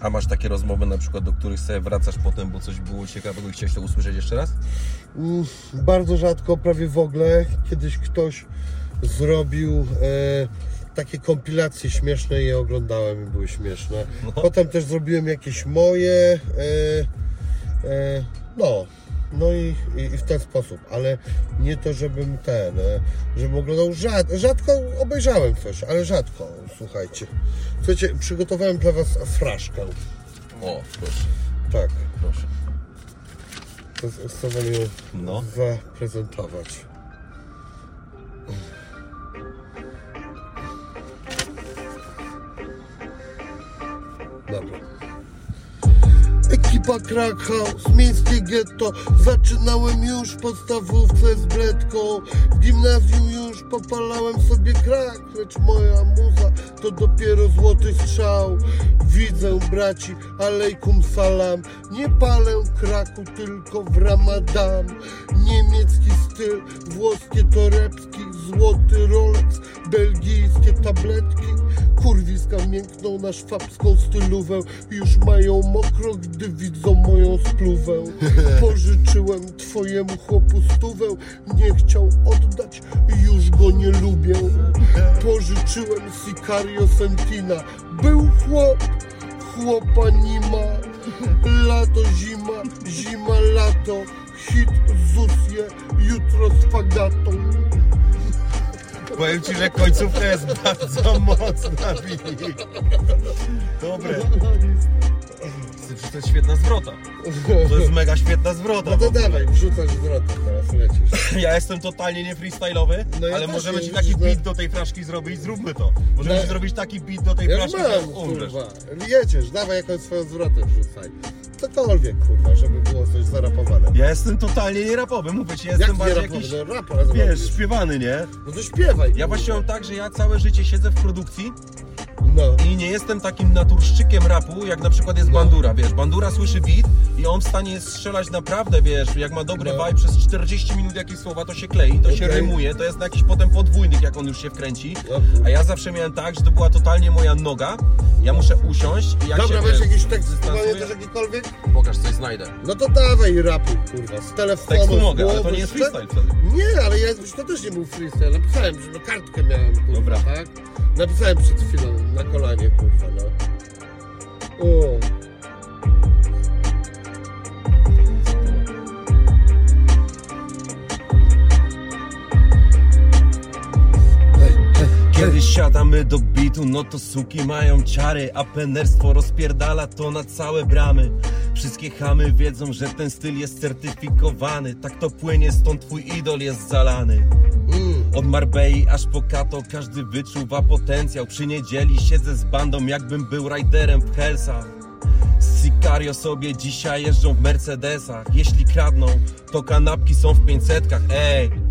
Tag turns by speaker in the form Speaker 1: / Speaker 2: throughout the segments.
Speaker 1: A masz takie rozmowy na przykład, do których sobie wracasz potem, bo coś było ciekawego i chciałeś to usłyszeć jeszcze raz?
Speaker 2: Mm, Bardzo rzadko, prawie w ogóle. Kiedyś ktoś zrobił e, takie kompilacje śmieszne i je oglądałem i były śmieszne.
Speaker 1: No.
Speaker 2: Potem też zrobiłem jakieś moje. E, e, no. No i, i, i w ten sposób, ale nie to, żebym ten, e, żebym oglądał rzad, rzadko obejrzałem coś, ale rzadko, słuchajcie. Słuchajcie, przygotowałem dla Was fraszkę.
Speaker 1: O, proszę,
Speaker 2: Tak,
Speaker 1: proszę.
Speaker 2: to chcę Wam ją
Speaker 1: No.
Speaker 2: zaprezentować. Dobra. Ekipa Crack House, miejskie getto Zaczynałem już w podstawówce z bredką. W gimnazjum już popalałem sobie krak Lecz moja muza to dopiero złoty strzał. Widzę braci, alejkum salam. Nie palę kraku, tylko w ramadan Niemiecki styl, włoskie torebki Złoty Rolex, belgijskie tabletki. Kurwiska miękną na szwabską stylówę Już mają mokro, gdy widzą moją spluwę Pożyczyłem twojemu chłopu stówę. Nie chciał oddać, już go nie lubię. Pożyczyłem Sicario Sentina. Był chłop, chłopa nie ma. Lato, zima, zima, lato. Hit Zusje, jutro z fagatą
Speaker 1: Powiem Ci, że końcówka jest bardzo mocna, Wini. Dobre. To jest świetna zwrota. To jest mega świetna zwrota.
Speaker 2: No to
Speaker 1: ogóle.
Speaker 2: dawaj, wrzucasz zwrotę teraz, lecisz
Speaker 1: Ja jestem totalnie nie freestyle'owy,
Speaker 2: No ja
Speaker 1: ale
Speaker 2: też
Speaker 1: możemy
Speaker 2: nie,
Speaker 1: ci taki
Speaker 2: widzisz, no.
Speaker 1: beat do tej fraszki zrobić, zróbmy to. Możemy
Speaker 2: No.
Speaker 1: ci zrobić taki beat do tej
Speaker 2: Ja już
Speaker 1: fraszki,
Speaker 2: mam,
Speaker 1: że umrzesz.
Speaker 2: kurwa. Jedziesz, dawaj jakąś swoją zwrotę wrzucaj. Cokolwiek, kurwa, żeby było coś zarapowane.
Speaker 1: Ja jestem totalnie nie rapowy, mówię ci, ja jestem
Speaker 2: Jak nie
Speaker 1: bardziej jakiś,
Speaker 2: no rap
Speaker 1: wiesz,
Speaker 2: robisz.
Speaker 1: śpiewany, nie?
Speaker 2: No to śpiewaj.
Speaker 1: Ja
Speaker 2: kurwa.
Speaker 1: właśnie mam tak, że ja całe życie siedzę w produkcji
Speaker 2: No.
Speaker 1: i nie jestem takim naturszczykiem rapu, jak na przykład jest Bandura, wiesz, Bandura słyszy beat i on w stanie jest strzelać naprawdę, wiesz, jak ma dobry
Speaker 2: No.
Speaker 1: vibe, przez 40 minut jakieś słowa, to się klei, to się
Speaker 2: Okej.
Speaker 1: rymuje, to jest na jakiś potem podwójnik, jak on już się wkręci, a ja zawsze miałem tak, że to była totalnie moja noga, ja muszę usiąść i jak
Speaker 2: Dobra,
Speaker 1: się,
Speaker 2: masz
Speaker 1: wiesz,
Speaker 2: jakiś tekst pamiętasz jakikolwiek?
Speaker 1: Pokaż, coś znajdę.
Speaker 2: No to dawaj rapuj, kurwa, z telefonu.
Speaker 1: Tekstu mogę, ale to nie jest freestyle wtedy.
Speaker 2: Nie, ale ja, to też nie był freestyle. Napisałem, że no kartkę miałem, kurwa,
Speaker 1: Dobra.
Speaker 2: tak? Napisałem przed chwilą na kolanie, kurwa, no.
Speaker 1: Kiedy siadamy do bitu, no to suki mają ciary A penerstwo rozpierdala to na całe bramy. Wszystkie chamy wiedzą, że ten styl jest certyfikowany. Tak to płynie, stąd twój idol jest zalany.
Speaker 2: Mm.
Speaker 1: Od Marbei aż po Kato każdy wyczuwa potencjał. Przy niedzieli siedzę z bandą jakbym był riderem w Hellsach Sicario sobie dzisiaj jeżdżą w Mercedesach. Jeśli kradną, to kanapki są w 500 Ej!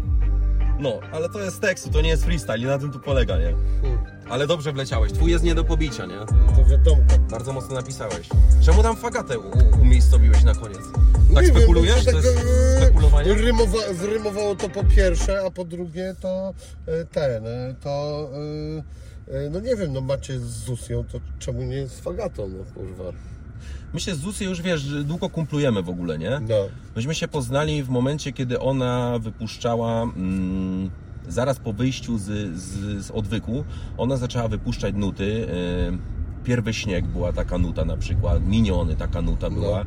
Speaker 1: No, ale to jest tekstu, to nie jest freestyle, nie na tym tu polega, nie?
Speaker 2: Hmm.
Speaker 1: Ale dobrze wleciałeś, twój jest nie do pobicia, nie?
Speaker 2: To wiadomo.
Speaker 1: Bardzo mocno napisałeś. Czemu tam fagatę u- umiejscowiłeś na koniec? Tak
Speaker 2: Nie wiem,
Speaker 1: spekulujesz?
Speaker 2: bo
Speaker 1: To
Speaker 2: się
Speaker 1: jest
Speaker 2: tak, e,
Speaker 1: spekulowanie?
Speaker 2: Rymowa, zrymowało to po pierwsze, a po drugie to e, ten, e, to e, e, no nie wiem, no macie z Zusią, to czemu nie z Fagatą, no kurwa.
Speaker 1: My się z Zusy już, wiesz, że długo kumplujemy w ogóle, nie?
Speaker 2: No.
Speaker 1: Myśmy się poznali w momencie, kiedy ona wypuszczała... Mm, zaraz po wyjściu z, z, z odwyku, ona zaczęła wypuszczać nuty. Yy, Pierwy śnieg była taka nuta na przykład, Miniony taka nuta była.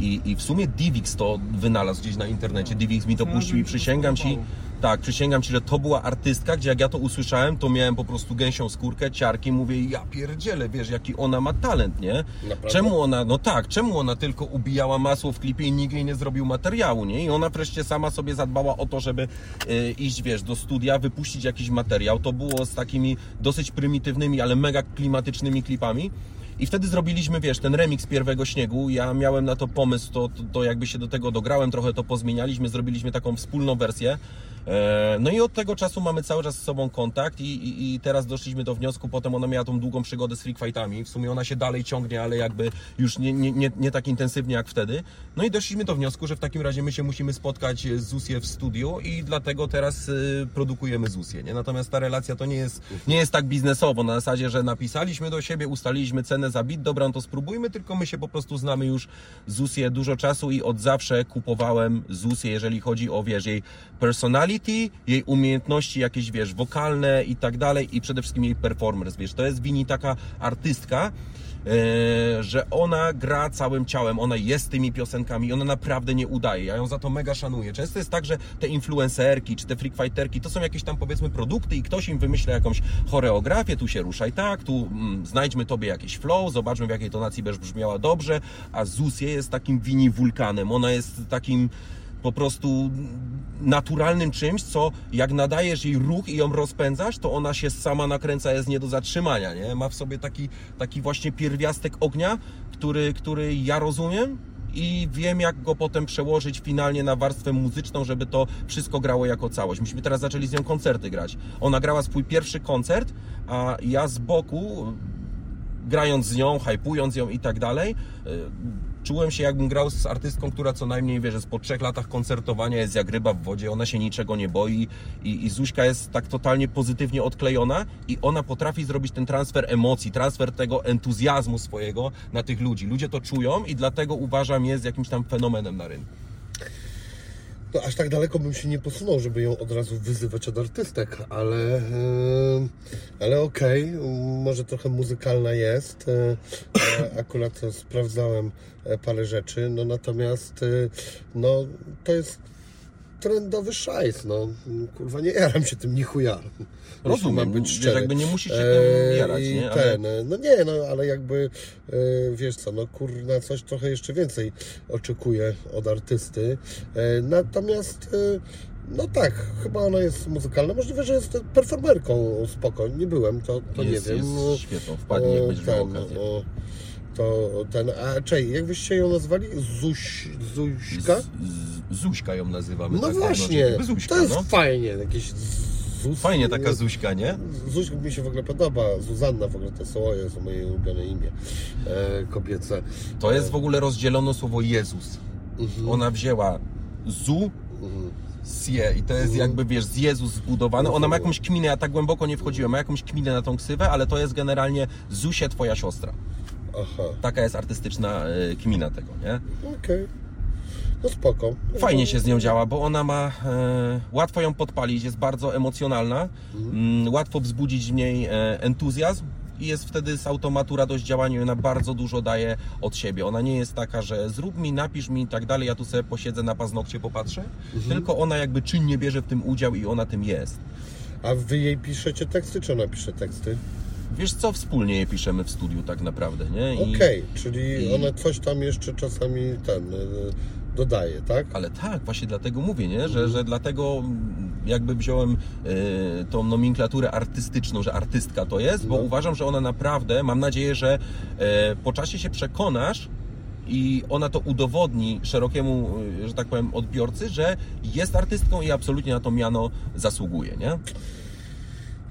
Speaker 1: I, I w sumie Divix to wynalazł gdzieś na internecie. Divix mi to puścił i przysięgam ci, tak, przysięgam ci, że to była artystka, gdzie jak ja to usłyszałem, to miałem po prostu gęsią skórkę, ciarki, mówię, ja pierdzielę, wiesz, jaki ona ma talent, nie?
Speaker 2: Naprawdę?
Speaker 1: Czemu ona, no tak, czemu ona tylko ubijała masło w klipie i nikt jej nie zrobił materiału, nie? I ona wreszcie sama sobie zadbała o to, żeby y, iść, wiesz, do studia, wypuścić jakiś materiał. To było z takimi dosyć prymitywnymi, ale mega klimatycznymi klipami. I wtedy zrobiliśmy, wiesz, ten remix Pierwego Śniegu. Ja miałem na to pomysł, to, to, to jakby się do tego dograłem, trochę to pozmienialiśmy, zrobiliśmy taką wspólną wersję. E, No i od tego czasu mamy cały czas z sobą kontakt i, i, i teraz doszliśmy do wniosku, potem ona miała tą długą przygodę z freak fightami, w sumie ona się dalej ciągnie, ale jakby już nie, nie, nie, nie tak intensywnie jak wtedy. No i doszliśmy do wniosku, że w takim razie my się musimy spotkać z Zusie w studiu i dlatego teraz y, produkujemy Zusję, nie? Natomiast ta relacja to nie jest, nie jest tak biznesowo, na zasadzie, że napisaliśmy do siebie, ustaliliśmy cenę za bit, dobra, no to spróbujmy, tylko my się po prostu znamy już Zusję dużo czasu i od zawsze kupowałem Zusję, jeżeli chodzi o, wiesz, jej personality, jej umiejętności jakieś, wiesz, wokalne i tak dalej i przede wszystkim jej performance, wiesz, to jest Wini taka artystka, e, że ona gra całym ciałem, ona jest tymi piosenkami, ona naprawdę nie udaje. Ja ją za to mega szanuję. Często jest tak, że te influencerki czy te freakfighterki to są jakieś tam powiedzmy produkty i ktoś im wymyśla jakąś choreografię, tu się ruszaj tak, tu mm, znajdźmy tobie jakiś flow, zobaczmy w jakiej tonacji będziesz brzmiała dobrze, a Zusie jest takim wini wulkanem, ona jest takim po prostu naturalnym czymś, co jak nadajesz jej ruch i ją rozpędzasz, to ona się sama nakręca, jest nie do zatrzymania, nie? Ma w sobie taki, taki właśnie pierwiastek ognia, który, który ja rozumiem i wiem, jak go potem przełożyć finalnie na warstwę muzyczną, żeby to wszystko grało jako całość. Myśmy teraz zaczęli z nią koncerty grać. Ona grała swój pierwszy koncert, a ja z boku, grając z nią, hypując ją i tak dalej, czułem się jakbym grał z artystką, która co najmniej, wiesz, jest po trzech latach koncertowania, jest jak ryba w wodzie, ona się niczego nie boi i, i Zuśka jest tak totalnie pozytywnie odklejona i ona potrafi zrobić ten transfer emocji, transfer tego entuzjazmu swojego na tych ludzi. Ludzie to czują i dlatego uważam jest jakimś tam fenomenem na rynku.
Speaker 2: No, aż tak daleko bym się nie posunął, żeby ją od razu wyzywać od artystek, ale, e, ale okej, może trochę muzykalna jest. E, Akurat sprawdzałem e, parę rzeczy, no natomiast no, to jest trendowy szajs, no. Kurwa, nie jaram się tym ni chuja. jeśli
Speaker 1: Rozumiem,
Speaker 2: mam być
Speaker 1: wiesz,
Speaker 2: szczery.
Speaker 1: jakby nie musisz się
Speaker 2: E,
Speaker 1: tym jarać,
Speaker 2: i
Speaker 1: nie? Ale-
Speaker 2: Ten, e, no nie, no ale jakby e, wiesz co, no kurna, coś trochę jeszcze więcej oczekuję od artysty. E, natomiast e, no tak, chyba ona jest muzykalna. Możliwe, że jest performerką spoko. Nie byłem, to, to
Speaker 1: jest,
Speaker 2: nie wiem.
Speaker 1: jest świetną, wpadnij jak
Speaker 2: E,
Speaker 1: będziesz miał okazję.
Speaker 2: o, to ten, a czej, jak byście ją nazwali? Zuś, Zuśka?
Speaker 1: Z, z, Zuśka ją nazywamy.
Speaker 2: No
Speaker 1: tak,
Speaker 2: właśnie,
Speaker 1: jakby Zuśka,
Speaker 2: to jest
Speaker 1: no.
Speaker 2: fajnie, jakieś Zus...
Speaker 1: Fajnie taka Zuśka, nie?
Speaker 2: Zuśka mi się w ogóle podoba, Zuzanna w ogóle to są, o Jezu, moje ulubione imię e, kobiece.
Speaker 1: To jest w ogóle rozdzielono słowo Jezus.
Speaker 2: Mhm.
Speaker 1: Ona wzięła zu, sie i to jest jakby, wiesz, z Jezus zbudowane. Ona ma jakąś kminę, ja tak głęboko nie wchodziłem, ma jakąś kminę na tą ksywę, ale to jest generalnie Zusie, twoja siostra.
Speaker 2: Aha,
Speaker 1: Taka jest artystyczna e, kmina tego, nie?
Speaker 2: okej. No spoko.
Speaker 1: Fajnie się z nią działa, bo ona ma, e, łatwo ją podpalić, jest bardzo emocjonalna, mm, łatwo wzbudzić w niej e, entuzjazm i jest wtedy z automatu radość działania i ona bardzo dużo daje od siebie. Ona nie jest taka, że zrób mi, napisz mi i tak dalej, ja tu sobie posiedzę na paznokcie, popatrzę, tylko ona jakby czynnie bierze w tym udział i ona tym jest.
Speaker 2: A wy jej piszecie teksty, czy ona pisze teksty?
Speaker 1: Wiesz co, wspólnie je piszemy w studiu tak naprawdę, nie?
Speaker 2: Okej, czyli
Speaker 1: i-
Speaker 2: ona coś tam jeszcze czasami ten e, dodaje, tak?
Speaker 1: Ale tak, właśnie dlatego mówię, nie? Że, że dlatego jakby wziąłem e, tą nomenklaturę artystyczną, że artystka to jest, bo
Speaker 2: No.
Speaker 1: uważam, że ona naprawdę, mam nadzieję, że e, po czasie się przekonasz i ona to udowodni szerokiemu, że tak powiem, odbiorcy, że jest artystką i absolutnie na to miano zasługuje, nie?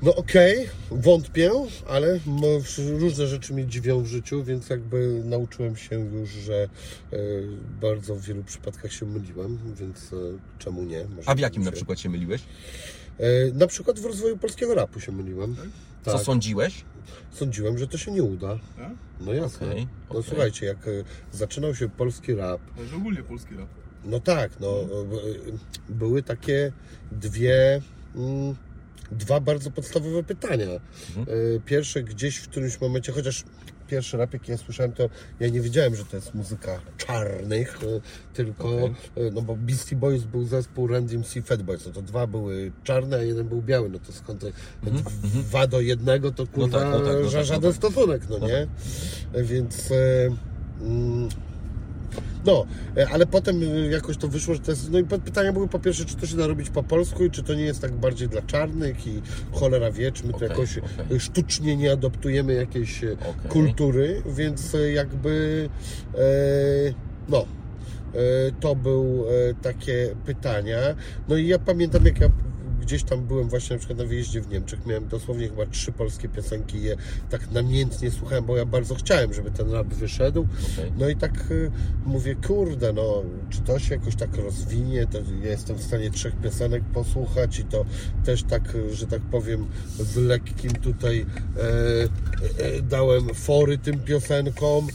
Speaker 2: No okej, wątpię, ale różne rzeczy mnie dziwią w życiu, więc jakby nauczyłem się już, że e, bardzo w wielu przypadkach się myliłem, więc e, czemu nie? Może
Speaker 1: A w jakim
Speaker 2: się-
Speaker 1: na przykład się myliłeś?
Speaker 2: E, na przykład w rozwoju polskiego rapu się myliłem.
Speaker 1: Co
Speaker 2: Tak.
Speaker 1: sądziłeś?
Speaker 2: Sądziłem, że to się nie uda.
Speaker 3: Tak?
Speaker 2: No jasne.
Speaker 1: Okej,
Speaker 2: No słuchajcie, jak zaczynał się polski rap,
Speaker 3: To jest ogólnie polski rap.
Speaker 2: no tak, no były takie dwie, mm, dwa bardzo podstawowe pytania.
Speaker 1: Mhm.
Speaker 2: E, Pierwsze gdzieś w którymś momencie, chociaż pierwszy rap, jaki ja słyszałem, to ja nie wiedziałem, że to jest muzyka czarnych, e, tylko,
Speaker 1: Okej.
Speaker 2: e, no bo Beastie Boys był zespół Run DMC Fat Boys, no to dwa były czarne, a jeden był biały, no to skąd te dwa do jednego, to kurwa
Speaker 1: tak, no tak, no tak, no
Speaker 2: żaden
Speaker 1: tak.
Speaker 2: stosunek, no nie? E, Więc... Mm, no, e, ale potem e, jakoś to wyszło, że to jest. No i pytania były po pierwsze, czy to się da robić po polsku i czy to nie jest tak bardziej dla czarnych i cholera wie, czy my to
Speaker 1: Okej,
Speaker 2: jakoś e, sztucznie nie adoptujemy jakiejś
Speaker 1: Okej.
Speaker 2: kultury, więc jakby no. to był e, takie pytania. No i ja pamiętam, jak ja gdzieś tam byłem właśnie na przykład na wyjeździe w Niemczech, miałem dosłownie chyba trzy polskie piosenki i je tak namiętnie słuchałem, bo ja bardzo chciałem, żeby ten rap wyszedł.
Speaker 1: Okej.
Speaker 2: No i tak y, mówię, kurde, no, czy to się jakoś tak rozwinie, to ja jestem w stanie trzech piosenek posłuchać i to też tak, y, że tak powiem, z lekkim tutaj e, e, dałem fory tym piosenkom.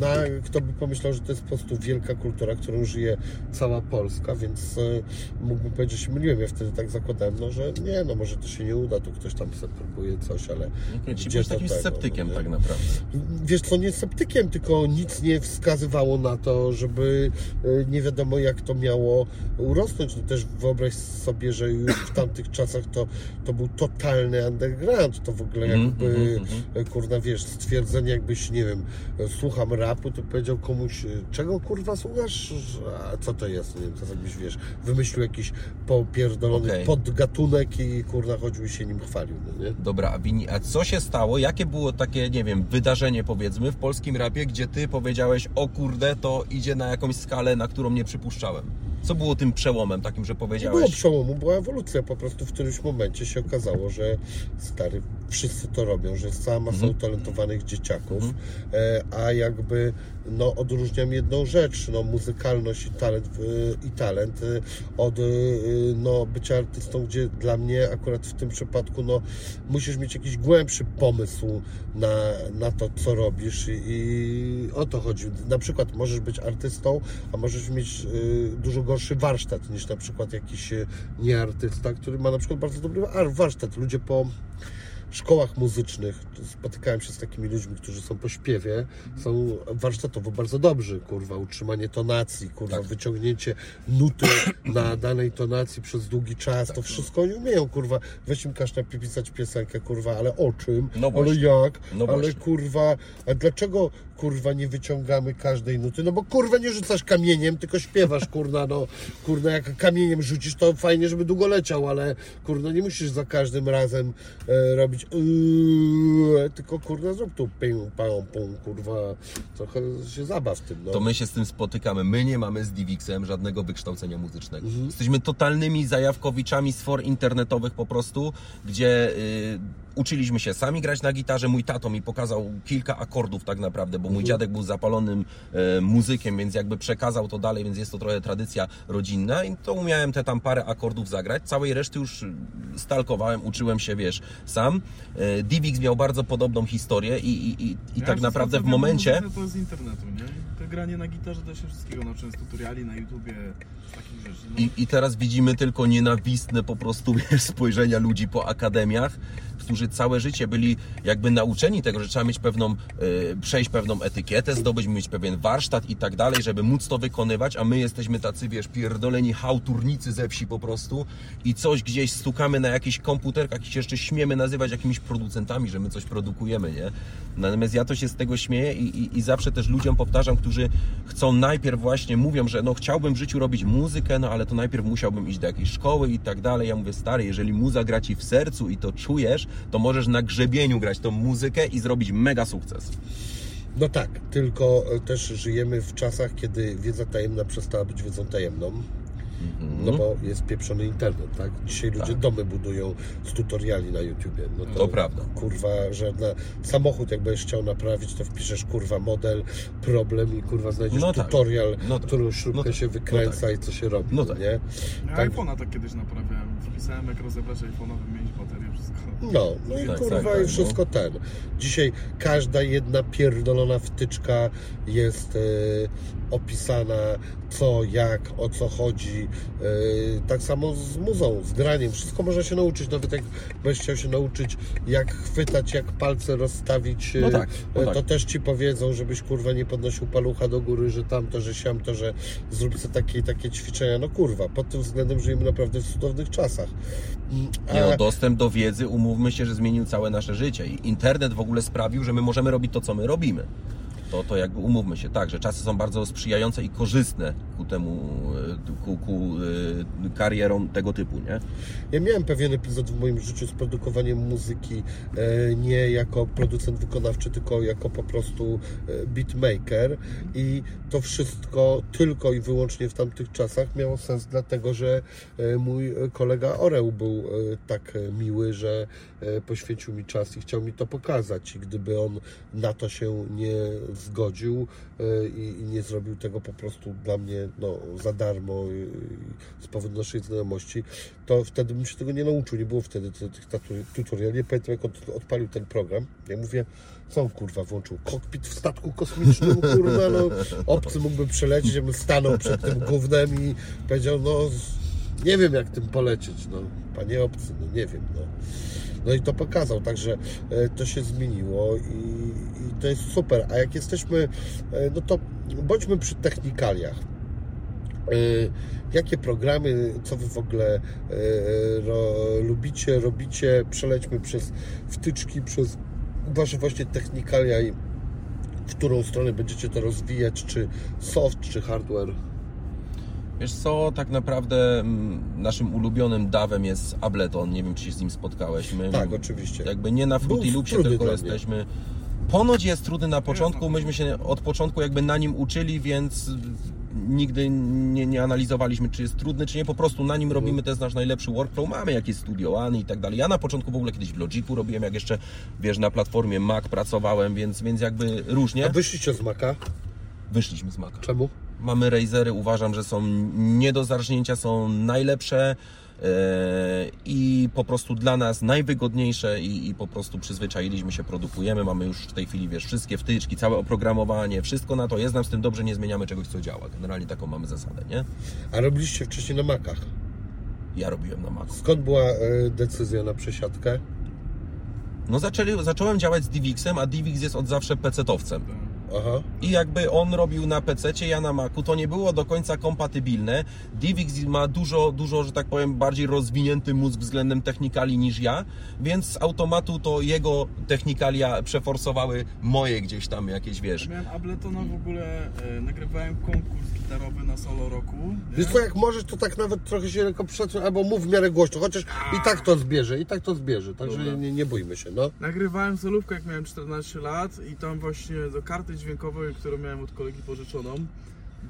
Speaker 2: No, kto by pomyślał, że to jest po prostu wielka kultura, którą żyje cała Polska, więc e, mógłbym powiedzieć, że się myliłem. Ja wtedy tak zakładałem, no, że nie, no może to się nie uda, tu ktoś tam próbuje coś, ale gdzie
Speaker 1: byłeś takim
Speaker 2: tego,
Speaker 1: sceptykiem
Speaker 2: no
Speaker 1: tak naprawdę.
Speaker 2: Wiesz co, nie sceptykiem, tylko nic nie wskazywało na to, żeby e, nie wiadomo jak to miało urosnąć. No też wyobraź sobie, że już w tamtych czasach to, to był totalny underground. To w ogóle
Speaker 1: Mhm,
Speaker 2: jakby,
Speaker 1: mhm, mhm.
Speaker 2: e, kurna, wiesz, stwierdzenie jakbyś, nie wiem, e, słucham rapu, to powiedział komuś, e, czego kurwa słuchasz? A co to jest? Nie wiem, to jakbyś, wiesz, wymyślił jakiś popierdolony
Speaker 1: Okej.
Speaker 2: podgatunek i kurna chodził się nim chwalił, no nie?
Speaker 1: Dobra, a Wini, a co się stało? Jakie było takie, nie wiem, wydarzenie powiedzmy w polskim rapie, gdzie ty powiedziałeś, o kurde, to idzie na jakąś skalę, na którą nie przypuszczałem? Co było tym przełomem takim, że
Speaker 2: Nie było
Speaker 1: powiedziałeś,
Speaker 2: przełomu, była ewolucja. Po prostu w którymś momencie się okazało, że stary, wszyscy to robią, że jest cała masa
Speaker 1: Mhm.
Speaker 2: utalentowanych dzieciaków, e, a jakby no, odróżniam jedną rzecz, no, muzykalność i talent, i talent e, od e, no, bycia artystą, gdzie dla mnie akurat w tym przypadku no, musisz mieć jakiś głębszy pomysł na, na to, co robisz i, i o to chodzi. Na przykład możesz być artystą, a możesz mieć y, dużo gorszy warsztat niż na przykład jakiś y, nieartysta, który ma na przykład bardzo dobry ar- warsztat. Ludzie po szkołach muzycznych, spotykałem się z takimi ludźmi, którzy są po śpiewie, są warsztatowo bardzo dobrzy, kurwa, utrzymanie tonacji, kurwa,
Speaker 1: Tak.
Speaker 2: wyciągnięcie nuty na danej tonacji przez długi czas,
Speaker 1: Tak,
Speaker 2: to wszystko oni umieją, kurwa, weź im każ napisać piosenkę, kurwa, ale o czym,
Speaker 1: No
Speaker 2: ale jak,
Speaker 1: No
Speaker 2: ale kurwa, a dlaczego kurwa nie wyciągamy każdej nuty? No bo kurwa nie rzucasz kamieniem, tylko śpiewasz, kurna, no kurna jak kamieniem rzucisz, to fajnie, żeby długo leciał, ale kurna nie musisz za każdym razem e, robić yy, tylko kurna zrób tu pę, pę, pą, kurwa, trochę się zabaw tym, no.
Speaker 1: to my się z tym spotykamy. My nie mamy z Divixem żadnego wykształcenia muzycznego.
Speaker 2: Mhm.
Speaker 1: Jesteśmy totalnymi zajawkowiczami z for internetowych po prostu, gdzie y, uczyliśmy się sami grać na gitarze. Mój tato mi pokazał kilka akordów tak naprawdę, bo
Speaker 2: Mhm.
Speaker 1: mój dziadek był zapalonym e, muzykiem, więc jakby przekazał to dalej, więc jest to trochę tradycja rodzinna i to umiałem te tam parę akordów zagrać. Całej reszty już stalkowałem, uczyłem się, wiesz, sam. E, Divix miał bardzo podobną historię i, i, i, i tak naprawdę w momencie...
Speaker 3: To z internetu, nie? Granie na gitarze to się wszystkiego nauczyłem z tutoriali na YouTubie, takich rzeczy. No.
Speaker 1: I, I teraz widzimy tylko nienawistne po prostu wiesz, spojrzenia ludzi po akademiach, którzy całe życie byli jakby nauczeni tego, że trzeba mieć pewną, e, przejść pewną etykietę, zdobyć, mieć pewien warsztat i tak dalej, żeby móc to wykonywać, a my jesteśmy tacy, wiesz, pierdoleni hałturnicy ze wsi po prostu i coś gdzieś stukamy na jakichś komputerkach i się jeszcze śmiemy nazywać jakimiś producentami, że my coś produkujemy, nie? Natomiast ja to się z tego śmieję i, i, i zawsze też ludziom powtarzam, którzy chcą najpierw właśnie, mówią, że no chciałbym w życiu robić muzykę, no ale to najpierw musiałbym iść do jakiejś szkoły i tak dalej. Ja mówię, stary, jeżeli muza gra Ci w sercu i to czujesz, to możesz na grzebieniu grać tą muzykę i zrobić mega sukces.
Speaker 2: No tak, tylko e, też żyjemy w czasach, kiedy wiedza tajemna przestała być wiedzą tajemną. No bo jest pieprzony internet, tak? Dzisiaj ludzie
Speaker 1: Tak.
Speaker 2: domy budują z tutoriali na YouTubie. No to,
Speaker 1: To prawda.
Speaker 2: Kurwa, żadna samochód jak będziesz chciał naprawić, to wpiszesz kurwa model, problem i kurwa znajdziesz
Speaker 1: No tak.
Speaker 2: tutorial,
Speaker 1: No tak.
Speaker 2: którą śrubkę
Speaker 1: No tak.
Speaker 2: się wykręca i co się robi,
Speaker 1: No
Speaker 2: no
Speaker 1: tak.
Speaker 2: nie?
Speaker 3: Ja
Speaker 2: tak.
Speaker 3: iPhone'a tak kiedyś naprawiałem. Wpisałem jak rozebrać iPhone'a, wymienić baterię.
Speaker 2: No, no i
Speaker 1: Tak,
Speaker 2: kurwa
Speaker 1: tak, tak,
Speaker 2: i wszystko ten. Dzisiaj każda jedna pierdolona wtyczka jest e, opisana co, jak, o co chodzi. E, tak samo z muzą, z graniem. Wszystko można się nauczyć, nawet jak będziesz chciał się nauczyć jak chwytać, jak palce rozstawić, e,
Speaker 1: No tak, no
Speaker 2: e,
Speaker 1: tak.
Speaker 2: to też Ci powiedzą, żebyś kurwa nie podnosił palucha do góry, że tamto, że siamto, że zrób sobie takie i takie ćwiczenia. No kurwa, pod tym względem żyjemy naprawdę w cudownych czasach. Mm,
Speaker 1: Nie, no, dostęp do wiedzy, umówmy się, że zmienił całe nasze życie i internet w ogóle sprawił, że my możemy robić to, co my robimy. To, to jakby umówmy się, tak, że czasy są bardzo sprzyjające i korzystne ku temu, e, ku, ku e, karierom tego typu, nie?
Speaker 2: Ja miałem pewien epizod w moim życiu z produkowaniem muzyki e, nie jako producent wykonawczy, tylko jako po prostu beatmaker i to wszystko tylko i wyłącznie w tamtych czasach miało sens dlatego, że mój kolega Oreł był tak miły, że poświęcił mi czas i chciał mi to pokazać i gdyby on na to się nie zgodził e, i, nie zrobił tego po prostu dla mnie no, za darmo z powodu naszej znajomości, to wtedy bym się tego nie nauczył. Nie było wtedy ty- tych tutoriali. Nie pamiętam, jak on odpalił ten program. Ja mówię, co on kurwa włączył? Kokpit w statku kosmicznym, kurwa, no obcy mógłby przelecieć, ja bym stanął przed tym gównem i powiedział, no nie wiem jak tym polecieć, no panie obcy, no nie wiem, no. No i to pokazał, także e, to się zmieniło i, i to jest super. A jak jesteśmy, e, no to bądźmy przy technikaliach. E, Jakie programy, co Wy w ogóle ro, lubicie, robicie? Przelećmy przez wtyczki, przez Wasze właśnie technikalia i w którą stronę będziecie to rozwijać, czy soft, czy hardware?
Speaker 1: Wiesz co, tak naprawdę mm, naszym ulubionym dawem jest Ableton. Nie wiem, czy się z nim spotkałeś. My
Speaker 2: Tak, oczywiście.
Speaker 1: jakby nie na Fruity Loopsie, tylko jesteśmy... Ponoć jest trudny na początku, myśmy się od początku jakby na nim uczyli, więc nigdy nie, nie analizowaliśmy, czy jest trudny, czy nie. Po prostu na nim
Speaker 2: Mhm.
Speaker 1: robimy, to jest nasz najlepszy workflow. Mamy jakieś Studio One i tak dalej. Ja na początku w ogóle kiedyś w Logiku robiłem, jak jeszcze, wiesz, na platformie Mac pracowałem, więc, więc jakby różnie.
Speaker 2: A wyszliście z Maca?
Speaker 1: Wyszliśmy z Maca.
Speaker 2: Czemu?
Speaker 1: Mamy Razery, uważam, że są nie do zarżnięcia, są najlepsze e, i po prostu dla nas najwygodniejsze i, i po prostu przyzwyczailiśmy się, produkujemy, mamy już w tej chwili, wiesz, wszystkie wtyczki, całe oprogramowanie, wszystko na to jest nam z tym dobrze, nie zmieniamy czegoś, co działa. Generalnie taką mamy zasadę, nie?
Speaker 2: A robiliście wcześniej na Macach.
Speaker 1: Ja robiłem na Macu.
Speaker 2: Skąd była e, decyzja na przesiadkę?
Speaker 1: No zaczęli, zacząłem działać z DivXem, a DivX jest od zawsze PC-towcem.
Speaker 2: Aha.
Speaker 1: I jakby on robił na PC, ja na Macu, to nie było do końca kompatybilne. DivX ma dużo, dużo, że tak powiem, bardziej rozwinięty mózg względem technikali niż ja, więc z automatu to jego technikalia przeforsowały moje gdzieś tam jakieś, wiesz.
Speaker 3: Ja miałem Abletona w ogóle, e, nagrywałem konkurs gitarowy na solo roku. nie?
Speaker 2: Wiesz co, jak możesz, to tak nawet trochę się lekko przesuń, albo mów w miarę głośno, chociaż i tak to zbierze, i tak to zbierze, także
Speaker 3: Dobra.
Speaker 2: nie, nie bójmy się, no.
Speaker 3: Nagrywałem solówkę jak miałem 14 lat i tam właśnie do karty dźwiękowej, którą miałem od kolegi pożyczoną,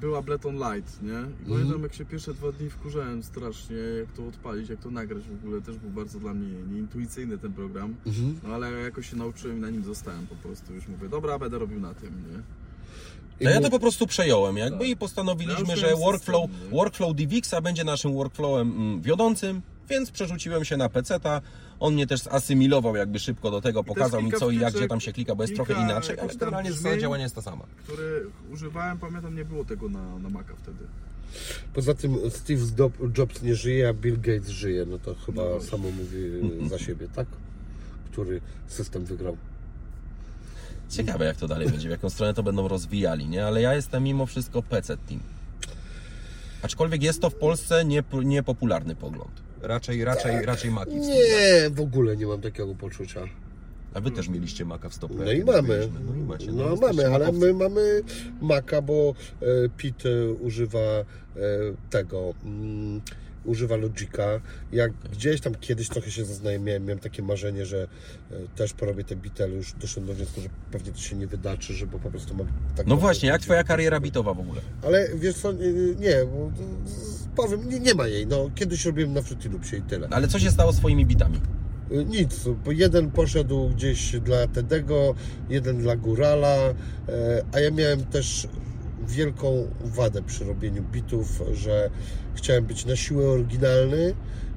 Speaker 3: był Ableton Light, nie? I pamiętam jak się pierwsze dwa dni wkurzałem strasznie, jak to odpalić, jak to nagrać w ogóle, też był bardzo dla mnie nieintuicyjny ten program. No ale jakoś się nauczyłem i na nim zostałem po prostu, już mówię, dobra, będę robił na tym, nie?
Speaker 1: No ja to po prostu przejąłem jakby
Speaker 3: Tak.
Speaker 1: i
Speaker 3: Ja
Speaker 1: postanowiliśmy,
Speaker 3: już
Speaker 1: że workflow,
Speaker 3: system,
Speaker 1: workflow DivXa będzie naszym workflowem mm, wiodącym, więc przerzuciłem się na PC-ta. On mnie też zasymilował jakby szybko do tego, pokazał mi co i jak, gdzie tam się klika, bo jest trochę inaczej, ale generalnie zasada działania jest ta sama.
Speaker 3: Które używałem, pamiętam, nie było tego na, na Maca wtedy.
Speaker 2: Poza tym Steve Jobs nie żyje, a Bill Gates żyje, no to chyba
Speaker 3: No
Speaker 2: samo mówi za siebie, tak? Który system wygrał.
Speaker 1: Ciekawe jak to dalej będzie, w jaką stronę to będą rozwijali, nie? Ale ja jestem mimo wszystko PC Team. Aczkolwiek jest to w Polsce niep- niepopularny pogląd. Raczej, raczej, raczej Maki.
Speaker 2: Nie, w ogóle nie mam takiego poczucia.
Speaker 1: A wy też mieliście Maka w stopę.
Speaker 2: No i mamy.
Speaker 1: byliśmy. No i macie.
Speaker 2: No
Speaker 1: jesteście
Speaker 2: mamy, ale
Speaker 1: makowcy.
Speaker 2: my mamy Maca, bo e, Pete e, używa e, tego, mm, używa Logica. Jak gdzieś tam kiedyś trochę się zaznajomiłem, miałem takie marzenie, że e, też porobię te bity, ale już doszedłem do wniosku, że pewnie to się nie wydarzy, że bo po prostu mam tak...
Speaker 1: No właśnie, jak twoja kariera bitowa w ogóle?
Speaker 2: Ale wiesz co, nie, powiem, nie, nie ma jej. No, kiedyś robiłem na Fruity Loopsie i tyle.
Speaker 1: Ale co się stało z twoimi bitami?
Speaker 2: Y, Nic, bo jeden poszedł gdzieś dla Tedego, jeden dla Górala, e, a ja miałem też wielką wadę przy robieniu bitów, że chciałem być na siłę oryginalny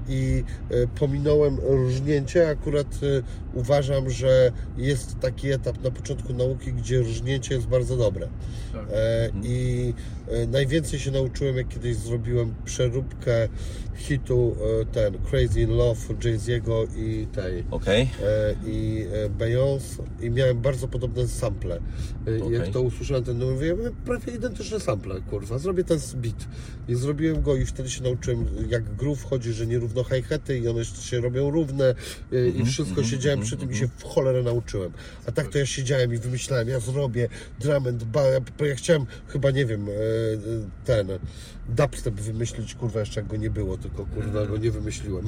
Speaker 2: i e, pominąłem różnięcie. Akurat e, uważam, że jest taki etap na początku nauki, gdzie różnięcie jest bardzo dobre.
Speaker 3: Tak.
Speaker 2: E, I najwięcej się nauczyłem, jak kiedyś zrobiłem przeróbkę hitu e, ten Crazy in Love Jay-Z'ego i tej
Speaker 1: Okej.
Speaker 2: e, i e, Beyoncé i miałem bardzo podobne sample. E,
Speaker 1: Okej.
Speaker 2: Jak to usłyszałem, ten mówię, prawie identyczne sample, kurwa, zrobię ten beat. I zrobiłem go i wtedy się nauczyłem, jak groove chodzi, że nierówno równo hi-haty i one się robią równe i wszystko siedziałem przy tym i się w cholerę nauczyłem. A tak to ja siedziałem i wymyślałem, ja zrobię drum and ba, ja, chciałem chyba, nie wiem, e, e, ten dubstep wymyślić, kurwa, jeszcze jak go nie było, tylko kurwa go nie wymyśliłem.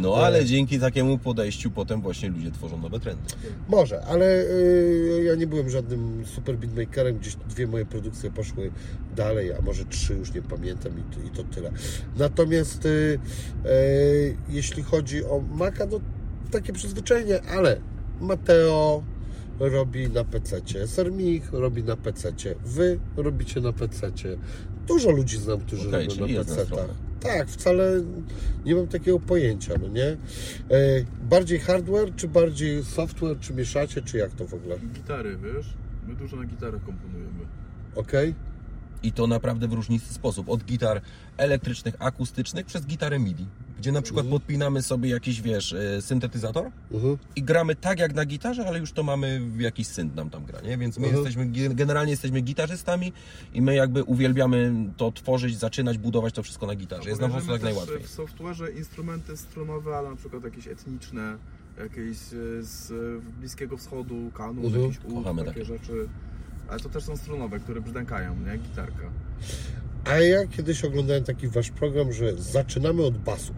Speaker 1: No ale dzięki takiemu podejściu potem właśnie ludzie tworzą nowe trendy.
Speaker 2: Może, ale y, ja nie byłem żadnym super beatmakerem, gdzieś dwie moje produkcje poszły dalej, a może trzy, już nie pamiętam i, to- tyle. Natomiast jeśli chodzi o Maka, no takie przyzwyczajenie, ale Mateo robi na PC-cie, Sermich robi na PC-cie, Wy robicie na PC-cie. Dużo ludzi znam, którzy
Speaker 1: Okej,
Speaker 2: robią na PC-tach.
Speaker 1: trochę.
Speaker 2: Tak, wcale nie mam takiego pojęcia, no nie? E, bardziej hardware, czy bardziej software, czy mieszacie, czy jak to w ogóle?
Speaker 3: Gitary, wiesz? My dużo na gitarach komponujemy.
Speaker 2: Okej?
Speaker 1: I to naprawdę w różnisty sposób. Od gitar elektrycznych, akustycznych przez gitarę MIDI. Gdzie na przykład podpinamy sobie jakiś, wiesz, e, syntetyzator
Speaker 2: Mhm.
Speaker 1: i gramy tak jak na gitarze, ale już to mamy w jakiś synt nam tam gra, nie? Więc my
Speaker 2: Mhm.
Speaker 1: jesteśmy, ge- generalnie jesteśmy gitarzystami i my jakby uwielbiamy to tworzyć, zaczynać, budować to wszystko na gitarze. Jest nam po prostu tak najłatwiej.
Speaker 3: też W software'ze instrumenty stronowe, ale na przykład jakieś etniczne, jakieś e, z e, Bliskiego Wschodu, kanun,
Speaker 2: Mhm.
Speaker 3: jakiś ud, takie
Speaker 1: takie.
Speaker 3: rzeczy. Ale to też są stronowe, które brzdękają, nie? Gitarka.
Speaker 2: A ja kiedyś oglądałem taki wasz program, że zaczynamy od basu.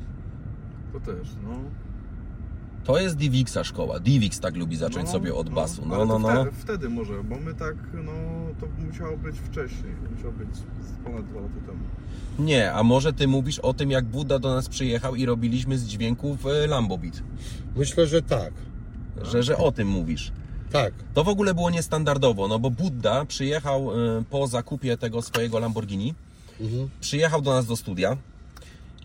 Speaker 3: To też, no.
Speaker 1: To jest Divixa szkoła. Divix tak lubi zacząć
Speaker 3: no,
Speaker 1: sobie od basu. No,
Speaker 3: ale
Speaker 1: no,
Speaker 3: to
Speaker 1: no.
Speaker 3: Wtedy, wtedy może, bo my tak, no, to musiało być wcześniej. Musiało być z ponad dwa lata temu.
Speaker 1: Nie, a może ty mówisz o tym, jak Buddha do nas przyjechał i robiliśmy z dźwięków e, Lambo Beat.
Speaker 2: Myślę, że tak.
Speaker 1: Że, że o tym mówisz.
Speaker 2: Tak.
Speaker 1: To w ogóle było niestandardowo, no bo Buddha przyjechał e, po zakupie tego swojego Lamborghini,
Speaker 2: Mhm.
Speaker 1: przyjechał do nas do studia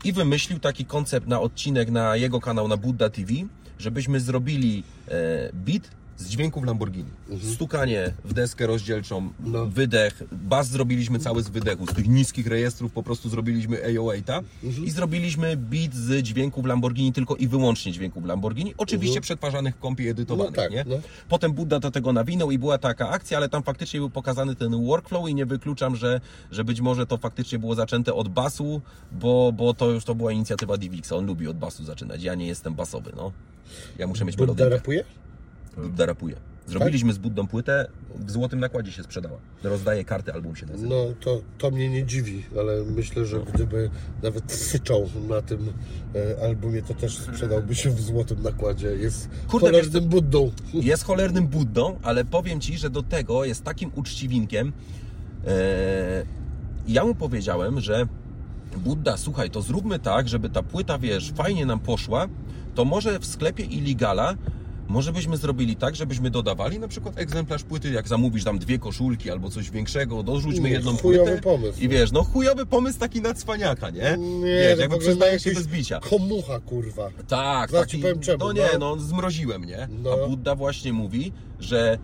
Speaker 1: i wymyślił taki koncept na odcinek na jego kanał na Buddha TV, żebyśmy zrobili e, beat z dźwięków Lamborghini. Stukanie w deskę rozdzielczą,
Speaker 2: No.
Speaker 1: wydech, bas zrobiliśmy cały z wydechu, z tych niskich rejestrów po prostu zrobiliśmy AO8 i zrobiliśmy beat z dźwięków Lamborghini tylko i wyłącznie dźwięków Lamborghini, oczywiście przetwarzanych w kompie edytowanych,
Speaker 2: No tak,
Speaker 1: nie?
Speaker 2: no.
Speaker 1: Potem Buddha do tego nawinął i była taka akcja, ale tam faktycznie był pokazany ten workflow i nie wykluczam, że, że być może to faktycznie było zaczęte od basu, bo, bo to już to była inicjatywa Divixa. On lubi od basu zaczynać. Ja nie jestem basowy, no. Ja muszę mieć melodykę.
Speaker 2: rapuje?
Speaker 1: Buddha rapuje. Zrobiliśmy z Buddą płytę, w złotym nakładzie się sprzedała. Rozdaje karty, album się nazywa.
Speaker 2: No to, to mnie nie dziwi, ale myślę, że gdyby nawet syczał na tym e, albumie, to też sprzedałby się w złotym nakładzie. Jest
Speaker 1: Kurde, wiesz
Speaker 2: cholernym Buddą.
Speaker 1: Jest cholernym Buddą, ale powiem Ci, że do tego jest takim uczciwinkiem. E, ja mu powiedziałem, że Budda, słuchaj, to zróbmy tak, żeby ta płyta, wiesz, fajnie nam poszła, to może w sklepie Illegala może byśmy zrobili tak, żebyśmy dodawali na przykład egzemplarz płyty, jak zamówisz tam dwie koszulki albo coś większego, dorzućmy
Speaker 2: Nie,
Speaker 1: jedną
Speaker 2: chujowy
Speaker 1: płytę.
Speaker 2: pomysł.
Speaker 1: I wiesz, no chujowy pomysł taki na cwaniaka, nie?
Speaker 2: Nie,
Speaker 1: wiesz,
Speaker 2: to
Speaker 1: jakby przyznaje
Speaker 2: na
Speaker 1: się bez bicia.
Speaker 2: Komucha, kurwa.
Speaker 1: Tak,
Speaker 2: Zaraz
Speaker 1: taki,
Speaker 2: ci powiem czemu,
Speaker 1: no nie,
Speaker 2: no.
Speaker 1: no zmroziłem, nie?
Speaker 2: No.
Speaker 1: A Budda właśnie mówi, że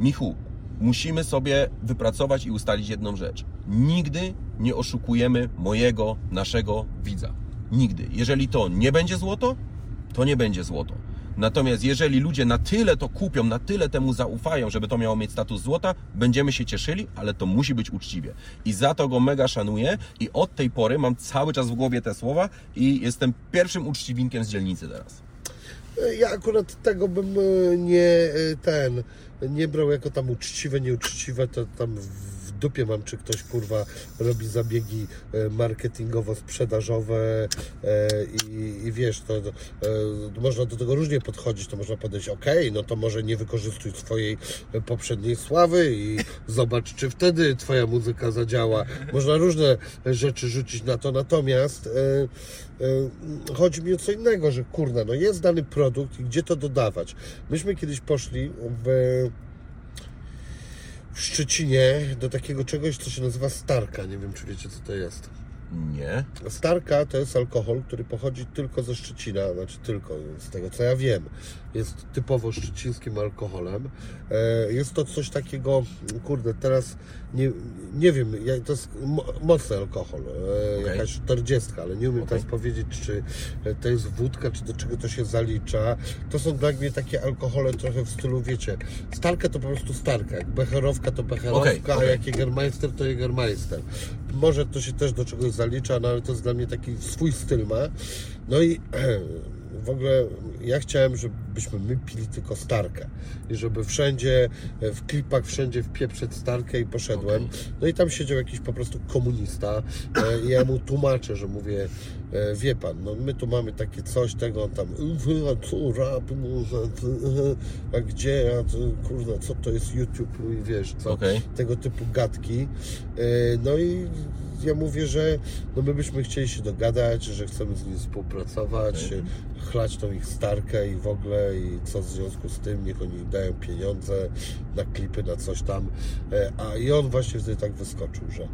Speaker 1: Michu, musimy sobie wypracować i ustalić jedną rzecz. Nigdy nie oszukujemy mojego, naszego widza. Nigdy. Jeżeli to nie będzie złoto, to nie będzie złoto. Natomiast jeżeli ludzie na tyle to kupią, na tyle temu zaufają, żeby to miało mieć status złota, będziemy się cieszyli, ale to musi być uczciwie. I za to go mega szanuję i od tej pory mam cały czas w głowie te słowa i jestem pierwszym uczciwinkiem z dzielnicy teraz.
Speaker 2: Ja akurat tego bym e, nie e, ten nie brał jako tam uczciwe, nieuczciwe, to tam dupie mam, czy ktoś kurwa robi zabiegi e, marketingowo-sprzedażowe e, i, i wiesz, to, to e, można do tego różnie podchodzić, to można podejść, ok, no to może nie wykorzystuj swojej poprzedniej sławy i zobacz, czy wtedy twoja muzyka zadziała. Można różne rzeczy rzucić na to, natomiast chodzi mi o co innego, że kurna, no jest dany produkt i gdzie to dodawać. Myśmy kiedyś poszli w, w Szczecinie do takiego czegoś, co się nazywa Starka. Nie wiem, czy wiecie, co to jest.
Speaker 1: Nie.
Speaker 2: Starka to jest alkohol, który pochodzi tylko ze Szczecina, znaczy tylko, z tego co ja wiem, jest typowo szczecińskim alkoholem. E, Jest to coś takiego, kurde, teraz nie, nie wiem, to jest mo- mocny alkohol, e,
Speaker 1: Okej.
Speaker 2: jakaś 40, ale nie umiem
Speaker 1: Okej.
Speaker 2: teraz powiedzieć, czy to jest wódka, czy do czego to się zalicza. To są dla mnie takie alkohole trochę w stylu, wiecie, Starka to po prostu Starka, jak Becherowka to Becherowka,
Speaker 1: Okej,
Speaker 2: a jak Jägermeister to Jägermeister. może to się też do czegoś zalicza, no ale to jest dla mnie taki swój styl ma. No i w ogóle ja chciałem, żebyśmy my pili tylko Starkę i żeby wszędzie, e, w klipach wszędzie wpieprzeć Starkę i poszedłem. No i tam siedział jakiś po prostu komunista e, i ja mu tłumaczę, że mówię, e, wie pan, no my tu mamy takie coś, tego on tam, a co, rap, no, a gdzie, a co, kurde, co to jest YouTube i wiesz, co,
Speaker 1: Okej.
Speaker 2: tego typu gadki. No i ja mówię, że no my byśmy chcieli się dogadać, że chcemy z nim współpracować,
Speaker 1: Okej.
Speaker 2: Chlać tą ich starkę i w ogóle i co w związku z tym, niech oni dają pieniądze na klipy, na coś tam. E, A i on właśnie wtedy tak wyskoczył, że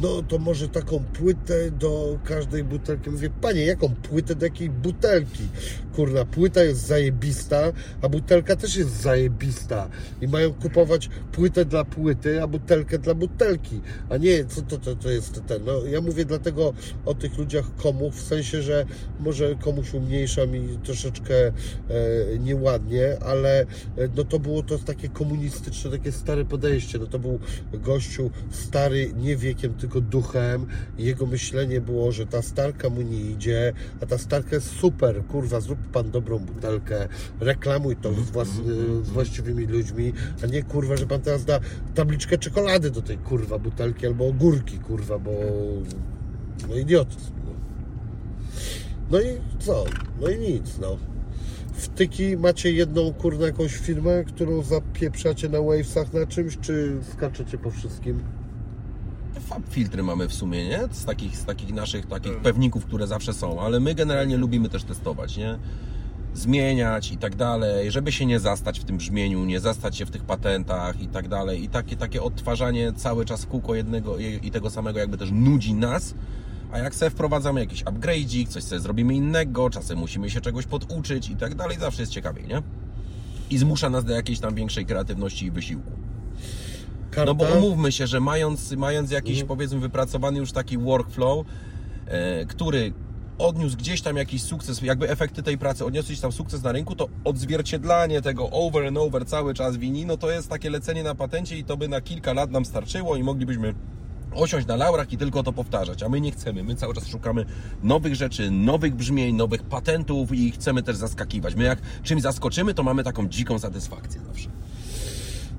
Speaker 2: no to może taką płytę do każdej butelki. Mówię, panie, jaką płytę do jakiej butelki? Kurna, płyta jest zajebista, a butelka też jest zajebista. I mają kupować płytę dla płyty, a butelkę dla butelki. A nie, co to, to, to jest ten. No, ja mówię dlatego o tych ludziach komuch, w sensie, że może komuś umniejszam i troszeczkę e, nieładnie, ale e, no to było to takie komunistyczne, takie stare podejście. No to był gościu stary nie wiekiem, tylko duchem. Jego myślenie było, że ta starka mu nie idzie, a ta starka jest super, kurwa, zrób pan dobrą butelkę, reklamuj to z, włas, z właściwymi ludźmi, a nie kurwa, że pan teraz da tabliczkę czekolady do tej kurwa butelki albo ogórki, kurwa, bo no idiotyzm. No. i co? No i nic, no. Wtyki macie jedną kurna jakąś firmę, którą zapieprzacie na wavesach na czymś, czy skaczecie po wszystkim?
Speaker 1: Fab filtry mamy w sumie, nie? Z takich, z takich naszych takich
Speaker 3: Tak.
Speaker 1: pewników, które zawsze są, ale my generalnie lubimy też testować, nie? Zmieniać i tak dalej, żeby się nie zastać w tym brzmieniu, nie zastać się w tych patentach i tak dalej. I takie, takie odtwarzanie cały czas kółko jednego i tego samego jakby też nudzi nas. A jak sobie wprowadzamy jakiś upgrade'ik, coś sobie zrobimy innego, czasem musimy się czegoś poduczyć i tak dalej, zawsze jest ciekawiej, nie? I zmusza nas do jakiejś tam większej kreatywności i wysiłku.
Speaker 2: Karta?
Speaker 1: No bo umówmy się, że mając, mając jakiś
Speaker 2: Mhm.
Speaker 1: powiedzmy wypracowany już taki workflow, e, który odniósł gdzieś tam jakiś sukces, jakby efekty tej pracy odniosły tam sukces na rynku, to odzwierciedlanie tego over and over cały czas wini, no to jest takie lecenie na patencie i to by na kilka lat nam starczyło i moglibyśmy osiąść na laurach i tylko to powtarzać, a my nie chcemy. My cały czas szukamy nowych rzeczy, nowych brzmień, nowych patentów i chcemy też zaskakiwać. My jak czymś zaskoczymy, to mamy taką dziką satysfakcję zawsze.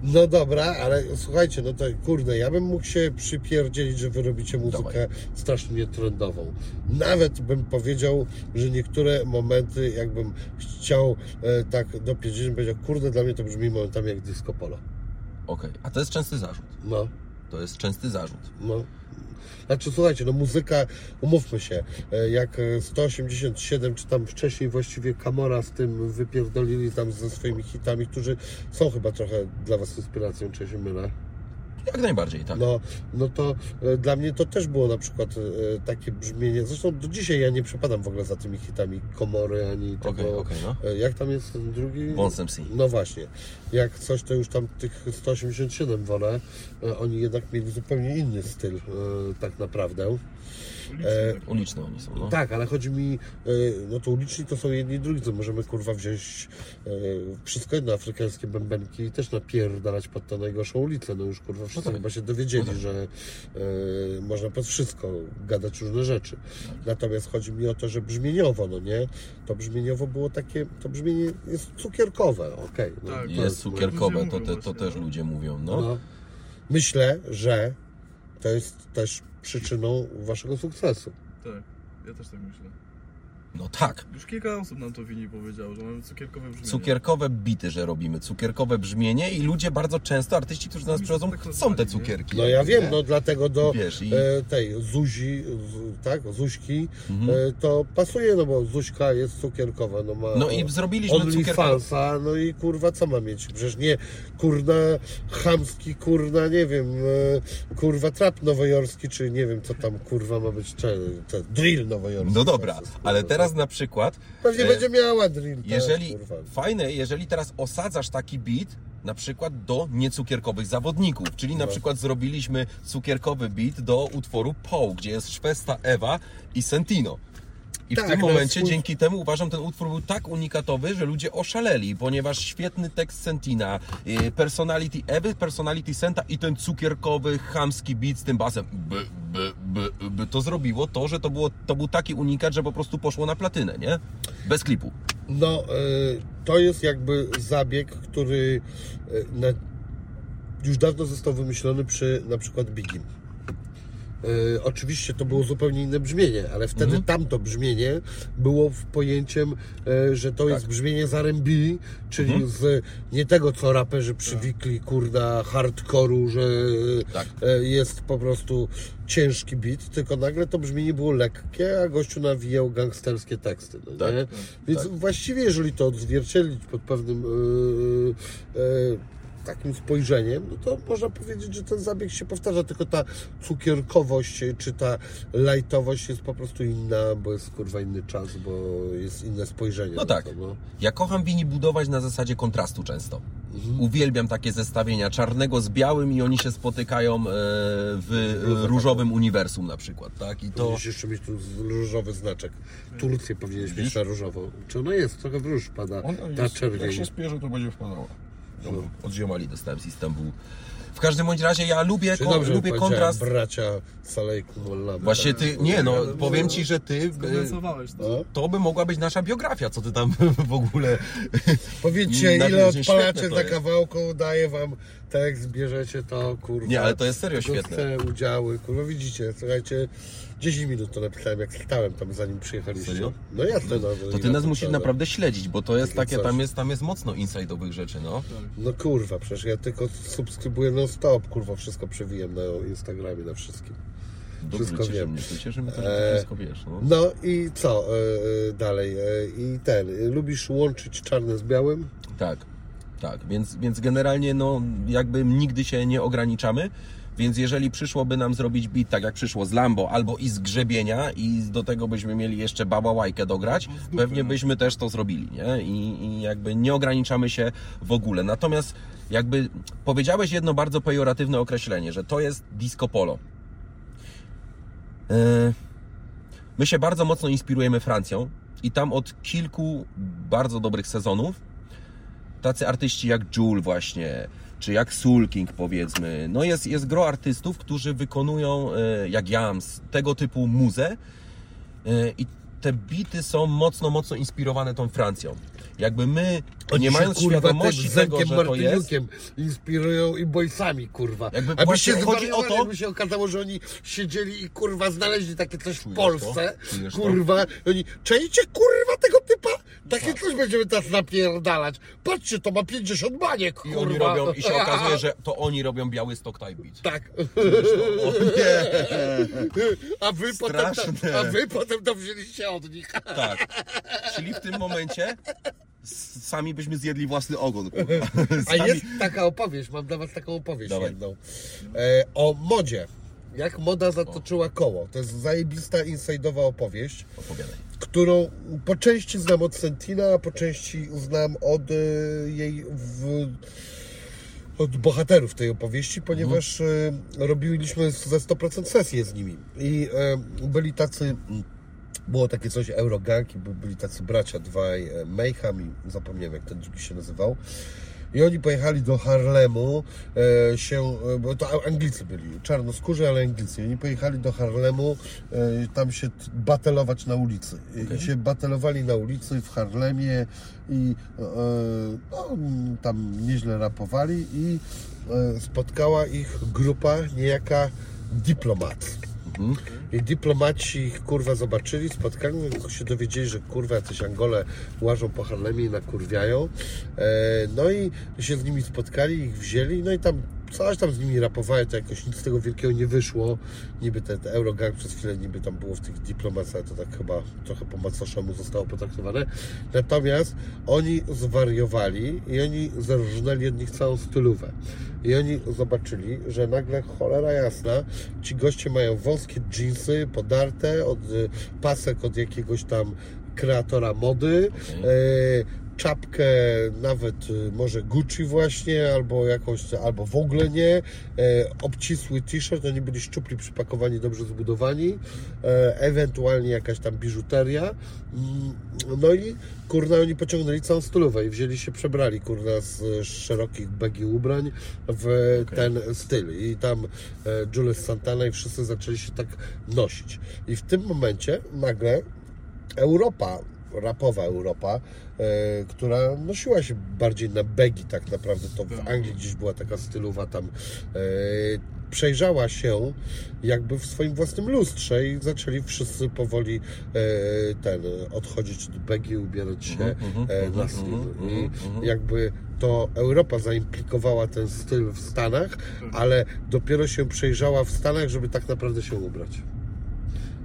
Speaker 2: No dobra, ale słuchajcie, no to kurde, ja bym mógł się przypierdzielić, że wy robicie muzykę strasznie trendową. Nawet bym powiedział, że niektóre momenty, jakbym chciał e, tak dopierdzieć, bym powiedział, kurde, dla mnie to brzmi momentami jak disco polo.
Speaker 1: Okej, a to jest częsty zarzut.
Speaker 2: No,
Speaker 1: To jest częsty zarzut.
Speaker 2: no. Znaczy, słuchajcie, no muzyka, umówmy się, e, jak e, 187, czy tam wcześniej właściwie Kamora z tym wypierdolili tam ze swoimi hitami, którzy są chyba trochę dla Was inspiracją, czy się mylę?
Speaker 1: Jak najbardziej, tak.
Speaker 2: No, no to e, dla mnie to też było na przykład e, takie brzmienie. Zresztą do dzisiaj ja nie przepadam w ogóle za tymi hitami Komory ani tego.
Speaker 1: Okej, okej, no.
Speaker 2: e, Jak tam jest ten drugi?
Speaker 1: Wons MC.
Speaker 2: No właśnie. Jak coś, to już tam tych 187 wolę. Oni jednak mieli zupełnie inny styl, tak naprawdę.
Speaker 3: Uliczny, tak.
Speaker 1: Uliczne oni są, no.
Speaker 2: Tak, ale chodzi mi, e, no to uliczni to są jedni i drudzy, to możemy kurwa wziąć e, wszystko jedno afrykańskie bębenki i też napierdalać pod tę najgorszą ulicę, no już kurwa wszyscy
Speaker 1: tak.
Speaker 2: chyba się dowiedzieli,
Speaker 1: No tak.
Speaker 2: że e, można pod wszystko gadać różne rzeczy.
Speaker 1: Tak.
Speaker 2: Natomiast chodzi mi o to, że brzmieniowo, no nie, to brzmieniowo było takie, to brzmienie jest cukierkowe, okej. no,
Speaker 3: Tak,
Speaker 2: to
Speaker 1: Jest
Speaker 3: Ludzie
Speaker 1: cukierkowe, to, te, to też
Speaker 3: no.
Speaker 1: ludzie mówią, no.
Speaker 2: no. Myślę, że to jest też przyczyną waszego sukcesu.
Speaker 3: Tak, ja też tak myślę.
Speaker 1: No tak.
Speaker 3: Już kilka osób nam to wini powiedziało, że mamy cukierkowe brzmienie.
Speaker 1: Cukierkowe bity, że robimy, cukierkowe brzmienie i ludzie bardzo często, artyści, którzy do nas przychodzą,
Speaker 3: tak
Speaker 1: chcą te cukierki.
Speaker 2: No ja wiem, no dlatego do
Speaker 1: Wiesz, i-
Speaker 2: e, tej Zuzi, z, tak, Zuśki,
Speaker 1: Mhm.
Speaker 2: e, to pasuje, no bo Zuśka jest cukierkowa, no ma
Speaker 1: No i zrobiliśmy cukierkowe...
Speaker 2: No i kurwa co ma mieć? Przecież nie kurna chamski, kurna, nie wiem, e, kurwa trap nowojorski, czy nie wiem co tam kurwa ma być, czy, drill nowojorski.
Speaker 1: No dobra,
Speaker 2: teraz
Speaker 1: ale
Speaker 2: kurwa.
Speaker 1: Teraz na przykład...
Speaker 2: Pewnie
Speaker 1: e,
Speaker 2: będzie miała drill
Speaker 1: Jeżeli,
Speaker 2: kurwa.
Speaker 1: fajne, jeżeli teraz osadzasz taki beat, na przykład do niecukierkowych zawodników, czyli na
Speaker 2: No.
Speaker 1: przykład zrobiliśmy cukierkowy beat do utworu Poł, gdzie jest Szwesta Ewa i Sentino. I
Speaker 2: Tak,
Speaker 1: w tym
Speaker 2: na
Speaker 1: momencie dzięki temu uważam, ten utwór był tak unikatowy, że ludzie oszaleli, ponieważ świetny tekst Sentina, y, personality Ewy, personality Senta i ten cukierkowy, chamski beat z tym basem, by, by, by, by, to zrobiło to, że to, było, to był taki unikat, że po prostu poszło na platynę, nie? Bez klipu.
Speaker 2: No, y, to jest jakby zabieg, który na, już dawno został wymyślony przy na przykład Bigim. Y, oczywiście to było zupełnie inne brzmienie, ale wtedy
Speaker 1: Mhm.
Speaker 2: tamto brzmienie było w pojęciem, y, że to jest brzmienie z R&B, czyli
Speaker 1: Mhm.
Speaker 2: z nie tego, co raperzy przywikli, kurda, hardkoru, że
Speaker 1: Tak.
Speaker 2: y, jest po prostu ciężki beat, tylko nagle to brzmienie było lekkie, a gościu nawijał gangsterskie teksty. No
Speaker 1: Tak, tak,
Speaker 2: Więc
Speaker 1: tak.
Speaker 2: właściwie, jeżeli to odzwierciedlić pod pewnym takim spojrzeniem, no to można powiedzieć, że ten zabieg się powtarza, tylko ta cukierkowość yy, czy ta lajtowość jest po prostu inna, bo jest kurwa inny czas, bo jest inne spojrzenie.
Speaker 1: No tak.
Speaker 2: To, no.
Speaker 1: Ja kocham wini budować na zasadzie kontrastu często.
Speaker 2: Mhm.
Speaker 1: Uwielbiam takie zestawienia czarnego z białym i oni się spotykają e, w e, różowym uniwersum na przykład, tak? I to...
Speaker 2: Powinieneś jeszcze mieć tu różowy znaczek. Turcję powinieneś mieć na różowo. Czy ona jest? Trochę w róż pada.
Speaker 1: Ona
Speaker 2: Ta
Speaker 1: jest, jak
Speaker 2: czerwień.
Speaker 1: się spierze, to będzie wpadała. No, od ziomali dostałem z Istanbulu. W każdym bądź razie ja lubię,
Speaker 2: Czy dobrze
Speaker 1: lubię kontrast.
Speaker 2: bracia Salejku.
Speaker 1: Właśnie ty, nie no, powiem ci, że ty,
Speaker 3: to.
Speaker 2: No.
Speaker 1: to by mogła być nasza biografia, co ty tam w ogóle...
Speaker 2: Powiedzcie,
Speaker 1: Na
Speaker 2: ile odpalacie
Speaker 1: świetne to
Speaker 2: za
Speaker 1: jest.
Speaker 2: kawałką, daję wam tekst, bierzecie to, kurwa.
Speaker 1: Nie, ale to jest serio świetne.
Speaker 2: Chcę udziały, kurwa, widzicie, słuchajcie, 10 minut to napisałem, jak stałem tam, zanim przyjechaliście.
Speaker 1: Serio?
Speaker 2: No jasne, no.
Speaker 1: To ty nas musisz naprawdę śledzić, bo to jest
Speaker 2: Takie coś.
Speaker 1: tam jest, tam jest mocno inside'owych rzeczy, no.
Speaker 2: No kurwa, przecież ja tylko subskrybuję non stop, kurwa, wszystko przewijam na Instagramie, na wszystkim.
Speaker 1: Dobrze,
Speaker 2: Wszystko
Speaker 1: cieszy
Speaker 2: wiem.
Speaker 1: mnie, to cieszy mnie to, że ty wszystko wiesz, no.
Speaker 2: No i co e, e, dalej? E, I ten, e, lubisz łączyć czarne z białym?
Speaker 1: Tak, tak, więc, więc generalnie no jakby nigdy się nie ograniczamy, więc jeżeli przyszłoby nam zrobić beat tak jak przyszło z Lambo albo i z grzebienia i do tego byśmy mieli jeszcze babałajkę dograć, pewnie byśmy też to zrobili, nie? I, I jakby nie ograniczamy się w ogóle. Natomiast jakby powiedziałeś jedno bardzo pejoratywne określenie, że to jest disco polo. Yy, My się bardzo mocno inspirujemy Francją i tam od kilku bardzo dobrych sezonów tacy artyści jak Jul właśnie, czy jak Soul King powiedzmy. No jest, jest gro artystów, którzy wykonują, e, jak Jams, tego typu muzę e, i te bity są mocno, mocno inspirowane tą Francją. Jakby my, nie
Speaker 2: się,
Speaker 1: mając
Speaker 2: kurwa,
Speaker 1: świadomości tego, że to jest,
Speaker 2: inspirują i boysami, kurwa.
Speaker 1: Jakby
Speaker 2: Jakby
Speaker 1: właśnie
Speaker 2: się
Speaker 1: chodzi o to-
Speaker 2: Jakby się okazało, że oni siedzieli i kurwa znaleźli takie coś w Polsce.
Speaker 1: to? To?
Speaker 2: kurwa. I oni, czajcie kurwa tego typa? Takie
Speaker 1: Tak.
Speaker 2: coś będziemy teraz napierdalać. Patrzcie, to ma 50 baniek,
Speaker 1: i
Speaker 2: kurwa.
Speaker 1: oni robią, i się okazuje, że to oni robią biały type beat.
Speaker 2: Tak.
Speaker 1: O nie!
Speaker 2: A wy, potem
Speaker 1: Straszne.
Speaker 2: to, a wy potem to wzięliście od nich.
Speaker 1: Tak. Czyli w tym momencie sami byśmy zjedli własny ogon.
Speaker 2: A
Speaker 1: Sami-
Speaker 2: jest taka opowieść, mam dla was taką opowieść
Speaker 1: Dawaj.
Speaker 2: jedną. E, o modzie. Jak moda zatoczyła koło. To jest zajebista, inside'owa opowieść,
Speaker 1: Opowiadaj.
Speaker 2: którą po części znam od Sentina, a po części znam od e, jej w, od bohaterów tej opowieści, ponieważ e, robiliśmy ze 100% sesję z nimi. I e, byli tacy było takie coś Eurogang i by- byli tacy bracia dwaj e, Mayhem i zapomniałem jak ten drugi się nazywał. I oni pojechali do Harlemu e, się, e, bo to Anglicy byli, czarnoskórzy, ale Anglicy. Oni pojechali do Harlemu tam się batelować na ulicy. I- I się batelowali na ulicy w Harlemie i no, tam nieźle rapowali i spotkała ich grupa niejaka Diplomat. I dyplomaci ich kurwa zobaczyli, spotkali, no, się dowiedzieli, że kurwa jacyś Angole łażą po Harlemie i nakurwiają. E, no i się z nimi spotkali, ich wzięli, no i tam coś tam z nimi rapowali, to jakoś nic z tego wielkiego nie wyszło. Niby ten, ten Eurogang przez chwilę niby tam było w tych dyplomacjach, to tak chyba trochę po macoszemu zostało potraktowane. Natomiast oni zwariowali i oni zarżnęli od nich całą stylówę. I oni zobaczyli, że nagle cholera jasna, ci goście mają wąskie dżinsy, podarte, od y, pasek od jakiegoś tam kreatora mody,
Speaker 1: Okej.
Speaker 2: Czapkę, nawet y, może Gucci właśnie, albo jakąś, albo w ogóle nie, e, obcisły t-shirt, oni byli szczupli, przypakowani, dobrze zbudowani, e, ewentualnie jakaś tam biżuteria, Mm, no i kurna oni pociągnęli całą stylówę i wzięli się, przebrali kurna z, szerokich begi ubrań w
Speaker 1: Okej.
Speaker 2: ten styl. I tam e, Julius Santana i wszyscy zaczęli się tak nosić. I w tym momencie nagle Europa, rapowa Europa, e, która nosiła się bardziej na begi tak naprawdę, to w
Speaker 3: Tak.
Speaker 2: Anglii gdzieś była taka stylowa tam, e, przejrzała się jakby w swoim własnym lustrze i zaczęli wszyscy powoli e, ten, odchodzić od begi, ubierać się
Speaker 1: Mhm, mhm,
Speaker 2: e, na
Speaker 1: mhm,
Speaker 2: styl.
Speaker 1: mhm,
Speaker 2: I jakby to Europa zaimplikowała ten styl w Stanach, ale dopiero się przejrzała w Stanach, żeby tak naprawdę się ubrać.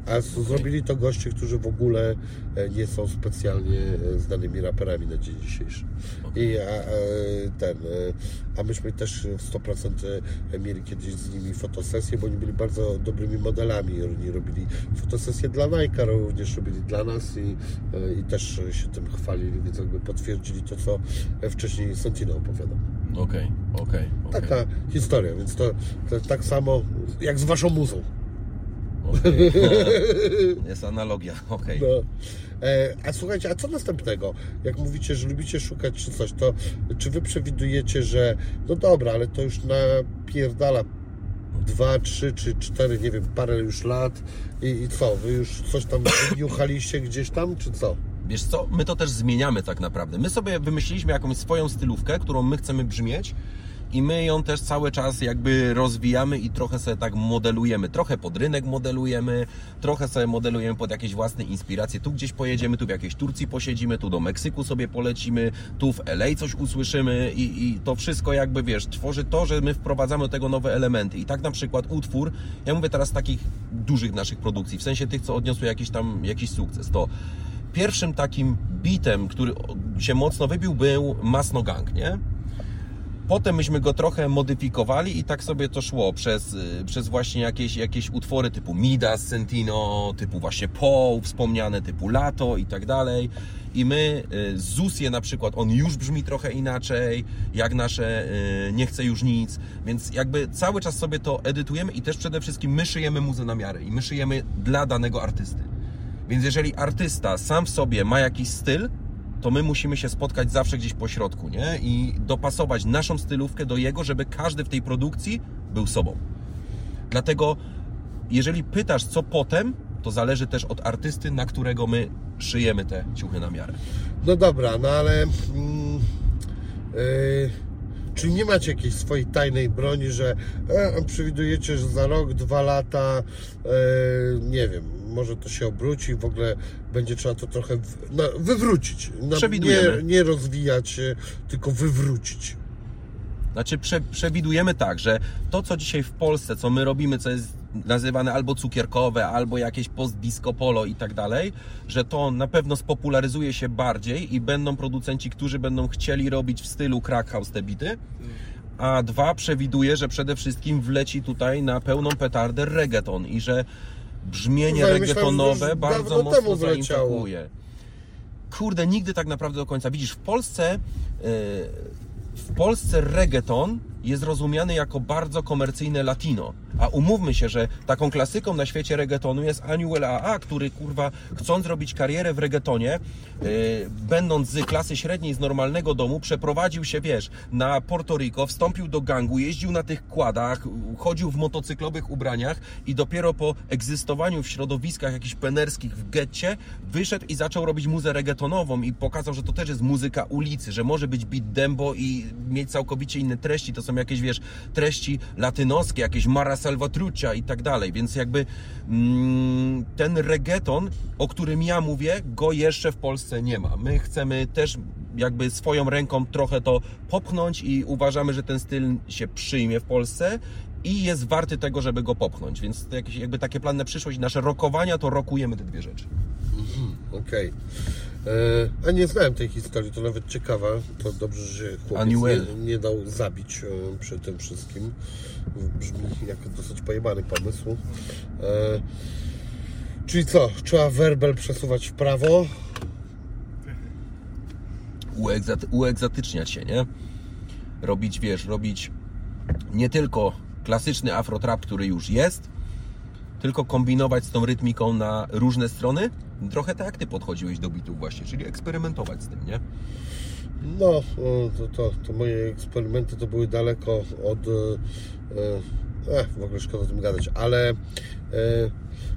Speaker 2: A zrobili to goście, którzy w ogóle e, nie są specjalnie e, znanymi raperami na dzień dzisiejszy. I a, a, ten, e, a myśmy też w 100% mieli kiedyś z nimi fotosesję, bo oni byli bardzo dobrymi modelami. Oni robili fotosesję dla Nike, również robili dla nas i, i też się tym chwalili, więc jakby potwierdzili to, co wcześniej Santino opowiadał.
Speaker 1: Okej, okej. okej.
Speaker 2: Taka historia, więc to, to tak samo jak z waszą muzą.
Speaker 1: Okej. Jest analogia, okej.
Speaker 2: No. E, a słuchajcie, a co następnego? Jak mówicie, że lubicie szukać czy coś, to czy wy przewidujecie, że no dobra, ale to już napierdala dwa, trzy czy cztery, nie wiem, parę już lat i, i co? Wy już coś tam wyniuchaliście gdzieś tam, czy co?
Speaker 1: Wiesz co, my to też zmieniamy tak naprawdę. My sobie wymyśliliśmy jakąś swoją stylówkę, którą my chcemy brzmieć i my ją też cały czas jakby rozwijamy i trochę sobie tak modelujemy. Trochę pod rynek modelujemy, trochę sobie modelujemy pod jakieś własne inspiracje. Tu gdzieś pojedziemy, tu w jakiejś Turcji posiedzimy, tu do Meksyku sobie polecimy, tu w LA coś usłyszymy i, i to wszystko jakby, wiesz, tworzy to, że my wprowadzamy do tego nowe elementy. I tak na przykład utwór, ja mówię teraz takich dużych naszych produkcji, w sensie tych, co odniosły jakiś tam, jakiś sukces, to pierwszym takim bitem, który się mocno wybił, był Masno Gang, nie? Potem myśmy go trochę modyfikowali i tak sobie to szło przez, y, przez właśnie jakieś, jakieś utwory typu Midas, Sentino, typu właśnie Poe, wspomniane typu Lato i tak dalej. I my, y, Zusie na przykład, on już brzmi trochę inaczej, jak nasze y, Nie chcę już nic, więc jakby cały czas sobie to edytujemy i też przede wszystkim my szyjemy muzę na miarę i my szyjemy dla danego artysty. Więc jeżeli artysta sam w sobie ma jakiś styl, to my musimy się spotkać zawsze gdzieś po środku, nie? I dopasować naszą stylówkę do jego, żeby każdy w tej produkcji był sobą. Dlatego, jeżeli pytasz, co potem, to zależy też od artysty, na którego my szyjemy te ciuchy na miarę.
Speaker 2: No dobra, no ale. Mm, yy, czyli nie macie jakiejś swojej tajnej broni, że e, przewidujecie, że za rok, dwa lata, e, nie wiem, może to się obróci, w ogóle będzie trzeba to trochę wywrócić.
Speaker 1: Przewidujemy.
Speaker 2: Nie, nie rozwijać, e, tylko wywrócić.
Speaker 1: Znaczy prze, przewidujemy tak, że to co dzisiaj w Polsce, co my robimy, co jest nazywane albo cukierkowe, albo jakieś post-disco polo i tak dalej, że to na pewno spopularyzuje się bardziej i będą producenci, którzy będą chcieli robić w stylu crack house te bity. A dwa, przewiduję, że przede wszystkim wleci tutaj na pełną petardę reggaeton i że brzmienie
Speaker 2: No,
Speaker 1: reggaetonowe bardzo mocno zaimpakuje. Kurde, nigdy tak naprawdę do końca. Widzisz, w Polsce yy, w Polsce reggaeton jest rozumiany jako bardzo komercyjne latino. A umówmy się, że taką klasyką na świecie reggaetonu jest Anuel AA, który kurwa chcąc robić karierę w reggaetonie, yy, będąc z klasy średniej, z normalnego domu, przeprowadził się, wiesz, na Porto Rico, wstąpił do gangu, jeździł na tych kładach, chodził w motocyklowych ubraniach i dopiero po egzystowaniu w środowiskach jakichś penerskich w getcie wyszedł i zaczął robić muzę reggaetonową i pokazał, że to też jest muzyka ulicy, że może być beat dembo i mieć całkowicie inne treści. To są jakieś, wiesz, treści latynoskie, jakieś Mara Salvatrucha i tak dalej. Więc jakby mm, ten reggaeton, o którym ja mówię, go jeszcze w Polsce nie ma. My chcemy też jakby swoją ręką trochę to popchnąć i uważamy, że ten styl się przyjmie w Polsce i jest warty tego, żeby go popchnąć. Więc jakieś, jakby takie plany na przyszłość, nasze rokowania, to rokujemy te dwie rzeczy.
Speaker 2: Okej. E, A nie znałem tej historii, to nawet ciekawa. To dobrze, że się chłopiec nie, nie dał zabić e, przy tym wszystkim. Brzmi jak dosyć pojebany pomysł. E, Czyli co? Trzeba werbel przesuwać w prawo.
Speaker 1: uegzat, uegzatyczniać się, nie? Robić, wiesz, robić nie tylko klasyczny afrotrap, który już jest, tylko kombinować z tą rytmiką na różne strony. Trochę tak jak ty podchodziłeś do bitów właśnie, czyli eksperymentować z tym, nie?
Speaker 2: No, to, to, to moje eksperymenty to były daleko od. E, e, w ogóle szkoda o tym gadać, ale. E,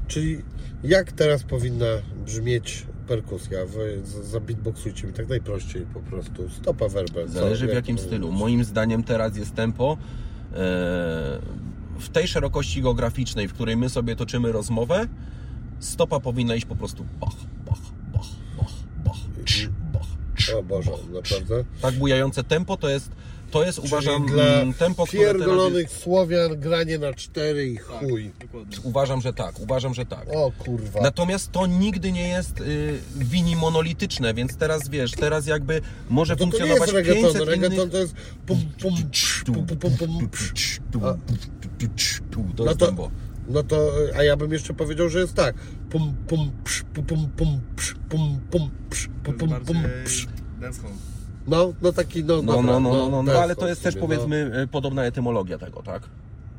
Speaker 2: czyli jak teraz powinna brzmieć perkusja? Zabitboxujcie mi tak najprościej po prostu. Stopa werbel. co?
Speaker 1: Zależy w
Speaker 2: Jak
Speaker 1: jakim stylu. Moim zdaniem teraz jest tempo e, w tej szerokości geograficznej, w której my sobie toczymy rozmowę, stopa powinna iść po prostu bach, bach, bach, bach, bach, cz, bach, cz,
Speaker 2: O Boże,
Speaker 1: bach,
Speaker 2: naprawdę.
Speaker 1: Tak bujające tempo to jest, to jest uważam
Speaker 2: Czyli dla
Speaker 1: mm, tempo, które teraz
Speaker 2: pierdolonych
Speaker 1: jest,
Speaker 2: Słowian granie na cztery i
Speaker 3: Tak,
Speaker 2: chuj.
Speaker 3: dokładnie.
Speaker 1: Uważam, że tak, uważam, że tak.
Speaker 2: O kurwa.
Speaker 1: Natomiast to nigdy nie jest y, wini monolityczne, więc teraz wiesz, teraz jakby może
Speaker 2: to, to nie
Speaker 1: funkcjonować
Speaker 2: jest reggaeton.
Speaker 1: 500
Speaker 2: Reggaeton
Speaker 1: innych...
Speaker 2: to jest pum pum pum pum pum pum. A-
Speaker 1: To
Speaker 2: No
Speaker 1: jest
Speaker 2: to,
Speaker 1: tempo.
Speaker 2: No to, a ja bym jeszcze powiedział, że jest tak. Pum, pum, psz, pum, pum, pum, psz, pum, pum, psz, pum, pum, pum, psz.
Speaker 3: dancehall.
Speaker 2: No, no taki, no,
Speaker 1: No,
Speaker 2: dobra,
Speaker 1: no, no, no, no, no,
Speaker 2: ten
Speaker 1: ale to jest też
Speaker 2: sumie,
Speaker 1: powiedzmy y, podobna etymologia tego, tak?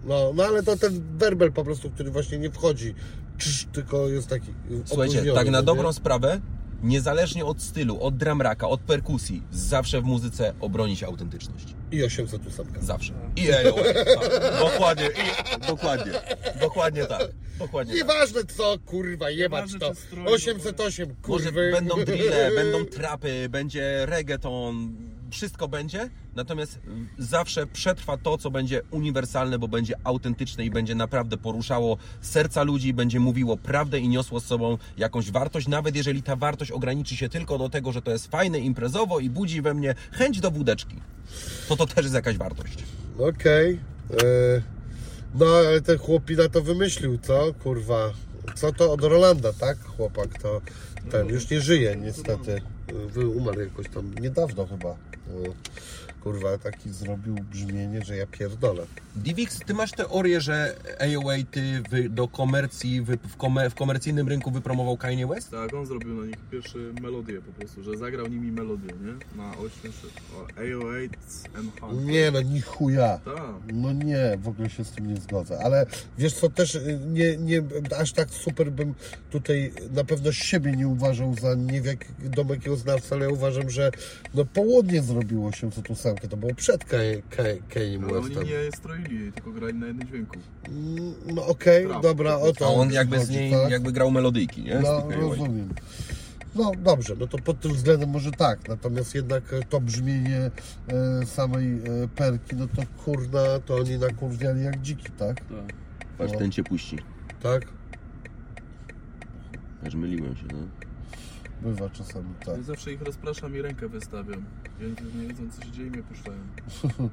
Speaker 2: No, no, ale to ten werbel po prostu, który właśnie nie wchodzi, Cz, tylko jest taki
Speaker 1: Słuchajcie,
Speaker 2: opóźniony,
Speaker 1: tak na
Speaker 2: no
Speaker 1: dobrą
Speaker 2: nie?
Speaker 1: sprawę, niezależnie od stylu, od dramraka, od perkusji, zawsze w muzyce obroni się autentyczność.
Speaker 2: I 808.
Speaker 1: Zawsze. I ejo, tak. Dokładnie, i, dokładnie, dokładnie tak. Dokładnie tak.
Speaker 2: Nieważne co, kurwa, jebać
Speaker 3: Nieważne,
Speaker 2: to.
Speaker 3: strój,
Speaker 2: 808,
Speaker 1: Może
Speaker 2: kurwy.
Speaker 1: będą drille, będą trapy, będzie reggaeton, wszystko będzie, natomiast zawsze przetrwa to, co będzie uniwersalne, bo będzie autentyczne i będzie naprawdę poruszało serca ludzi, będzie mówiło prawdę i niosło z sobą jakąś wartość, nawet jeżeli ta wartość ograniczy się tylko do tego, że to jest fajne imprezowo i budzi we mnie chęć do wódeczki. To to też jest jakaś wartość.
Speaker 2: Okej. e, No, ale ten chłopina to wymyślił, co? Kurwa. Co to od Rolanda, tak? Chłopak to ten już nie żyje niestety. Wy- Umarł jakoś tam niedawno chyba. Kurwa, taki zrobił brzmienie, że ja pierdolę.
Speaker 1: Divix, ty masz teorię, że AOA ty wy, do komercji, wy, w, komer, w komercyjnym rynku wypromował Kanye West?
Speaker 3: Tak, on zrobił na nich pierwsze melodię po prostu, że zagrał nimi melodię, nie? Na 800, o, AO8 Enhanced.
Speaker 2: Nie no, ni chuja.
Speaker 3: Tak.
Speaker 2: No nie, w ogóle się z tym nie zgodzę. Ale wiesz co, też y, nie, nie, aż tak super bym tutaj na pewno siebie nie uważał za nie wiadomo jakiego znawcę, ale ja uważam, że no południe zrobiło się co tu samkę. To było przed Kanye Kanye
Speaker 3: Ale oni
Speaker 2: Westem.
Speaker 3: nie stroili, tylko grali na jednym dźwięku.
Speaker 2: Mm, No okej,
Speaker 3: Prawda.
Speaker 2: dobra, o to
Speaker 1: A on jakby z niej
Speaker 2: tak?
Speaker 1: jakby grał melodyjki, nie?
Speaker 2: No, rozumiem. No dobrze, no to pod tym względem może tak, natomiast jednak e, to brzmienie e, samej e, perki, no to kurna, to oni nakurwiali jak dziki, tak?
Speaker 3: Tak.
Speaker 1: Patrz, ten cię puści.
Speaker 2: Tak?
Speaker 1: Aż myliłem się, no.
Speaker 2: Bywa czasami tak.
Speaker 3: Ja zawsze ich rozpraszam i rękę wystawiam. Wtedy nie wiedzą co się dzieje i mnie puszczają.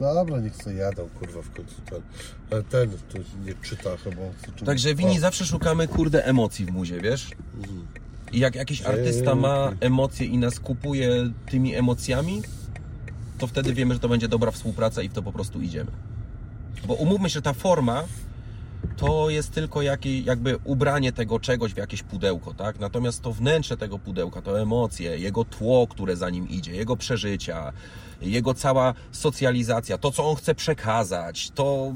Speaker 2: Dobra, niech sobie jadą, kurwa, w końcu ten. Ale ten tu nie czyta chyba. co czym-
Speaker 1: Także Wini
Speaker 2: O,
Speaker 1: zawsze szukamy, kurde, emocji w muzie, wiesz? I jak jakiś artysta ma emocje i nas kupuje tymi emocjami, to wtedy wiemy, że to będzie dobra współpraca i w to po prostu idziemy. Bo umówmy się, ta forma to jest tylko jakie, jakby ubranie tego czegoś w jakieś pudełko, tak? Natomiast to wnętrze tego pudełka, to emocje, jego tło, które za nim idzie, jego przeżycia, jego cała socjalizacja, to co on chce przekazać, to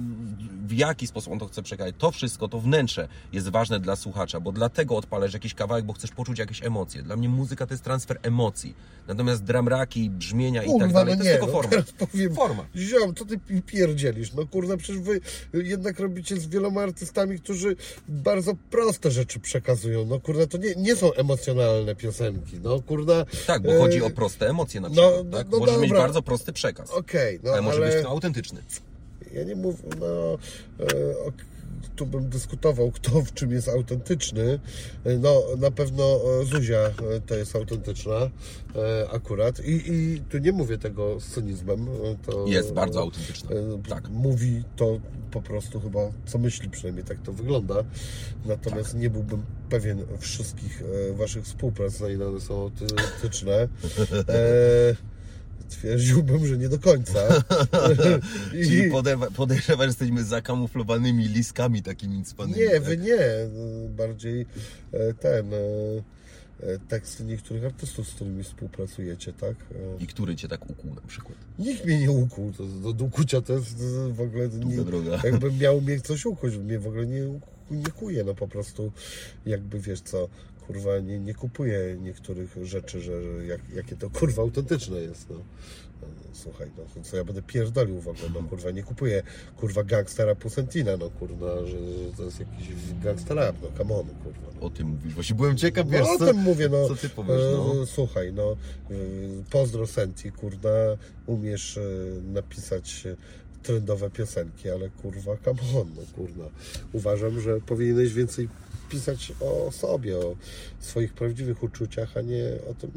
Speaker 1: w jaki sposób on to chce przekazać, to wszystko, to wnętrze jest ważne dla słuchacza, bo dlatego odpalasz jakiś kawałek, bo chcesz poczuć jakieś emocje. Dla mnie muzyka to jest transfer emocji. Natomiast dramraki, brzmienia i tak dalej,
Speaker 2: no
Speaker 1: to
Speaker 2: nie,
Speaker 1: jest tylko
Speaker 2: no
Speaker 1: forma.
Speaker 2: teraz powiem,
Speaker 1: Forma.
Speaker 2: ziom, co ty pi- pierdzielisz? No kurwa, przecież wy jednak robicie z wieloma artystami, którzy bardzo proste rzeczy przekazują. No kurwa, to nie, nie są emocjonalne piosenki, no kurwa.
Speaker 1: Tak, bo
Speaker 2: e,
Speaker 1: chodzi o proste emocje na
Speaker 2: no,
Speaker 1: przykład.
Speaker 2: no,
Speaker 1: tak?
Speaker 2: no
Speaker 1: Możesz mieć
Speaker 2: dobra.
Speaker 1: Bardzo prosty przekaz,
Speaker 2: Okej, no
Speaker 1: ale może
Speaker 2: ale...
Speaker 1: być to autentyczny.
Speaker 2: Ja nie mówię, no, e, tu bym dyskutował, kto w czym jest autentyczny. E, No, na pewno e, Zuzia to jest autentyczna akurat. I, I tu nie mówię tego z cynizmem. To,
Speaker 1: Jest bardzo autentyczna. Tak.
Speaker 2: Mówi to po prostu chyba, co myśli przynajmniej, tak to wygląda. Natomiast
Speaker 1: Tak.
Speaker 2: nie byłbym pewien wszystkich Waszych współprac, na ile one są autentyczne. E, Twierdziłbym, że nie do końca.
Speaker 1: Czyli podewa- podejrzewasz, że jesteśmy zakamuflowanymi liskami takimi cwanymi.
Speaker 2: Nie,
Speaker 1: tak?
Speaker 2: wy nie. Bardziej e, ten. e, e, teksty niektórych artystów, z którymi współpracujecie, tak?
Speaker 1: I który cię tak ukuł na przykład?
Speaker 2: Nikt mnie nie ukuł, to, to, do ukucia to jest w ogóle nie,
Speaker 1: droga.
Speaker 2: jakby miał mnie coś ukuć, mnie w ogóle nie, nie kuje, no po prostu jakby wiesz co, kurwa nie, nie kupuję niektórych rzeczy, że że jak, jakie to kurwa autentyczne jest, no. No, Słuchaj, no co ja będę pierdolił w ogóle, no kurwa, nie kupuję kurwa gangstera Pusentina, no kurwa, że, że to jest jakiś gangster rap, no come on, kurwa. No.
Speaker 1: O tym mówisz. Właśnie byłem ciekaw,
Speaker 2: No,
Speaker 1: wiesz,
Speaker 2: o
Speaker 1: co,
Speaker 2: tym mówię, no.
Speaker 1: co ty powiesz, no.
Speaker 2: E, Słuchaj, no, e, pozdro Senti, kurda, umiesz e, napisać trendowe piosenki, ale kurwa, come on, no kurwa. Uważam, że powinieneś więcej pisać o sobie, o swoich prawdziwych uczuciach, a nie o tym,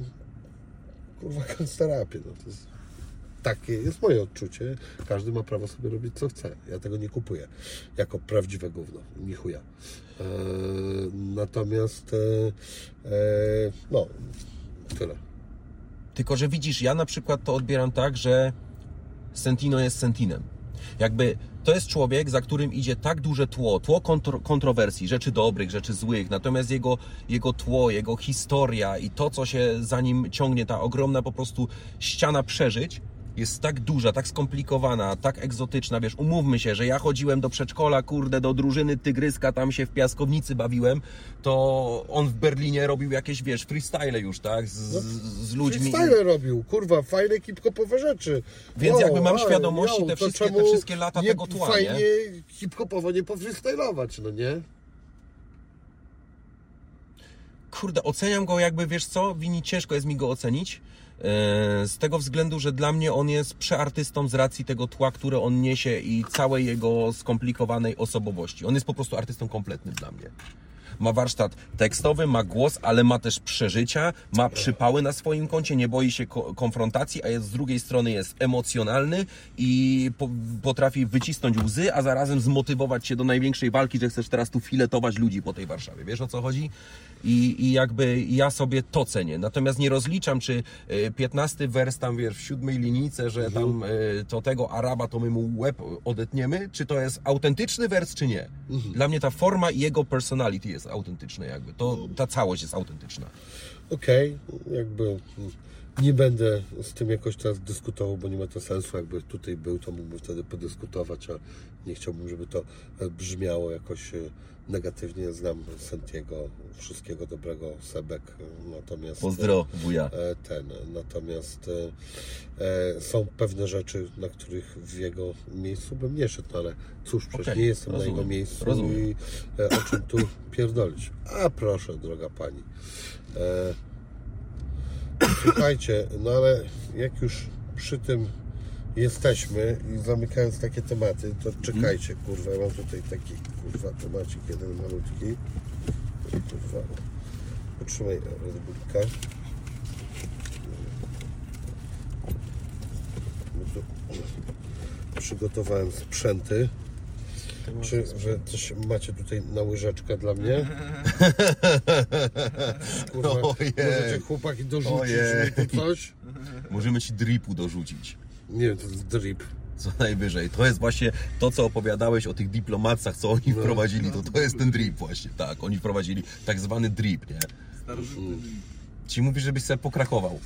Speaker 2: kurwa, gangsterapie, no to jest... Takie jest moje odczucie. Każdy ma prawo sobie robić co chce. Ja tego nie kupuję jako prawdziwe gówno. Ni chuja. E, natomiast e, e, no, tyle.
Speaker 1: Tylko, że widzisz, ja na przykład to odbieram tak, że Sentino jest Sentinem. Jakby to jest człowiek, za którym idzie tak duże tło, tło kontro, kontrowersji, rzeczy dobrych, rzeczy złych, natomiast jego, jego tło, jego historia i to, co się za nim ciągnie, ta ogromna po prostu ściana przeżyć, jest tak duża, tak skomplikowana, tak egzotyczna, wiesz, umówmy się, że ja chodziłem do przedszkola, kurde, do drużyny Tygryska, tam się w piaskownicy bawiłem, to on w Berlinie robił jakieś, wiesz, freestyle już, tak, z, z ludźmi.
Speaker 2: Freestyle robił, kurwa, fajne hip-hopowe rzeczy.
Speaker 1: Więc jakby mam
Speaker 2: ale,
Speaker 1: świadomości te
Speaker 2: to
Speaker 1: wszystkie- te wszystkie lata
Speaker 2: nie,
Speaker 1: tego tła,
Speaker 2: Fajnie hip-hopowo nie pofreestylować, no nie?
Speaker 1: kurde, oceniam go jakby, wiesz co, wini ciężko jest mi go ocenić. E, Z tego względu, że dla mnie on jest przeartystą z racji tego tła, które on niesie i całej jego skomplikowanej osobowości. On jest po prostu artystą kompletnym dla mnie. Ma warsztat tekstowy, ma głos, ale ma też przeżycia, ma przypały na swoim koncie, nie boi się ko- konfrontacji, a jest z drugiej strony jest emocjonalny i po, potrafi wycisnąć łzy, a zarazem zmotywować się do największej walki, że chcesz teraz tu filetować ludzi po tej Warszawie. Wiesz o co chodzi? I, i jakby ja sobie to cenię. Natomiast nie rozliczam, czy y, 15 wers tam, wiesz, w siódmej linijce, że tam y, to tego Araba to my mu łeb odetniemy, czy to jest autentyczny wers, czy nie. Dla mnie ta forma i jego personality jest autentyczne jakby. To, ta całość jest autentyczna.
Speaker 2: Okej, jakby mm, nie będę z tym jakoś teraz dyskutował, bo nie ma to sensu. Jakby tutaj był, to mógłbym wtedy podyskutować, a nie chciałbym, żeby to e, brzmiało jakoś e, negatywnie. Znam Sentiego, wszystkiego dobrego, Sebek, e, natomiast...
Speaker 1: Pozdro, wuja.
Speaker 2: e, ten. Natomiast e, są pewne rzeczy, na których w jego miejscu bym nie szedł, no ale cóż, przecież
Speaker 1: Okej,
Speaker 2: nie jestem na
Speaker 1: rozumiem,
Speaker 2: jego miejscu
Speaker 1: rozumiem.
Speaker 2: i e, o czym tu pierdolić. A proszę, droga pani. E, słuchajcie, no ale jak już przy tym jesteśmy i zamykając takie tematy, to czekajcie, kurwa, ja mam tutaj taki, kurwa, temacik jeden malutki. Kurwa, Potrzymaj Red Bo tu Przygotowałem sprzęty. Czy wy coś macie tutaj na łyżeczkę dla mnie? Kurwa,
Speaker 1: Ojej.
Speaker 2: możecie chłopaki dorzucić
Speaker 1: Ojej.
Speaker 2: mi tu coś?
Speaker 1: Możemy ci dripu dorzucić.
Speaker 2: Nie, to jest drip.
Speaker 1: Co najwyżej. To jest właśnie to, co opowiadałeś o tych dyplomacach, co oni wprowadzili. To, to jest ten drip właśnie. Tak, oni wprowadzili tak zwany drip, nie?
Speaker 3: Starożytny
Speaker 1: Ci mówisz, żebyś sobie pokrakował.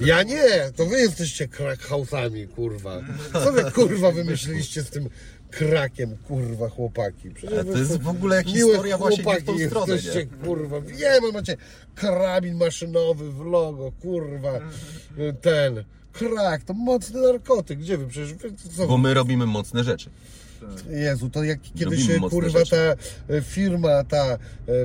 Speaker 2: Ja nie, to wy jesteście crackhausami, kurwa. Co wy kurwa wymyśliliście z tym krakiem, kurwa, chłopaki? Przecież
Speaker 1: A to jest w ogóle
Speaker 2: miłe
Speaker 1: historia właśnie nie w tą stronę,
Speaker 2: jesteście,
Speaker 1: nie?
Speaker 2: kurwa. Wiemy, macie karabin maszynowy w logo, kurwa. Ten. Krak, to mocny narkotyk. Gdzie wy? Przecież wy co?
Speaker 1: Bo my robimy mocne rzeczy.
Speaker 2: Jezu, to jak kiedyś
Speaker 1: Robimy
Speaker 2: kurwa ta e, firma, ta e,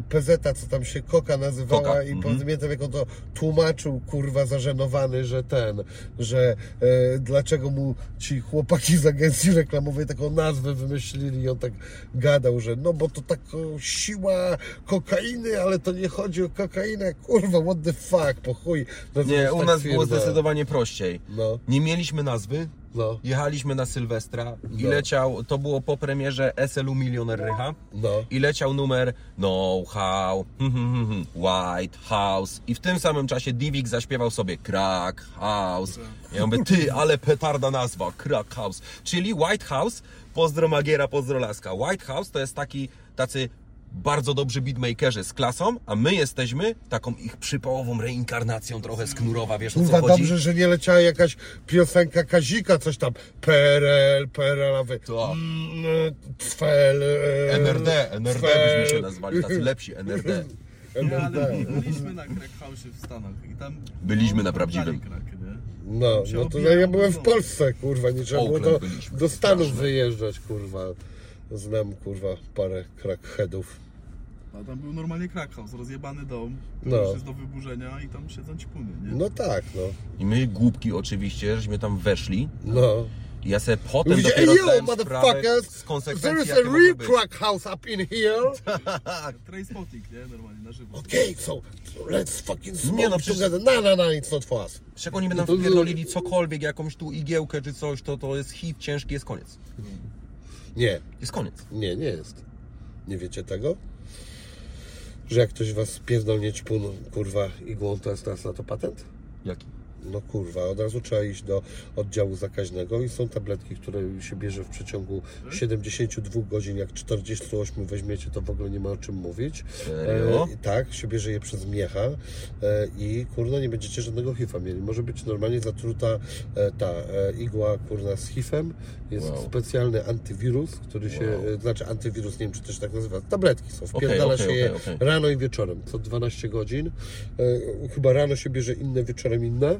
Speaker 2: PZ, co tam się Koka nazywała
Speaker 1: Koka,
Speaker 2: i
Speaker 1: mhm.
Speaker 2: pamiętam jak on to tłumaczył, kurwa zażenowany, że ten, że e, dlaczego mu ci chłopaki z agencji reklamowej taką nazwę wymyślili i on tak gadał, że no bo to tak o, siła kokainy, ale to nie chodzi o kokainę, kurwa, what the fuck, po chuj.
Speaker 1: Nie, u
Speaker 2: tak
Speaker 1: nas było
Speaker 2: firmę.
Speaker 1: zdecydowanie prościej.
Speaker 2: No,
Speaker 1: Nie mieliśmy nazwy,
Speaker 2: no,
Speaker 1: jechaliśmy na Sylwestra i
Speaker 2: No.
Speaker 1: leciał, to było po premierze SLU Milioner Rycha
Speaker 2: no.
Speaker 1: i leciał numer No How, hmm, hmm, hmm, White House i w tym samym czasie Divik zaśpiewał sobie Crack House. Ja mówię, ty, ale petarda nazwa, Crack House. Czyli White House, pozdro Magiera, pozdro Laska. White House to jest taki, tacy bardzo dobrzy beatmakerzy z klasą, a my jesteśmy taką ich przypałową reinkarnacją trochę z Knurowa, wiesz o co chodzi?
Speaker 2: dobrze, że nie leciała jakaś piosenka Kazika, coś tam. PRL, PRL-owy.
Speaker 1: To.
Speaker 2: Mm, Cfel. e,
Speaker 1: NRD, NRD byśmy się nazwali, tacy lepsi, NRD.
Speaker 3: Nie, ale byliśmy na Crack House w Stanach i tam...
Speaker 1: Byliśmy na
Speaker 3: no,
Speaker 1: prawdziwym.
Speaker 3: Crack, nie?
Speaker 2: No, no to ja byłem w. Polsce, kurwa, nie trzeba było
Speaker 1: Oakland
Speaker 2: do,
Speaker 1: byliśmy,
Speaker 2: do Stanów wyjeżdżać, kurwa. Znam, kurwa, parę crackheadów.
Speaker 3: A tam był normalnie Crack House, rozjebany dom,
Speaker 2: No.
Speaker 3: no. już jest do wyburzenia i tam siedzą ćpuny, nie?
Speaker 2: No tak, no.
Speaker 1: I my głupki oczywiście, żeśmy tam weszli.
Speaker 2: No.
Speaker 1: I ja sobie potem
Speaker 2: Mówicie,
Speaker 1: dopiero
Speaker 2: yo, motherfuckers,
Speaker 1: z
Speaker 2: there
Speaker 1: konsekwencji,
Speaker 2: is a real crack house up in here.
Speaker 3: Trainspotting, nie? Normalnie na żywo.
Speaker 2: Okay, so let's fucking smoke
Speaker 1: Nie, no przecież-
Speaker 2: together. No, no, no, it's not for us.
Speaker 1: Jak oni będą wpierdolili cokolwiek, jakąś tu igiełkę czy coś, to to jest hit ciężki, jest koniec.
Speaker 2: Nie,
Speaker 1: Jest koniec.
Speaker 2: nie, nie jest. Nie wiecie tego? Że jak ktoś was pierdolnie ćpun, kurwa, igłą, to jest teraz na to patent?
Speaker 1: Jaki?
Speaker 2: No kurwa, od razu trzeba iść do oddziału zakaźnego i są tabletki, które się bierze w przeciągu 72 godzin. Jak 48 weźmiecie, to w ogóle nie ma o czym mówić.
Speaker 1: Serio?
Speaker 2: E, tak, się bierze je przez miecha e, i kurna nie będziecie żadnego HIV-a mieli. Może być normalnie zatruta e, ta e, igła kurna z HIV-em. Jest
Speaker 1: Wow.
Speaker 2: specjalny antywirus, który się,
Speaker 1: Wow.
Speaker 2: e, znaczy antywirus, nie wiem czy też tak nazywa, tabletki są. Wpierdala
Speaker 1: okej,
Speaker 2: się je
Speaker 1: okej.
Speaker 2: rano i wieczorem, co 12 godzin. E, chyba rano się bierze inne, wieczorem inne.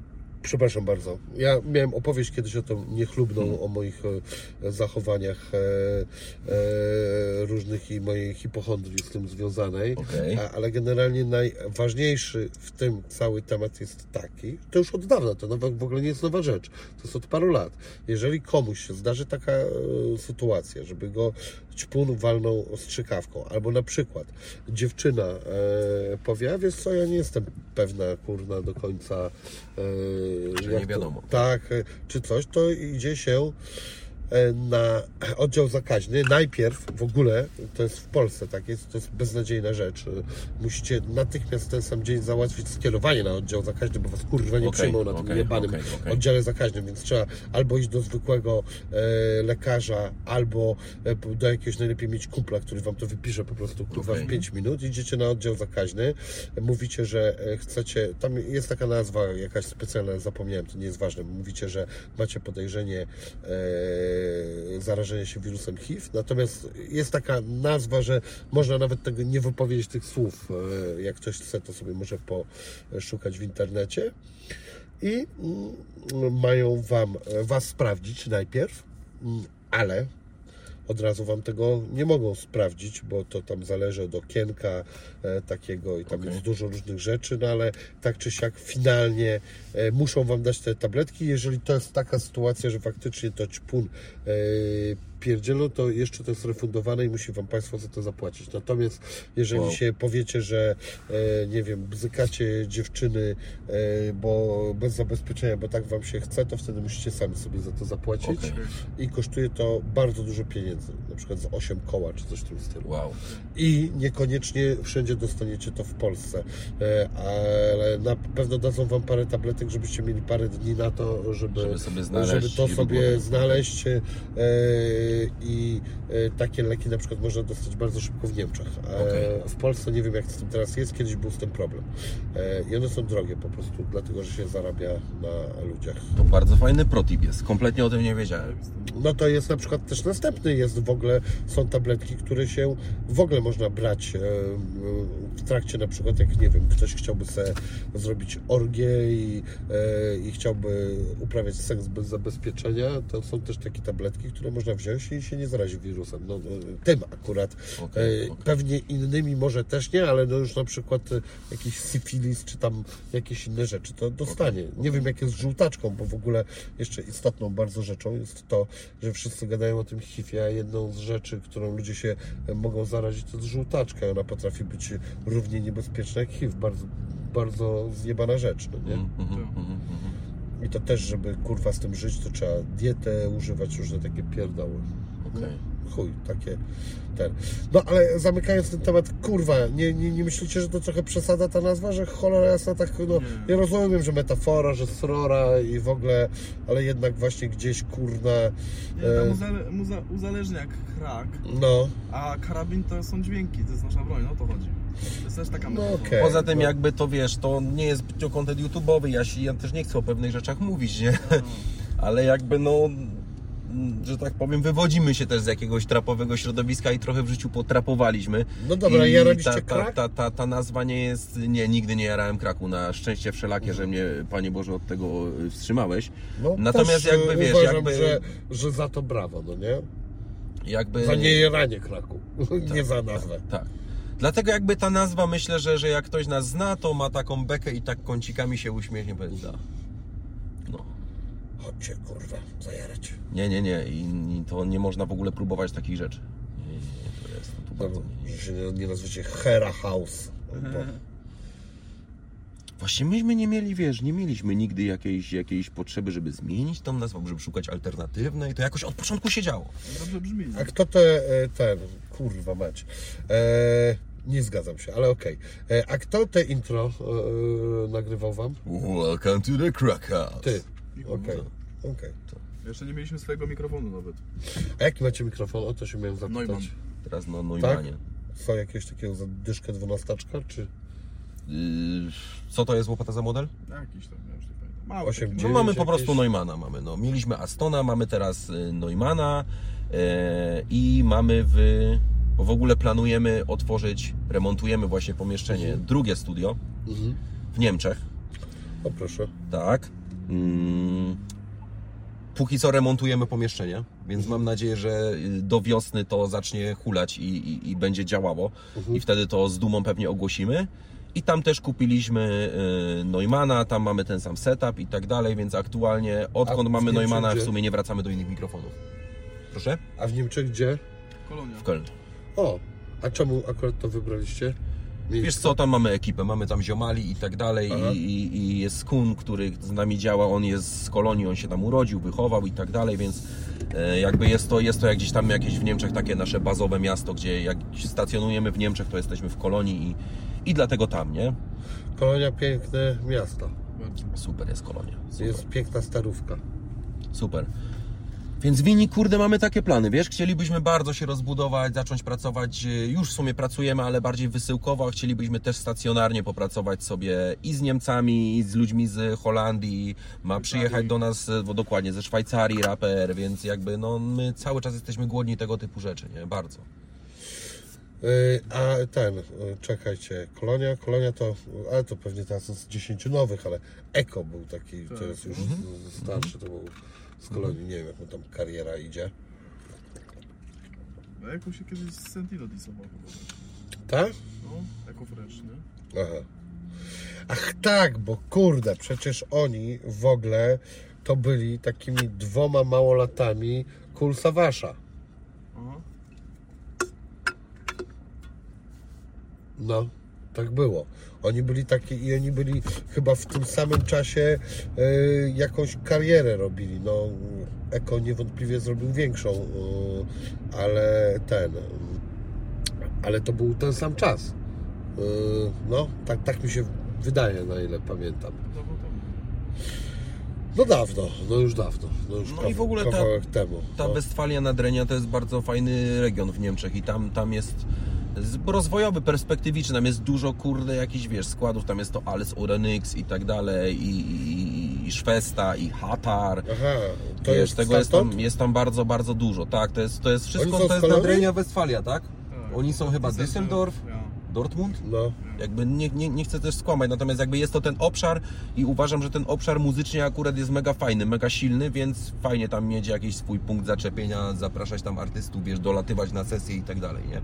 Speaker 2: Przepraszam bardzo. Ja miałem opowieść kiedyś o tym niechlubną,
Speaker 1: Hmm.
Speaker 2: o moich e, zachowaniach e, e, różnych i mojej hipochondrii z tym związanej.
Speaker 1: Okej.
Speaker 2: A, ale generalnie najważniejszy w tym cały temat jest taki, to już od dawna, to nowa, w ogóle nie jest nowa rzecz, to jest od paru lat. Jeżeli komuś się zdarzy taka e, sytuacja, żeby go ćpun walnął ostrzykawką, albo na przykład dziewczyna e, powie, a wiesz co, ja nie jestem pewna, kurna, do końca e,
Speaker 1: Że nie wiadomo.
Speaker 2: To, tak, e, czy coś, to idzie się na oddział zakaźny. Najpierw w ogóle, to jest w Polsce, tak jest, to jest beznadziejna rzecz. E, Musicie natychmiast ten sam dzień załatwić skierowanie na oddział zakaźny, bo was kurwa nie
Speaker 1: Okej,
Speaker 2: przyjmą na tym
Speaker 1: okej,
Speaker 2: jebanym
Speaker 1: okej, okej.
Speaker 2: oddziale zakaźnym, więc trzeba albo iść do zwykłego e, lekarza, albo e, do jakiegoś najlepiej mieć kumpla, który wam to wypisze po prostu kurwa w 5 minut. Idziecie na oddział zakaźny, e, mówicie, że e, chcecie, tam jest taka nazwa jakaś specjalna, zapomniałem, to nie jest ważne. Mówicie, że macie podejrzenie e, zarażenia się wirusem HIV, natomiast jest taka nazwa, że można nawet tego nie wypowiedzieć tych słów. E, jak ktoś chce, to sobie może poszukać w internecie i mm, mają wam, was sprawdzić najpierw, mm, ale od razu wam tego nie mogą sprawdzić, bo to tam zależy od okienka takiego i tam
Speaker 1: Okej.
Speaker 2: jest dużo różnych rzeczy, no ale tak czy siak finalnie e, muszą wam dać te tabletki. Jeżeli to jest taka sytuacja, że faktycznie to ćpun e, pierdzielą, to jeszcze to jest refundowane i musi wam państwo za to zapłacić. Natomiast jeżeli
Speaker 1: Wow.
Speaker 2: się powiecie, że e, nie wiem, bzykacie dziewczyny, e, bo bez zabezpieczenia, bo tak wam się chce, to wtedy musicie sami sobie za to zapłacić
Speaker 1: Okej.
Speaker 2: i kosztuje to bardzo dużo pieniędzy, na przykład za 8 koła czy coś w tym stylu.
Speaker 1: Wow.
Speaker 2: I niekoniecznie wszędzie dostaniecie to w Polsce, E, ale na pewno dadzą wam parę tabletek, żebyście mieli parę dni na to, żeby,
Speaker 1: Żeby sobie znaleźć
Speaker 2: żeby to sobie znaleźć e, i e, takie leki na przykład można dostać bardzo szybko w Niemczech. E,
Speaker 1: Okej.
Speaker 2: W Polsce nie wiem jak z tym teraz jest, kiedyś był z tym problem. E, I one są drogie po prostu, dlatego że się zarabia na ludziach.
Speaker 1: To bardzo fajny protip jest. Kompletnie o tym nie wiedziałem.
Speaker 2: No to jest na przykład też następny jest w ogóle, są tabletki, które się w ogóle można brać e, w trakcie na przykład, jak nie wiem, ktoś chciałby sobie zrobić orgię i, e, i chciałby uprawiać seks bez zabezpieczenia, to są też takie tabletki, które można wziąć i się nie zarazi wirusem. No, no, tym akurat.
Speaker 1: Okej,
Speaker 2: E,
Speaker 1: okej.
Speaker 2: Pewnie innymi może też nie, ale no już na przykład e, jakiś syfilis czy tam jakieś inne rzeczy to dostanie. Nie wiem jak jest z żółtaczką, bo w ogóle jeszcze istotną bardzo rzeczą jest to, że wszyscy gadają o tym HIV-ie, a jedną z rzeczy, którą ludzie się e, mogą zarazić to jest żółtaczka. Ona potrafi być równie niebezpieczna jak HIV. Bardzo, bardzo zjebana rzecz, no nie?
Speaker 1: Mhm, mhm, mhm.
Speaker 2: I to też, żeby kurwa z tym żyć, to trzeba dietę używać, różne takie pierdoły.
Speaker 1: Okej.
Speaker 2: chuj, takie ten. No ale zamykając ten temat, kurwa, nie, nie, nie myślicie, że to trochę przesada ta nazwa, że cholera jasna tak, no,
Speaker 3: Nie.
Speaker 2: ja rozumiem, że metafora, że srora i w ogóle, ale jednak właśnie gdzieś, kurna,
Speaker 3: Nie,
Speaker 2: e,
Speaker 3: uzale, muza, uzależnia jak crack,
Speaker 2: no,
Speaker 3: a karabin to są dźwięki, to jest nasza broń, o to chodzi. To jest też taka
Speaker 2: No okej.
Speaker 1: Poza tym
Speaker 2: no.
Speaker 1: jakby to wiesz, to nie jest zbytnio content YouTube'owy, ja, się, ja też nie chcę o pewnych rzeczach mówić, nie? Ale jakby no, że tak powiem, wywodzimy się też z jakiegoś trapowego środowiska i trochę w życiu potrapowaliśmy.
Speaker 2: No dobra,
Speaker 1: I
Speaker 2: jaraliście
Speaker 1: ta, ta,
Speaker 2: crack?
Speaker 1: ta, ta, ta nazwa nie jest, nie, nigdy nie jarałem kraku, na szczęście wszelakie, że mnie, Panie Boże, od tego y, wstrzymałeś.
Speaker 2: no
Speaker 1: Natomiast
Speaker 2: też,
Speaker 1: jakby,
Speaker 2: e,
Speaker 1: wiesz,
Speaker 2: uważam,
Speaker 1: jakby-
Speaker 2: że, że za to brawo, no nie?
Speaker 1: Jakby...
Speaker 2: Za niejeranie kraku, nie za nazwę.
Speaker 1: Tak. Dlatego jakby ta nazwa, myślę, że, że jak ktoś nas zna, to ma taką bekę i tak kącikami się uśmiechnie, da. No.
Speaker 2: Chodźcie, kurwa, zajarać.
Speaker 1: Nie, nie, nie. I, I to nie można w ogóle próbować takich rzeczy. Nie, nie, nie. To jest to bardzo nie.
Speaker 2: Nie, nazwiecie Hera House. Bo,
Speaker 1: Właśnie myśmy nie mieli, wiesz, nie mieliśmy nigdy jakiejś, jakiejś potrzeby, żeby zmienić tą nazwę, żeby szukać alternatywnej. To jakoś od początku się działo.
Speaker 3: Dobrze brzmi.
Speaker 2: a kto te, e, ten, kurwa mać, e, nie zgadzam się, ale okej. E, A kto te intro e, e, nagrywał wam?
Speaker 1: Welcome to the Crack House.
Speaker 2: Ty. Okej, okej.
Speaker 3: Jeszcze nie mieliśmy swojego mikrofonu nawet.
Speaker 2: A jaki macie mikrofon? O to się miałem zapytać.
Speaker 3: Neumann.
Speaker 1: Teraz na Neumanie.
Speaker 2: Są jakiegoś takiego za dyszkę dwunastaczka, czy
Speaker 1: Yy, co to jest łopata za model?
Speaker 3: Jakiś tam, ja już nie pamiętam. Mały
Speaker 2: Osiem,
Speaker 3: taki.
Speaker 1: No
Speaker 2: Dziewięć
Speaker 1: mamy po
Speaker 2: jakieś?
Speaker 1: prostu Neumana mamy. No. Mieliśmy Astona, mamy teraz y, Neumana e, i mamy w... Bo w ogóle planujemy otworzyć, remontujemy właśnie pomieszczenie, drugie studio
Speaker 2: Mhm.
Speaker 1: w Niemczech.
Speaker 2: O proszę.
Speaker 1: Tak. Mm. Póki co remontujemy pomieszczenie, więc mam nadzieję, że y, do wiosny to zacznie hulać i, i, i będzie działało. I wtedy to z dumą pewnie ogłosimy. I tam też kupiliśmy y, Neumana, tam mamy ten sam setup i tak dalej, więc aktualnie odkąd
Speaker 2: w
Speaker 1: mamy
Speaker 2: Niemczech
Speaker 1: Neumana w sumie nie wracamy do innych mikrofonów. Proszę?
Speaker 2: A w Niemczech gdzie?
Speaker 3: Kolonia.
Speaker 1: W Köln.
Speaker 2: O, a czemu akurat to wybraliście? Miejsce?
Speaker 1: Wiesz co, tam mamy ekipę, mamy tam ziomali i tak dalej i, i, i jest Kun, który z nami działa, on jest z Kolonii, on się tam urodził, wychował i tak dalej, więc e, jakby jest to, jest to jak gdzieś tam jakieś w Niemczech takie nasze bazowe miasto, gdzie jak stacjonujemy w Niemczech, to jesteśmy w Kolonii i, i dlatego tam, nie?
Speaker 2: Kolonia piękne miasto.
Speaker 1: Super jest Kolonia. Super.
Speaker 2: Jest piękna starówka.
Speaker 1: Super. Więc Wini, kurde, mamy takie plany, wiesz? Chcielibyśmy bardzo się rozbudować, zacząć pracować, y, już w sumie pracujemy, ale bardziej wysyłkowo, chcielibyśmy też stacjonarnie popracować sobie i z Niemcami, i z ludźmi z Holandii. Ma przyjechać do nas, y, bo dokładnie, ze Szwajcarii raper, więc jakby, no, my cały czas jesteśmy głodni tego typu rzeczy, nie? Bardzo.
Speaker 2: Yy, a ten, yy, czekajcie, Kolonia, Kolonia to, ale to pewnie teraz z 10 nowych, ale Eko był taki, to
Speaker 3: Tak.
Speaker 2: jest już yy, starszy, to był z Kolonii, nie wiem jak mu tam kariera idzie.
Speaker 3: No jakoś się kiedyś z Sentino disował.
Speaker 2: Tak?
Speaker 3: No, jako fresh, nie?
Speaker 2: Aha. Ach tak, bo kurde, przecież oni w ogóle to byli takimi dwoma małolatami Kulsawasza.
Speaker 3: Aha.
Speaker 2: No, tak było. Oni byli takie i oni byli chyba w tym samym czasie e, jakąś karierę robili. No, Eko niewątpliwie zrobił większą, e, ale ten, e, ale to był ten sam czas. E, no, tak, tak mi się wydaje, na ile pamiętam. No dawno, no już dawno. No, już
Speaker 1: No i w ogóle ta-
Speaker 2: temu.
Speaker 1: Ta
Speaker 2: no.
Speaker 1: Westfalia Nadrenia to jest bardzo fajny region w Niemczech i tam, tam jest rozwojowy, perspektywiczny, tam jest dużo, kurde, jakichś, wiesz, składów, tam jest to Alles oder Nix i tak dalej, i, i, i Szwesta, i Hatar,
Speaker 2: Aha, to
Speaker 1: wiesz,
Speaker 2: jest
Speaker 1: tego jest tam, jest tam bardzo, bardzo dużo, tak, to jest, to jest wszystko, to jest? Nadrenia Westfalia, tak?
Speaker 3: Tak.
Speaker 1: Oni są chyba Düsseldorf,
Speaker 3: Ja.
Speaker 1: Dortmund?
Speaker 2: No,
Speaker 1: Jakby nie, nie, nie chcę też skłamać, natomiast jakby jest to ten obszar i uważam, że ten obszar muzycznie akurat jest mega fajny, mega silny, więc fajnie tam mieć jakiś swój punkt zaczepienia, zapraszać tam artystów, wiesz, dolatywać na sesje i tak dalej, nie?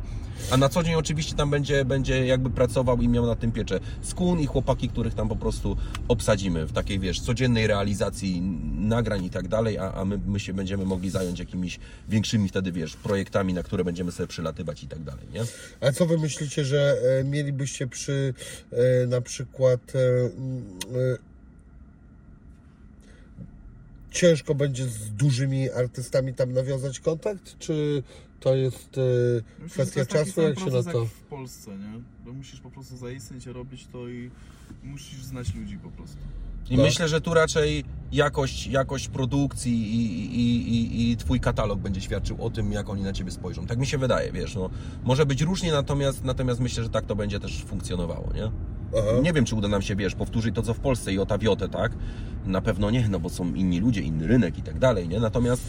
Speaker 1: A na co dzień oczywiście tam będzie, będzie jakby pracował i miał na tym pieczę skun i chłopaki, których tam po prostu obsadzimy w takiej, wiesz, codziennej realizacji nagrań i tak dalej, a, a my, my się będziemy mogli zająć jakimiś większymi wtedy, wiesz, projektami, na które będziemy sobie przylatywać i tak dalej, nie?
Speaker 2: A co wy myślicie, że e, mielibyście przy e, na przykład e, e, ciężko będzie z dużymi artystami tam nawiązać kontakt, czy to jest
Speaker 3: Myślę,
Speaker 2: kwestia
Speaker 3: to jest
Speaker 2: czasu, jak się na to...
Speaker 3: jak w Polsce, nie? Bo musisz po prostu zaistnieć, robić to i musisz znać ludzi po prostu.
Speaker 1: I
Speaker 2: Tak.
Speaker 1: myślę, że tu raczej jakość, jakość produkcji i, i, i, i twój katalog będzie świadczył o tym, jak oni na ciebie spojrzą. Tak mi się wydaje, wiesz, no, może być różnie, natomiast, natomiast myślę, że tak to będzie też funkcjonowało, nie?
Speaker 2: Aha.
Speaker 1: Nie wiem, czy uda nam się, wiesz, powtórzyć to, co w Polsce i o tawiotę, tak? Na pewno nie, no bo są inni ludzie, inny rynek i tak dalej, nie? Natomiast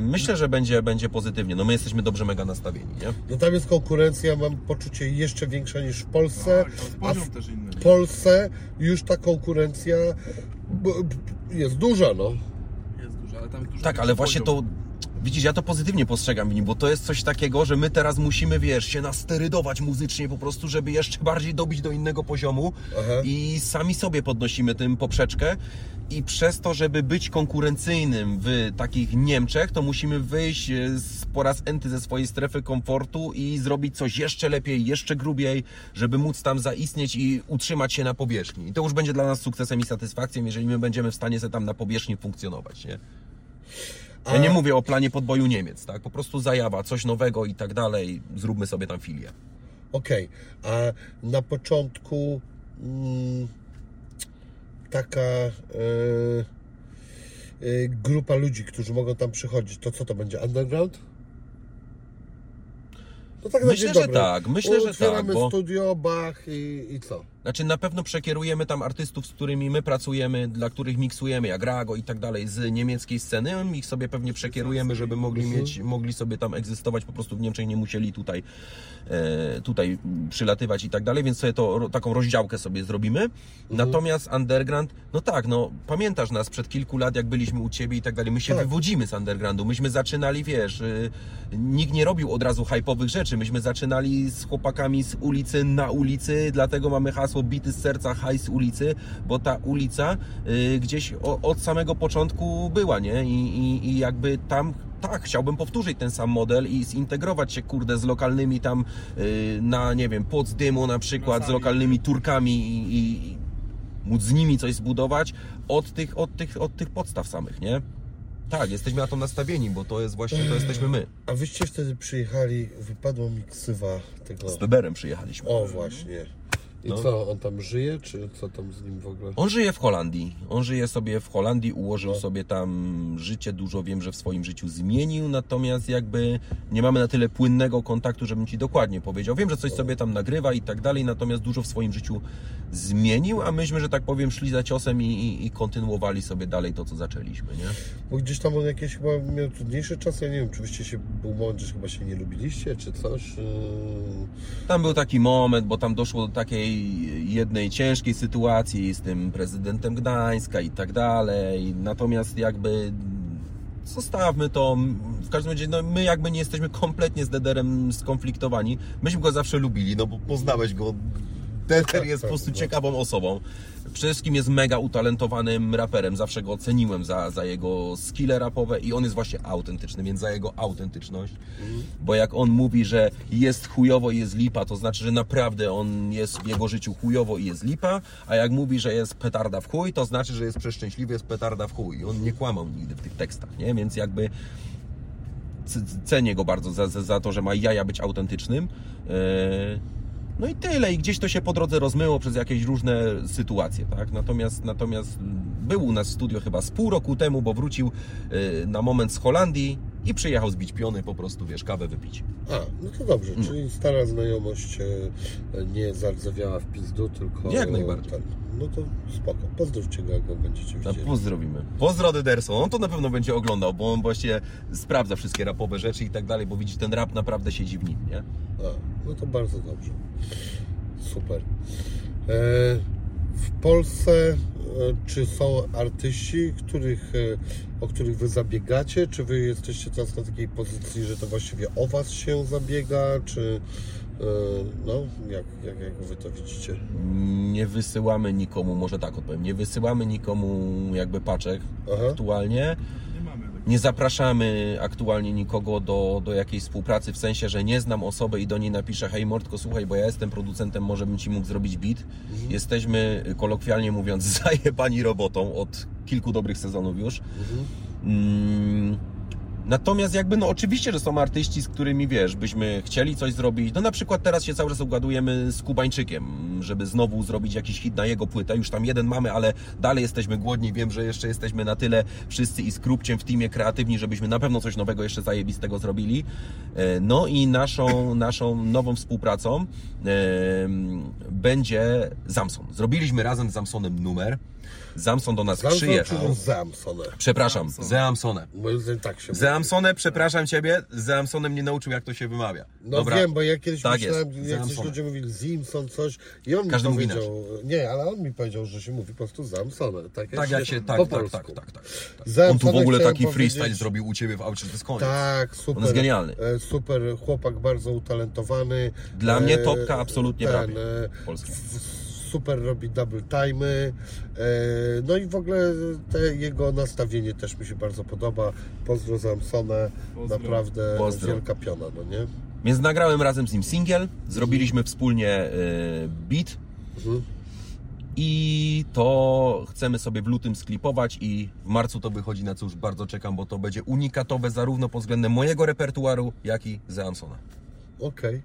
Speaker 1: myślę, że będzie, będzie pozytywnie. No my jesteśmy dobrze mega nastawieni, nie?
Speaker 2: No tam jest konkurencja, mam poczucie jeszcze większa niż w Polsce.
Speaker 3: Jest
Speaker 2: a w
Speaker 3: też inny.
Speaker 2: W Polsce już ta konkurencja jest duża, no.
Speaker 3: Jest dużo, ale tam jest dużo
Speaker 1: Tak, ale właśnie
Speaker 3: poziom.
Speaker 1: to. Widzisz, ja to pozytywnie postrzegam w nim, bo to jest coś takiego, że my teraz musimy, wiesz, się nasterydować muzycznie po prostu, żeby jeszcze bardziej dobić do innego poziomu
Speaker 2: Aha.
Speaker 1: i sami sobie podnosimy tym poprzeczkę i przez to, żeby być konkurencyjnym w takich Niemczech, to musimy wyjść e, z, po raz enty ze swojej strefy komfortu i zrobić coś jeszcze lepiej, jeszcze grubiej, żeby móc tam zaistnieć i utrzymać się na powierzchni. I to już będzie dla nas sukcesem i satysfakcją, jeżeli my będziemy w stanie sobie tam na powierzchni funkcjonować, nie? Ja nie mówię o planie podboju Niemiec, tak? Po prostu zajawa, coś nowego i tak dalej. Zróbmy sobie tam filię.
Speaker 2: Okej, a na początku mm, taka e, e, grupa ludzi, którzy mogą tam przychodzić, to co to będzie? Underground? No tak
Speaker 1: Myślę, że
Speaker 2: dobry.
Speaker 1: tak, myślę, że
Speaker 2: Otwieramy
Speaker 1: tak, bo-
Speaker 2: studio, Bach i, i co?
Speaker 1: Znaczy na pewno przekierujemy tam artystów, z którymi my pracujemy, dla których miksujemy, jak Rago i tak dalej, z niemieckiej sceny. Ich sobie pewnie przekierujemy, żeby mogli mieć, mogli sobie tam egzystować, po prostu w Niemczech nie musieli tutaj, e, tutaj przylatywać i tak dalej, więc sobie to, taką rozdziałkę sobie zrobimy. Natomiast underground, no tak, no pamiętasz nas przed kilku lat, jak byliśmy u Ciebie i tak dalej, my się
Speaker 2: Tak.
Speaker 1: wywodzimy z undergroundu, myśmy zaczynali, wiesz, y, nikt nie robił od razu hype'owych rzeczy, myśmy zaczynali z chłopakami z ulicy na ulicy, dlatego mamy hasło bity z serca haj z ulicy, bo ta ulica y, gdzieś o, od samego początku była, nie? I, i, i jakby tam tak, chciałbym powtórzyć ten sam model i zintegrować się, kurde, z lokalnymi tam y, na, nie wiem, Potsdymu na przykład, z lokalnymi Turkami i, i, i móc z nimi coś zbudować od tych, od tych, od tych podstaw samych, nie? Tak, jesteśmy na to nastawieni, bo to jest właśnie, to jesteśmy my.
Speaker 2: A wyście wtedy przyjechali, wypadła mi ksywa tego...
Speaker 1: Z Weberem przyjechaliśmy.
Speaker 2: O właśnie. I
Speaker 1: No.
Speaker 2: co, on tam żyje, czy co tam z nim w ogóle?
Speaker 1: On żyje w Holandii. On żyje sobie w Holandii, ułożył
Speaker 2: No.
Speaker 1: sobie tam życie, dużo wiem, że w swoim życiu zmienił, natomiast jakby nie mamy na tyle płynnego kontaktu, żebym Ci dokładnie powiedział. Wiem, że coś sobie tam nagrywa i tak dalej, natomiast dużo w swoim życiu zmienił, a myśmy, że tak powiem, szli za ciosem i, i, i kontynuowali sobie dalej to, co zaczęliśmy, nie?
Speaker 2: Bo gdzieś tam on jakieś chyba miał trudniejsze czasy, ja nie wiem, czy wyście się, był moment, że chyba się nie lubiliście, czy coś? Yy,
Speaker 1: Tam był taki moment, bo tam doszło do takiej jednej ciężkiej sytuacji z tym prezydentem Gdańska i tak dalej. Natomiast jakby zostawmy to. W każdym razie no, my jakby nie jesteśmy kompletnie z Dederem skonfliktowani. Myśmy go zawsze lubili, no bo poznałeś go. Deder
Speaker 2: Tak,
Speaker 1: jest po
Speaker 2: tak,
Speaker 1: prostu
Speaker 2: no.
Speaker 1: ciekawą osobą. Przede wszystkim jest mega utalentowanym raperem. Zawsze go oceniłem za, za jego skille rapowe i on jest właśnie autentyczny, więc za jego autentyczność. Bo jak on mówi, że jest chujowo i jest lipa, to znaczy, że naprawdę on jest w jego życiu chujowo i jest lipa, a jak mówi, że jest petarda w chuj, to znaczy, że jest przeszczęśliwy, jest petarda w chuj. I on nie kłamał nigdy w tych tekstach, nie? Więc jakby cenię go bardzo za, za, za to, że ma jaja być autentycznym. Eee, No i tyle. I gdzieś to się po drodze rozmyło przez jakieś różne sytuacje, tak? Natomiast, natomiast był u nas w studio chyba z pół roku temu, bo wrócił e, na moment z Holandii i przyjechał zbić piony, po prostu, wiesz, kawę wypić.
Speaker 2: A, no to dobrze,
Speaker 1: Mm.
Speaker 2: czyli stara znajomość e, nie zardzewiała w pizdu, tylko...
Speaker 1: Jak najbardziej.
Speaker 2: Ten, no to spoko, pozdrówcie go, jak go będziecie
Speaker 1: No,
Speaker 2: widzieli.
Speaker 1: pozdrowimy. Pozdro Dederson. On to na pewno będzie oglądał, bo on właśnie sprawdza wszystkie rapowe rzeczy i tak dalej, bo widzisz, ten rap naprawdę siedzi w nim, nie?
Speaker 2: A, no to bardzo dobrze. Super. E, w Polsce czy są artyści, których, e, o których Wy zabiegacie? Czy Wy jesteście teraz na takiej pozycji, że to właściwie o Was się zabiega? Czy e, no, jak, jak, jak Wy to widzicie?
Speaker 1: Nie wysyłamy nikomu, może tak odpowiem, nie wysyłamy nikomu jakby paczek
Speaker 2: Aha.
Speaker 1: aktualnie.
Speaker 3: Nie
Speaker 1: zapraszamy aktualnie nikogo do, do jakiejś współpracy, w sensie, że nie znam osoby i do niej napiszę hej Mordko, słuchaj, bo ja jestem producentem, może bym Ci mógł zrobić beat. Jesteśmy, kolokwialnie mówiąc, zajebani robotą od kilku dobrych sezonów już.
Speaker 2: Mhm.
Speaker 1: Mm, Natomiast jakby, no oczywiście, że są artyści, z którymi, wiesz, byśmy chcieli coś zrobić. No na przykład teraz się cały czas ugadujemy z Kubańczykiem, żeby znowu zrobić jakiś hit na jego płytę. Już tam jeden mamy, ale dalej jesteśmy głodni. Wiem, że jeszcze jesteśmy na tyle wszyscy i z Krupciem w teamie kreatywni, żebyśmy na pewno coś nowego jeszcze zajebistego zrobili. E, No i naszą, naszą nową współpracą będzie Zamson. Zrobiliśmy razem z Zamsonem numer. Zamson do nas
Speaker 2: Zamson
Speaker 1: przyjechał.
Speaker 2: Zamsone?
Speaker 1: Przepraszam. Zeamsone.
Speaker 2: Moim zdaniem tak się.
Speaker 1: Zeamsone, przepraszam Ciebie, Zeamsonem nie nauczył jak to się wymawia.
Speaker 2: No wiem, bo ja kiedyś
Speaker 1: Tak
Speaker 2: myślałem,
Speaker 1: jest,
Speaker 2: jak coś
Speaker 1: Zamsone.
Speaker 2: ludzie mówili Zimson coś i on
Speaker 1: Każdy
Speaker 2: mi
Speaker 1: mówi
Speaker 2: powiedział, nie, ale on mi powiedział, że się mówi po prostu Zamsone. Tak,
Speaker 1: Tak jak się, tak,
Speaker 2: po
Speaker 1: tak, tak, tak, tak, tak.
Speaker 2: Zeamsone
Speaker 1: On tu w ogóle taki freestyle
Speaker 2: powiedzieć-
Speaker 1: zrobił u Ciebie w aucie, to jest koniec.
Speaker 2: Tak, super.
Speaker 1: On jest genialny.
Speaker 2: E, Super chłopak, bardzo utalentowany.
Speaker 1: Dla mnie
Speaker 2: E,
Speaker 1: topka absolutnie
Speaker 2: ten,
Speaker 1: prawie.
Speaker 2: e,
Speaker 1: Polski.
Speaker 2: w- Super robi double time'y. e, No i w ogóle te jego nastawienie też mi się bardzo podoba. Pozdro
Speaker 3: Pozdro.
Speaker 2: naprawdę
Speaker 1: Pozdro.
Speaker 2: wielka piona, no nie?
Speaker 1: Więc nagrałem razem z nim singiel, zrobiliśmy wspólnie y, beat
Speaker 2: Mhm.
Speaker 1: i to chcemy sobie w lutym sklipować i w marcu to wychodzi, na co już bardzo czekam, bo to będzie unikatowe zarówno pod względem mojego repertuaru, jak i Zeamsona.
Speaker 2: Okej.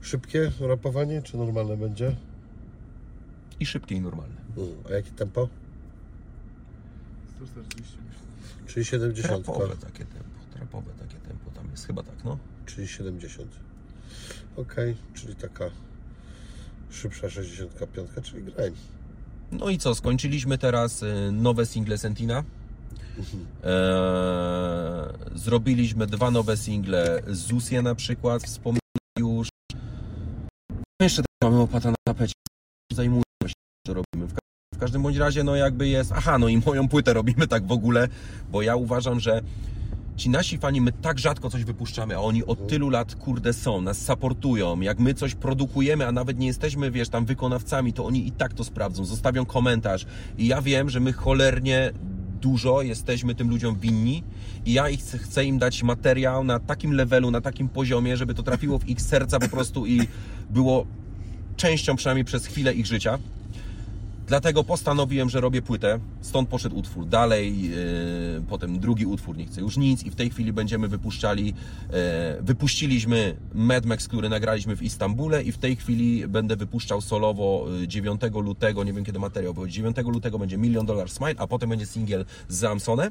Speaker 2: Szybkie rapowanie, czy normalne będzie?
Speaker 1: I szybkie i normalne.
Speaker 2: Mm, A jakie tempo?
Speaker 3: 140 myślę.
Speaker 2: Czyli 70.
Speaker 1: Trapowe takie tempo, trapowe takie tempo tam jest, chyba tak, no.
Speaker 2: Czyli 70. Okej, czyli taka szybsza 65, czyli grime.
Speaker 1: No i co, skończyliśmy teraz y, nowe single Sentina. Eee, zrobiliśmy dwa nowe single Zusie na przykład, wspomniałem już. Jeszcze tak mamy opata na tapecie. Robimy. W, ka- w każdym bądź razie, no jakby jest. Aha, no i moją płytę robimy tak w ogóle, bo ja uważam, że ci nasi fani, my tak rzadko coś wypuszczamy, a oni od tylu lat, kurde, są, nas supportują. Jak my coś produkujemy, a nawet nie jesteśmy, wiesz, tam wykonawcami, to oni i tak to sprawdzą, zostawią komentarz. I ja wiem, że my cholernie dużo jesteśmy tym ludziom winni i ja ich chcę, chcę im dać materiał na takim levelu, na takim poziomie, żeby to trafiło w ich serca po prostu i było częścią przynajmniej przez chwilę ich życia. Dlatego postanowiłem, że robię płytę, stąd poszedł utwór. Dalej, yy, potem drugi utwór, nie chcę już nic i w tej chwili będziemy wypuszczali, yy, wypuściliśmy Mad Max, który nagraliśmy w Istambule i w tej chwili będę wypuszczał solowo yy, 9 lutego, nie wiem kiedy materiał wychodzi, 9 lutego będzie Million Dollar Smile, a potem będzie singiel z Zamsone.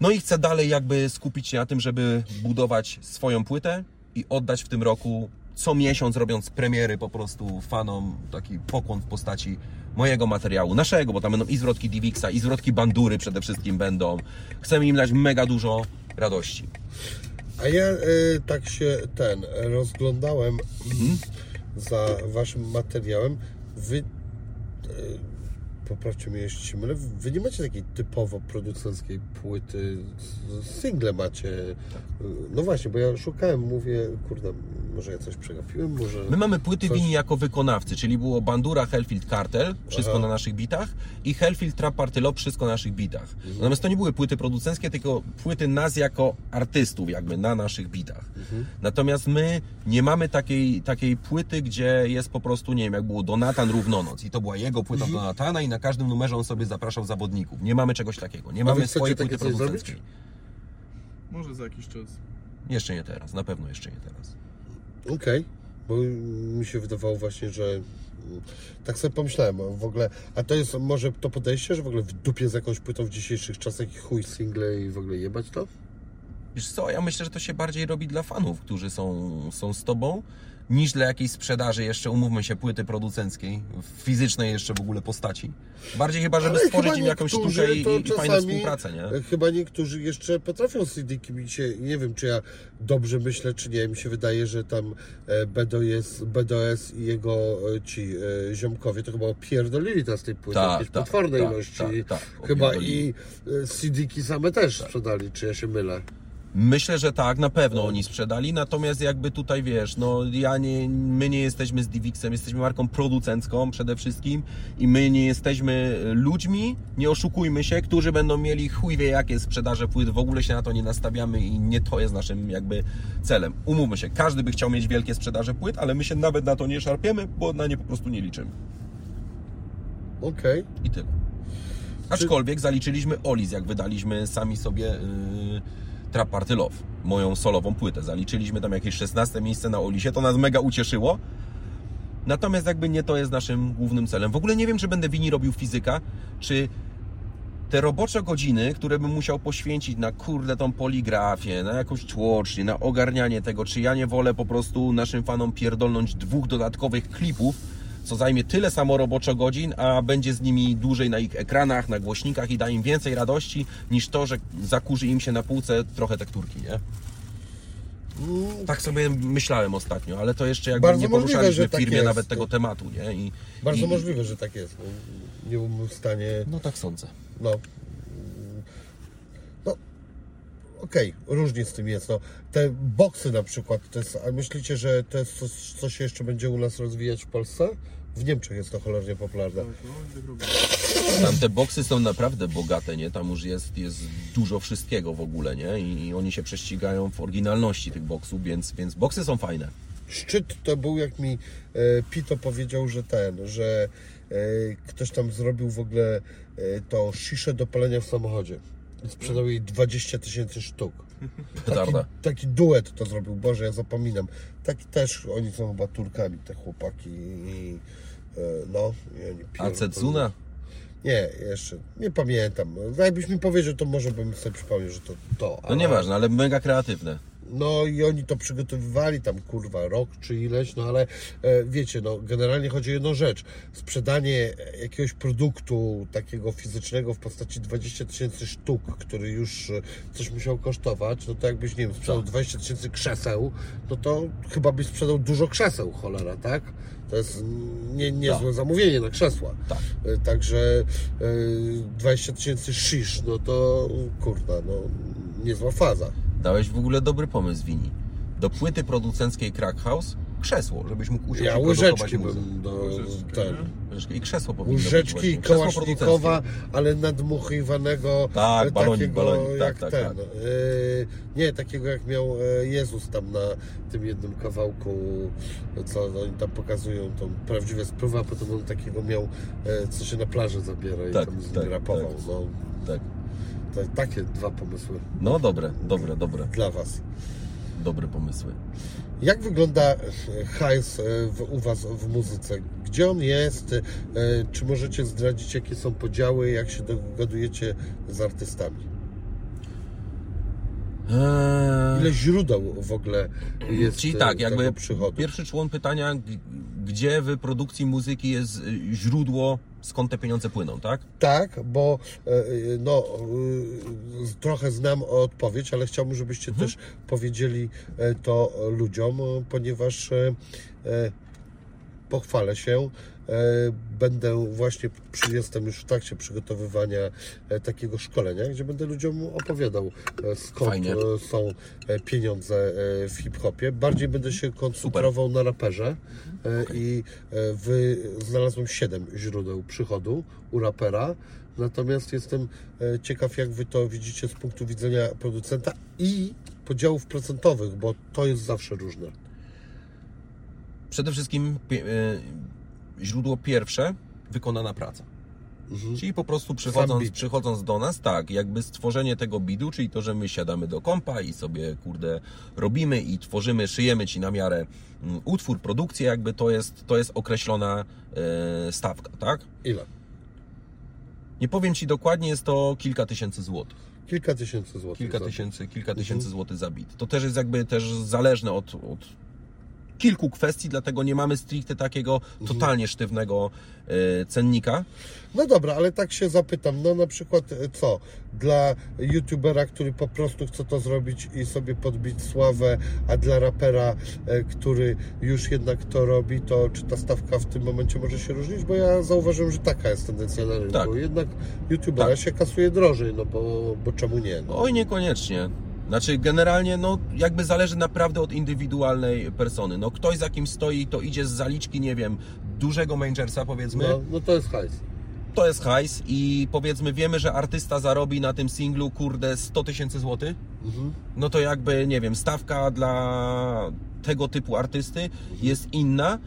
Speaker 1: No i chcę dalej jakby skupić się na tym, żeby budować swoją płytę i oddać w tym roku co miesiąc robiąc premiery po prostu fanom taki pokłon w postaci mojego materiału, naszego, bo tam będą i zwrotki Divixa, i zwrotki Bandury przede wszystkim będą. Chcemy im dać mega dużo radości.
Speaker 2: A ja e, tak się ten rozglądałem
Speaker 1: Mhm.
Speaker 2: za waszym materiałem. Wy, e, poprawcie mnie jeśli się mylę, wy nie macie takiej typowo producenckiej płyty, single macie. No właśnie, bo ja szukałem, mówię, kurde, może ja coś przegapiłem, może...
Speaker 1: My mamy płyty
Speaker 2: Coś-
Speaker 1: winni jako wykonawcy, czyli było Bandura, Hellfield, Cartel, wszystko
Speaker 2: Aha.
Speaker 1: na naszych bitach i Hellfield, Trap Party Love, wszystko na naszych bitach.
Speaker 2: Mhm.
Speaker 1: Natomiast to nie były płyty producenckie, tylko płyty nas jako artystów jakby na naszych bitach.
Speaker 2: Mhm.
Speaker 1: Natomiast my nie mamy takiej, takiej płyty, gdzie jest po prostu, nie wiem, jak było Donatan Równonoc i to była jego płyta
Speaker 2: Mhm.
Speaker 1: Donatana i na każdym numerze on sobie zapraszał zawodników. Nie mamy czegoś takiego. Nie mamy swojej płyty producenckiej.
Speaker 3: Może za jakiś czas.
Speaker 1: Jeszcze nie teraz, na pewno jeszcze nie teraz.
Speaker 2: Okej, bo mi się wydawało właśnie, że mm, tak sobie pomyślałem w ogóle, a to jest może to podejście, że w ogóle w dupie z jakąś płytą w dzisiejszych czasach i chuj single i w ogóle jebać to?
Speaker 1: Wiesz co, ja myślę, że to się bardziej robi dla fanów, którzy są, są z tobą, niż dla jakiejś sprzedaży jeszcze, umówmy się, płyty producenckiej, fizycznej jeszcze w ogóle postaci. Bardziej chyba, żeby
Speaker 2: Ale
Speaker 1: stworzyć
Speaker 2: chyba
Speaker 1: im jakąś sztukę i, i, fajną współpracę, nie?
Speaker 2: Chyba niektórzy jeszcze potrafią CD-ki mi się, nie wiem czy ja dobrze myślę, czy nie, mi się wydaje, że tam e, BDOS, BDOS i jego e, ci e, ziomkowie to chyba opierdolili teraz tej płyty,
Speaker 1: Tak,
Speaker 2: jakieś
Speaker 1: tak,
Speaker 2: potworne
Speaker 1: tak,
Speaker 2: ilości.
Speaker 1: tak, tak,
Speaker 2: chyba i CD-ki same też sprzedali, czy ja się mylę?
Speaker 1: Myślę, że tak, na pewno oni sprzedali, natomiast jakby tutaj wiesz, no ja nie, my nie jesteśmy z Divixem, jesteśmy marką producencką przede wszystkim i my nie jesteśmy ludźmi, nie oszukujmy się, którzy będą mieli chuj wie jakie sprzedaże płyt, w ogóle się na to nie nastawiamy i nie to jest naszym jakby celem. Umówmy się, każdy by chciał mieć wielkie sprzedaże płyt, ale my się nawet na to nie szarpiemy, bo na nie po prostu nie liczymy.
Speaker 2: Okej.
Speaker 1: I tyle. Aczkolwiek zaliczyliśmy Olis, jak wydaliśmy sami sobie yy, Trap Party Love, moją solową płytę. Zaliczyliśmy tam jakieś 16 miejsce na Olisie, to nas mega ucieszyło. Natomiast jakby nie to jest naszym głównym celem. W ogóle nie wiem, czy będę wini robił fizyka, czy te robocze godziny, które bym musiał poświęcić na kurde tą poligrafię, na jakąś tłocznię, na ogarnianie tego, czy ja nie wolę po prostu naszym fanom pierdolnąć dwóch dodatkowych klipów, co zajmie tyle samo roboczo godzin, a będzie z nimi dłużej na ich ekranach, na głośnikach i da im więcej radości, niż to, że zakurzy im się na półce trochę tekturki, nie?
Speaker 2: Mm,
Speaker 1: Tak sobie myślałem ostatnio, ale to jeszcze jakby
Speaker 2: Bardzo
Speaker 1: nie
Speaker 2: możliwe,
Speaker 1: poruszaliśmy w
Speaker 2: tak
Speaker 1: firmie
Speaker 2: jest.
Speaker 1: nawet tego tematu, nie? I,
Speaker 2: Bardzo
Speaker 1: i,
Speaker 2: możliwe, że tak jest. Nie byłbym w stanie.
Speaker 1: No tak sądzę.
Speaker 2: No. No. Okej, różnie z tym jest. No. Te boksy na przykład, to jest, a myślicie, że to jest coś, co się jeszcze będzie u nas rozwijać w Polsce? W Niemczech jest to cholernie popularne.
Speaker 3: Tak, no, tak.
Speaker 1: Tam te boksy są naprawdę bogate, nie? Tam już jest, jest dużo wszystkiego w ogóle, nie? I, I oni się prześcigają w oryginalności tych boksów, więc, więc boksy są fajne.
Speaker 2: Szczyt to był, jak mi e, Pito powiedział, że ten, że e, ktoś tam zrobił w ogóle e, to sziszę do palenia w samochodzie. I sprzedał jej 20 tysięcy sztuk. Taki, taki duet to zrobił, Boże, ja zapominam. Taki też, oni są chyba Turkami, te chłopaki i e, no,
Speaker 1: A. Cetsuna?
Speaker 2: Nie, jeszcze, nie pamiętam. No, Jakbyś mi powiedział, to może bym sobie przypomniał, że to to.
Speaker 1: No nieważne, ale mega kreatywne.
Speaker 2: No i oni to przygotowywali tam kurwa rok czy ileś, no ale e, wiecie, no generalnie chodzi o jedną rzecz. Sprzedanie jakiegoś produktu takiego fizycznego w postaci 20 tysięcy sztuk, który już e, coś musiał kosztować, no to jakbyś, nie wiem, sprzedał
Speaker 1: Tak.
Speaker 2: 20 tysięcy krzeseł, no to chyba byś sprzedał dużo krzeseł, cholera, tak? To jest nie, niezłe
Speaker 1: Tak.
Speaker 2: zamówienie na krzesła.
Speaker 1: Tak.
Speaker 2: E, Także e, 20 tysięcy shish, no to kurwa, no niezła faza.
Speaker 1: Dałeś w ogóle dobry pomysł, Wini. Do płyty producenckiej Crack House krzesło, żebyś mógł usiąść
Speaker 2: Ja
Speaker 1: i
Speaker 2: łyżeczki bym do ten.
Speaker 1: I krzesło powinno być
Speaker 2: Łyżeczki.
Speaker 1: Krzesło
Speaker 2: kołasznikowa, ale nadmuchiwanego.
Speaker 1: Tak,
Speaker 2: e,
Speaker 1: balonik,
Speaker 2: takiego
Speaker 1: balonik, tak, tak,
Speaker 2: ten.
Speaker 1: tak.
Speaker 2: e, nie, takiego jak miał e, Jezus tam na tym jednym kawałku, co oni tam pokazują, tą prawdziwe spływy, a potem on takiego miał, co się na plaży zabiera i
Speaker 1: Tak,
Speaker 2: tam z nim
Speaker 1: tak,
Speaker 2: rapował.
Speaker 1: tak.
Speaker 2: No,
Speaker 1: Tak.
Speaker 2: To, takie dwa pomysły
Speaker 1: No dobre, dobre, dobre.
Speaker 2: dla Was.
Speaker 1: Dobre pomysły.
Speaker 2: Jak wygląda e, hajs e, w, u Was w muzyce? Gdzie on jest? E, Czy możecie zdradzić, jakie są podziały, jak się dogadujecie z artystami?
Speaker 1: Eee,
Speaker 2: Ile źródeł w ogóle jest
Speaker 1: Czyli
Speaker 2: e,
Speaker 1: tak,
Speaker 2: tego
Speaker 1: jakby
Speaker 2: przychodu?
Speaker 1: pierwszy człon pytania, gdzie w produkcji muzyki jest y, źródło, skąd te pieniądze płyną, tak?
Speaker 2: Tak, bo e, e, no, e, trochę znam odpowiedź, ale chciałbym, żebyście
Speaker 1: Mhm.
Speaker 2: też powiedzieli e, to ludziom, e, ponieważ e, e, pochwalę się. E, Będę właśnie, jestem już w trakcie przygotowywania e, takiego szkolenia, gdzie będę ludziom opowiadał, e, skąd
Speaker 1: Fajnie.
Speaker 2: są pieniądze w hip-hopie. Bardziej będę się koncentrował na raperze e, i wy, znalazłem 7 źródeł przychodu u rapera. Natomiast jestem ciekaw, jak wy to widzicie z punktu widzenia producenta i podziałów procentowych, bo to jest zawsze różne.
Speaker 1: Przede wszystkim źródło pierwsze, wykonana praca.
Speaker 2: Mhm.
Speaker 1: Czyli po prostu przychodząc, przychodząc do nas, tak, jakby stworzenie tego bidu, czyli to, że my siadamy do kompa i sobie, kurde, robimy i tworzymy, szyjemy Ci na miarę mm, utwór, produkcję, jakby to jest, to jest określona e, stawka, tak?
Speaker 2: Ile?
Speaker 1: Nie powiem Ci dokładnie, jest to kilka tysięcy złotych.
Speaker 2: Kilka tysięcy złotych.
Speaker 1: Kilka tysięcy, kilka tysięcy
Speaker 2: Mhm.
Speaker 1: złotych za bit. To też jest jakby też zależne od, od kilku kwestii, dlatego nie mamy stricte takiego totalnie sztywnego e, cennika.
Speaker 2: No dobra, ale tak się zapytam, no na przykład e, co? Dla youtubera, który po prostu chce to zrobić i sobie podbić sławę, a dla rapera, e, który już jednak to robi, to czy ta stawka w tym momencie może się różnić? Bo ja zauważyłem, że taka jest tendencja na rynku.
Speaker 1: Tak.
Speaker 2: Jednak youtubera
Speaker 1: Tak.
Speaker 2: się kasuje drożej, no bo, bo czemu nie? No.
Speaker 1: Oj, niekoniecznie. Znaczy, generalnie, no, jakby zależy naprawdę od indywidualnej persony. No, ktoś za kim stoi, to idzie z zaliczki, nie wiem, dużego Mangersa, powiedzmy,
Speaker 2: No, no to jest hajs.
Speaker 1: to jest hajs i powiedzmy, wiemy, że artysta zarobi na tym singlu, kurde, 100 tysięcy złotych,
Speaker 2: Mhm.
Speaker 1: no to jakby, nie wiem, stawka dla tego typu artysty jest inna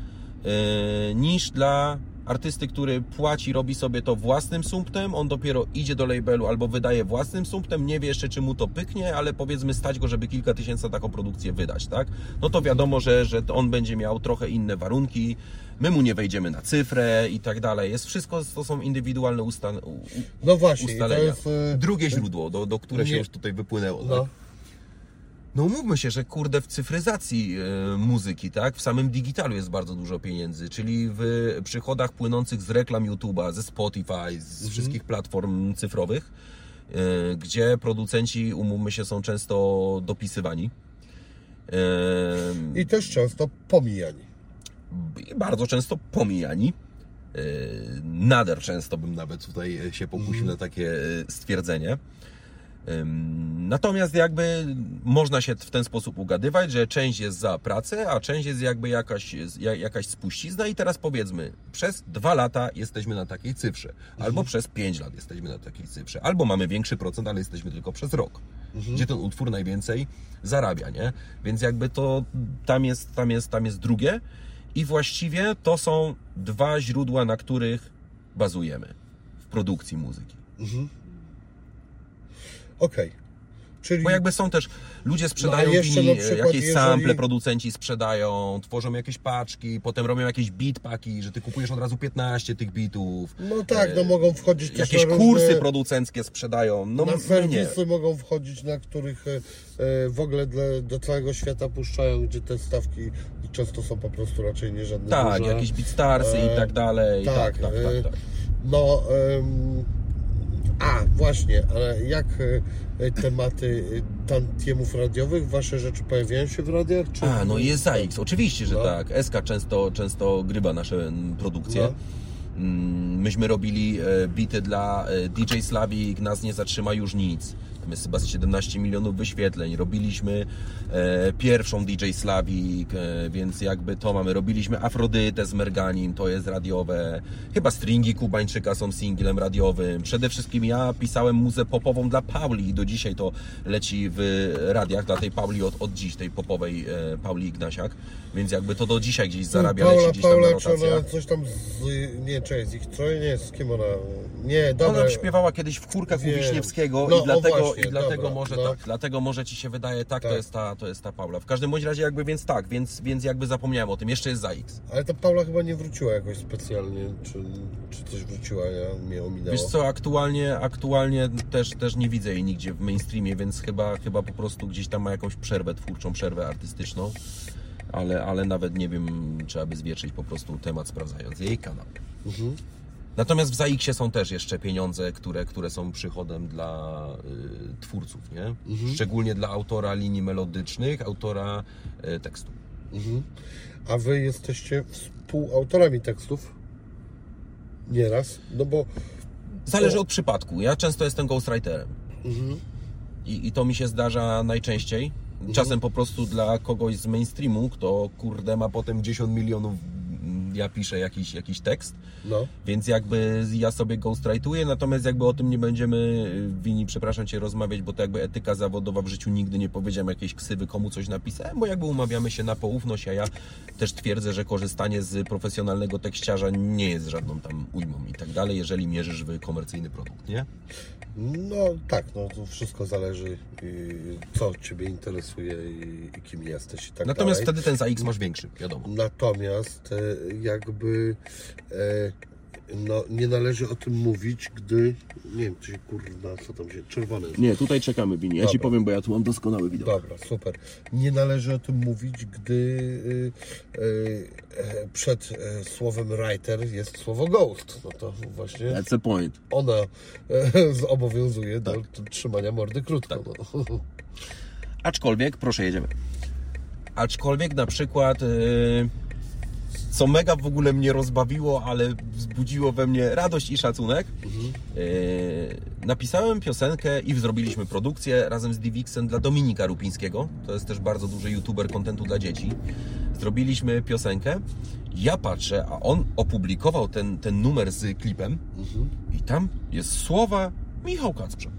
Speaker 1: e, niż dla artysty, który płaci, robi sobie to własnym sumptem, on dopiero idzie do labelu albo wydaje własnym sumptem, nie wie jeszcze czy mu to pyknie, ale powiedzmy stać go, żeby kilka tysięcy taką produkcję wydać, tak? No to wiadomo, że, że on będzie miał trochę inne warunki, my mu nie wejdziemy na cyfrę i tak dalej. Jest wszystko, to są indywidualne ustan u-
Speaker 2: No właśnie,
Speaker 1: ustalenia.
Speaker 2: jest... e,
Speaker 1: Drugie źródło, do, do które się
Speaker 2: Nie-
Speaker 1: już tutaj wypłynęło,
Speaker 2: No.
Speaker 1: tak? No umówmy się, że kurde w cyfryzacji e, muzyki, tak? W samym digitalu jest bardzo dużo pieniędzy, czyli w przychodach płynących z reklam YouTube'a, ze Spotify, z
Speaker 2: Mhm.
Speaker 1: wszystkich platform cyfrowych, e, gdzie producenci, umówmy się, są często dopisywani. E,
Speaker 2: I też często pomijani.
Speaker 1: i bardzo często pomijani. Nader często bym nawet tutaj się pokusił na takie stwierdzenie. Natomiast jakby można się w ten sposób ugadywać, że część jest za pracę, a część jest jakby jakaś, ja- jakaś spuścizna i teraz powiedzmy, przez dwa lata jesteśmy na takiej cyfrze, albo przez pięć lat jesteśmy na takiej cyfrze, albo mamy większy procent, ale jesteśmy tylko przez rok, gdzie ten utwór najwięcej zarabia, nie? Więc jakby to tam jest, tam jest, tam jest drugie i właściwie to są dwa źródła, na których bazujemy w produkcji muzyki.
Speaker 2: Okej. Czyli
Speaker 1: Bo jakby są też, ludzie sprzedają
Speaker 2: No, a jeszcze
Speaker 1: wini, jakieś
Speaker 2: jeżeli-
Speaker 1: sample producenci sprzedają, tworzą jakieś paczki, potem robią jakieś beatpaki, że ty kupujesz od razu 15 tych bitów.
Speaker 2: No tak, no mogą wchodzić też
Speaker 1: Jakieś kursy
Speaker 2: różne,
Speaker 1: producenckie sprzedają. No
Speaker 2: na
Speaker 1: nie.
Speaker 2: serwisy mogą wchodzić, na których e, e, w ogóle dla, do całego świata puszczają, gdzie te stawki często są po prostu raczej nie żadne
Speaker 1: Tak,
Speaker 2: duże.
Speaker 1: jakieś Beatstarsy
Speaker 2: E,
Speaker 1: i tak dalej. Tak,
Speaker 2: tak,
Speaker 1: tak, tak.
Speaker 2: e,
Speaker 1: tak,
Speaker 2: No, em, a właśnie, ale jak e, tematy e, tantiemów radiowych, wasze rzeczy pojawiają się w radiach? Czy...
Speaker 1: A, no i jest ZAX, oczywiście, że
Speaker 2: No.
Speaker 1: tak. SK często, często gryba nasze mm, produkcje.
Speaker 2: No.
Speaker 1: Mm, Myśmy robili e, bity dla DJ Slavik, nas nie zatrzyma już nic. Jest chyba z 17 milionów wyświetleń. Robiliśmy e, pierwszą DJ Slavik, e, więc jakby to mamy. Robiliśmy Afrodytę z Merganim, to jest radiowe. Chyba Stringi Kubańczyka są singlem radiowym. Przede wszystkim ja pisałem muzę popową dla Pauli i do dzisiaj to leci w radiach dla tej Pauli od, od dziś, tej popowej e, Pauli Ignasiak. Więc jakby to do dzisiaj gdzieś zarabia,
Speaker 2: Paula,
Speaker 1: leci gdzieś tam na
Speaker 2: Paula, czy ona
Speaker 1: rotacjach.
Speaker 2: coś tam z... Nie, czekaj, z ich troje? Nie, z kim ona... Nie, dobra.
Speaker 1: Ona śpiewała kiedyś w chórkach u
Speaker 2: Wiem.
Speaker 1: Wiśniewskiego
Speaker 2: No,
Speaker 1: i
Speaker 2: o
Speaker 1: dlatego,
Speaker 2: właśnie,
Speaker 1: i dlatego
Speaker 2: dobra,
Speaker 1: może
Speaker 2: no.
Speaker 1: tak, dlatego może ci się wydaje tak,
Speaker 2: Tak.
Speaker 1: To, jest ta, to jest ta Paula. W każdym bądź razie jakby więc tak, więc, więc jakby zapomniałem o tym. Jeszcze jest ZAX.
Speaker 2: Ale ta Paula chyba nie wróciła jakoś specjalnie, czy, czy coś wróciła, ja mnie ominęło.
Speaker 1: Wiesz co, aktualnie, aktualnie też, też nie widzę jej nigdzie w mainstreamie, więc chyba, chyba po prostu gdzieś tam ma jakąś przerwę twórczą, przerwę artystyczną. Ale, ale nawet nie wiem, trzeba by zwietrzyć po prostu temat sprawdzając jej kanał.
Speaker 2: Mhm.
Speaker 1: Natomiast w ZAX-ie są też jeszcze pieniądze, które, które są przychodem dla y, twórców, nie?
Speaker 2: Mhm.
Speaker 1: Szczególnie dla autora linii melodycznych, autora y, tekstu.
Speaker 2: Mhm. A wy jesteście współautorami tekstów? Nieraz, no bo...
Speaker 1: Zależy od przypadku. Ja często jestem ghostwriterem
Speaker 2: Mhm.
Speaker 1: i, i to mi się zdarza najczęściej. Czasem po prostu dla kogoś z mainstreamu, kto kurde ma potem 10 milionów, ja piszę jakiś, jakiś tekst,
Speaker 2: No.
Speaker 1: Więc jakby ja sobie ghostwrituję, natomiast jakby o tym nie będziemy y, winni, przepraszam Cię, rozmawiać, bo to jakby etyka zawodowa w życiu nigdy nie powiedziałem jakiejś ksywy, komu coś napisałem, bo jakby umawiamy się na poufność, a ja też twierdzę, że korzystanie z profesjonalnego tekściarza nie jest żadną tam ujmą i tak dalej, jeżeli mierzysz w komercyjny produkt, nie?
Speaker 2: No tak, no to wszystko zależy, y, co Ciebie interesuje i, kim jesteś i tak
Speaker 1: Natomiast
Speaker 2: dalej.
Speaker 1: wtedy ten ZAX masz większy, wiadomo.
Speaker 2: Natomiast e, jakby e, no, nie należy o tym mówić, gdy nie wiem, czy kurwa, co tam się, czerwone jest.
Speaker 1: Nie, tutaj czekamy, Wini. Ja
Speaker 2: Dobra.
Speaker 1: Ci powiem, bo ja tu mam doskonały widok.
Speaker 2: Dobra, super. Nie należy o tym mówić, gdy y, y, e, przed e, słowem writer jest słowo ghost. No to właśnie
Speaker 1: That's the point.
Speaker 2: ona zobowiązuje do, do trzymania mordy krótko. No.
Speaker 1: Aczkolwiek, proszę, jedziemy. Aczkolwiek na przykład, yy, co mega w ogóle mnie rozbawiło, ale wzbudziło we mnie radość i szacunek, yy, napisałem piosenkę i zrobiliśmy produkcję razem z Divixem dla Dominika Rupińskiego. To jest też bardzo duży youtuber kontentu dla dzieci. Zrobiliśmy piosenkę. Ja patrzę, a on opublikował ten, ten numer z klipem i tam jest słowa Michał Kacprzak.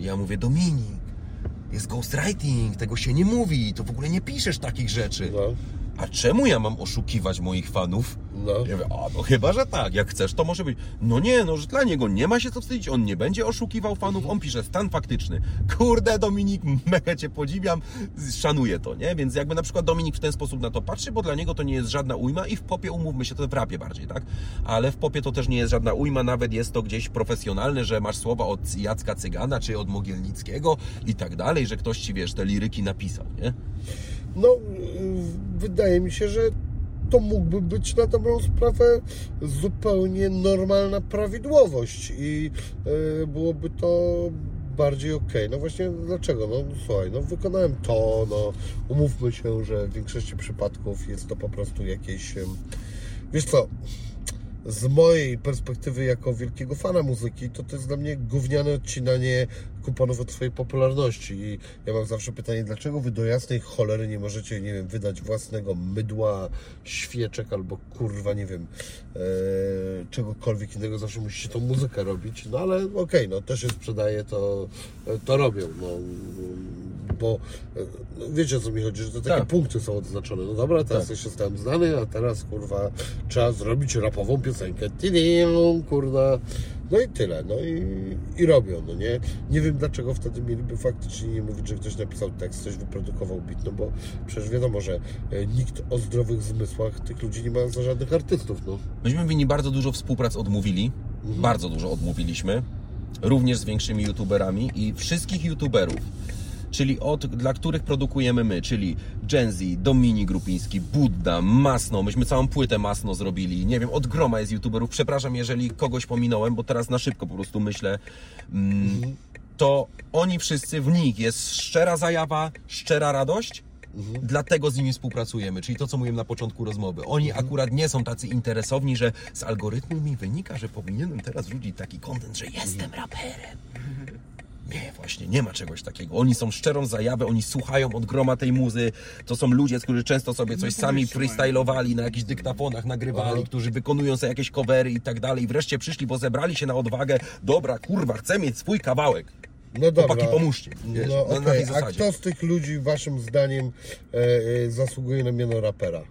Speaker 1: Ja mówię, Dominik, jest ghostwriting, tego się nie mówi, to w ogóle nie piszesz takich rzeczy.
Speaker 2: No.
Speaker 1: A czemu ja mam oszukiwać moich fanów?
Speaker 2: No.
Speaker 1: Ja mówię, a no chyba, że tak, jak chcesz, to może być. No nie, no że dla niego nie ma się co wstydzić, on nie będzie oszukiwał fanów, on pisze stan faktyczny. Kurde, Dominik, mega cię podziwiam, szanuję to, nie? Więc jakby na przykład Dominik w ten sposób na to patrzy, bo dla niego to nie jest żadna ujma i w popie umówmy się, to w rapie bardziej, tak? Ale w popie to też nie jest żadna ujma, nawet jest to gdzieś profesjonalne, że masz słowa od Jacka Cygana, czy od Mogielnickiego i tak dalej, że ktoś ci, wiesz, te liryki napisał, nie?
Speaker 2: No, y, wydaje mi się, że to mógłby być na dobrą sprawę zupełnie normalna prawidłowość i y, byłoby to bardziej okej. No właśnie dlaczego? No słuchaj, no wykonałem to, no umówmy się, że w większości przypadków jest to po prostu jakieś... Wiesz co, z mojej perspektywy jako wielkiego fana muzyki, to to jest dla mnie gówniane odcinanie kuponów od swojej popularności. I ja mam zawsze pytanie, dlaczego wy do jasnej cholery nie możecie, nie wiem, wydać własnego mydła, świeczek albo kurwa, nie wiem, e, czegokolwiek innego, zawsze musicie tą muzykę robić. No ale okej, no to się sprzedaje, to, to robią. No, bo e, no, wiecie o co mi chodzi, że to takie
Speaker 1: Tak.
Speaker 2: punkty są odznaczone. No dobra, teraz
Speaker 1: Tak.
Speaker 2: ja się stałem znany, a teraz kurwa trzeba zrobić rapową piosenkę. Tidim, kurwa. No i tyle, no i, i robią, no nie? Nie wiem dlaczego wtedy mieliby faktycznie nie mówić, że ktoś napisał tekst, ktoś wyprodukował beat, no bo przecież wiadomo, że e, nikt o zdrowych zmysłach tych ludzi nie ma za żadnych artystów, no.
Speaker 1: Myśmy winni bardzo dużo współprac odmówili. Bardzo dużo odmówiliśmy. Również z większymi youtuberami i wszystkich youtuberów. Czyli od, dla których produkujemy my, czyli Genzi, Dominik Grupiński, Budda, Masno. Myśmy całą płytę Masno zrobili. Nie wiem, od groma jest youtuberów. Przepraszam, jeżeli kogoś pominąłem, bo teraz na szybko po prostu myślę. Mm, to oni wszyscy, w nich jest szczera zajawa, szczera radość. Dlatego z nimi współpracujemy, czyli to, co mówiłem na początku rozmowy. Oni akurat nie są tacy interesowni, że z algorytmu mi wynika, że powinienem teraz rzucić taki kontent, że jestem raperem. Nie, właśnie, nie ma czegoś takiego. Oni są szczerą zajawę, oni słuchają od groma tej muzy. To są ludzie, którzy często sobie coś sami freestylowali na jakichś dyktafonach, nagrywali, którzy wykonują sobie jakieś covery i tak dalej. Wreszcie przyszli, bo zebrali się na odwagę. Dobra, kurwa, chcę mieć swój kawałek.
Speaker 2: No dobra.
Speaker 1: Chłopaki, pomóżcie. Wiesz,
Speaker 2: No
Speaker 1: na
Speaker 2: okej,
Speaker 1: tej
Speaker 2: a kto z tych ludzi waszym zdaniem e, e, zasługuje na miano rapera?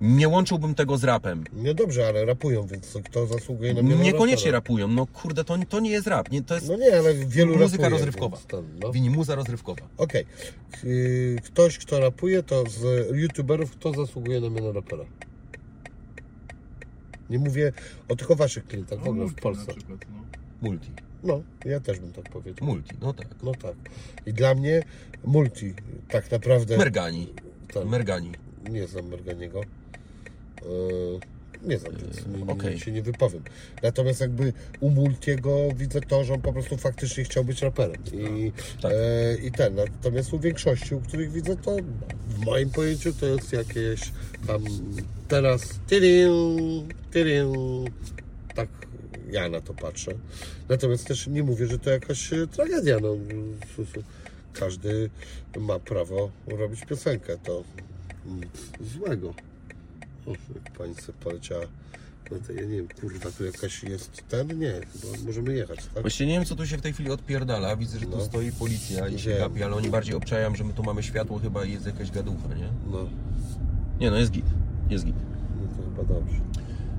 Speaker 1: Nie łączyłbym tego z rapem.
Speaker 2: No dobrze, ale rapują, więc kto zasługuje na miano
Speaker 1: Niekoniecznie
Speaker 2: rapera?
Speaker 1: rapują. No kurde, to, to nie jest rap. Nie, to jest
Speaker 2: No nie, ale wielu
Speaker 1: muzyka
Speaker 2: rapuje,
Speaker 1: rozrywkowa.
Speaker 2: więc ten, no.
Speaker 1: Wini muza rozrywkowa.
Speaker 2: Okej. Y, Ktoś, kto rapuje, to z youtuberów, kto zasługuje na miano rapera? Nie mówię o tylko waszych klientach, w
Speaker 3: No,
Speaker 2: ogóle w Polsce.
Speaker 3: Na przykład, no.
Speaker 1: Multi.
Speaker 2: No, ja też bym tak powiedział.
Speaker 1: Multi, no tak.
Speaker 2: No tak. I dla mnie multi tak naprawdę...
Speaker 1: Mergani.
Speaker 2: Tak.
Speaker 1: Mergani.
Speaker 2: Nie znam Merganiego. Yy, nie znam, więc nie, nie,
Speaker 1: okej.
Speaker 2: się nie wypowiem. Natomiast jakby u Multiego widzę to, że on po prostu faktycznie chciał być raperem. I,
Speaker 1: Tak.
Speaker 2: e, I ten. Natomiast u większości, u których widzę to, w moim pojęciu to jest jakieś tam teraz tyriu, tyriu, tak ja na to patrzę. Natomiast też nie mówię, że to jakaś e, tragedia. No, każdy ma prawo robić piosenkę. To nic złego. Pani sobie poleciała. No to ja nie wiem, kurwa, tu jakaś jest ten? Nie, chyba możemy jechać, tak?
Speaker 1: Właśnie nie wiem, co tu się w tej chwili odpierdala. Widzę, że tu
Speaker 2: No.
Speaker 1: stoi policja i się
Speaker 2: Wiem.
Speaker 1: gapi, ale oni bardziej obczajają, że my tu mamy światło chyba i jest jakaś gaducha, nie?
Speaker 2: No,
Speaker 1: Nie, no jest git. Jest git.
Speaker 2: no to chyba dobrze.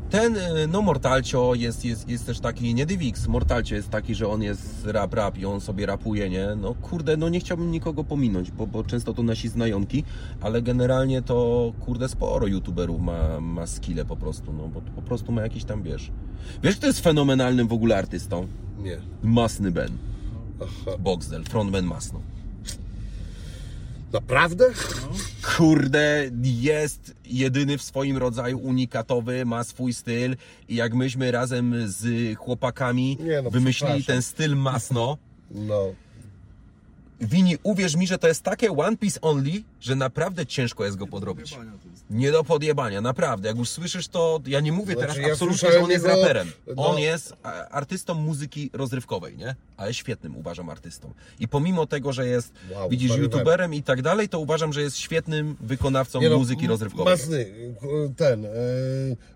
Speaker 1: Ten, y, no Mortalcio jest, jest, jest też taki, nie Divix, Mortalcio jest taki, że on jest rap, rap i on sobie rapuje, nie? No kurde, no nie chciałbym nikogo pominąć, bo, bo często to nasi znajomki, ale generalnie to kurde sporo youtuberów ma, ma skille po prostu, no bo po prostu ma jakiś tam, wiesz... Wiesz, kto jest fenomenalnym w ogóle artystą?
Speaker 2: Nie.
Speaker 1: Masny Ben,
Speaker 2: Aha.
Speaker 1: Boxdel, frontman Masno.
Speaker 2: Naprawdę?
Speaker 1: kurde, jest jedyny w swoim rodzaju, unikatowy, ma swój styl i jak myśmy razem z chłopakami
Speaker 2: no,
Speaker 1: wymyślili ten styl masno,
Speaker 2: No.
Speaker 1: Wini, uwierz mi, że to jest takie one piece only, że naprawdę ciężko jest go podrobić. Nie do podjebania, naprawdę. Jak już słyszysz to, ja nie mówię
Speaker 2: Znaczy,
Speaker 1: teraz
Speaker 2: ja
Speaker 1: absolutnie, że on jest
Speaker 2: jego-
Speaker 1: raperem.
Speaker 2: no.
Speaker 1: On jest artystą muzyki rozrywkowej, nie? Ale świetnym uważam artystą. I pomimo tego, że jest,
Speaker 2: Wow,
Speaker 1: widzisz, youtuberem i tak dalej, to uważam, że jest świetnym wykonawcą
Speaker 2: Nie no,
Speaker 1: muzyki
Speaker 2: m-
Speaker 1: rozrywkowej.
Speaker 2: Masny, ten, e,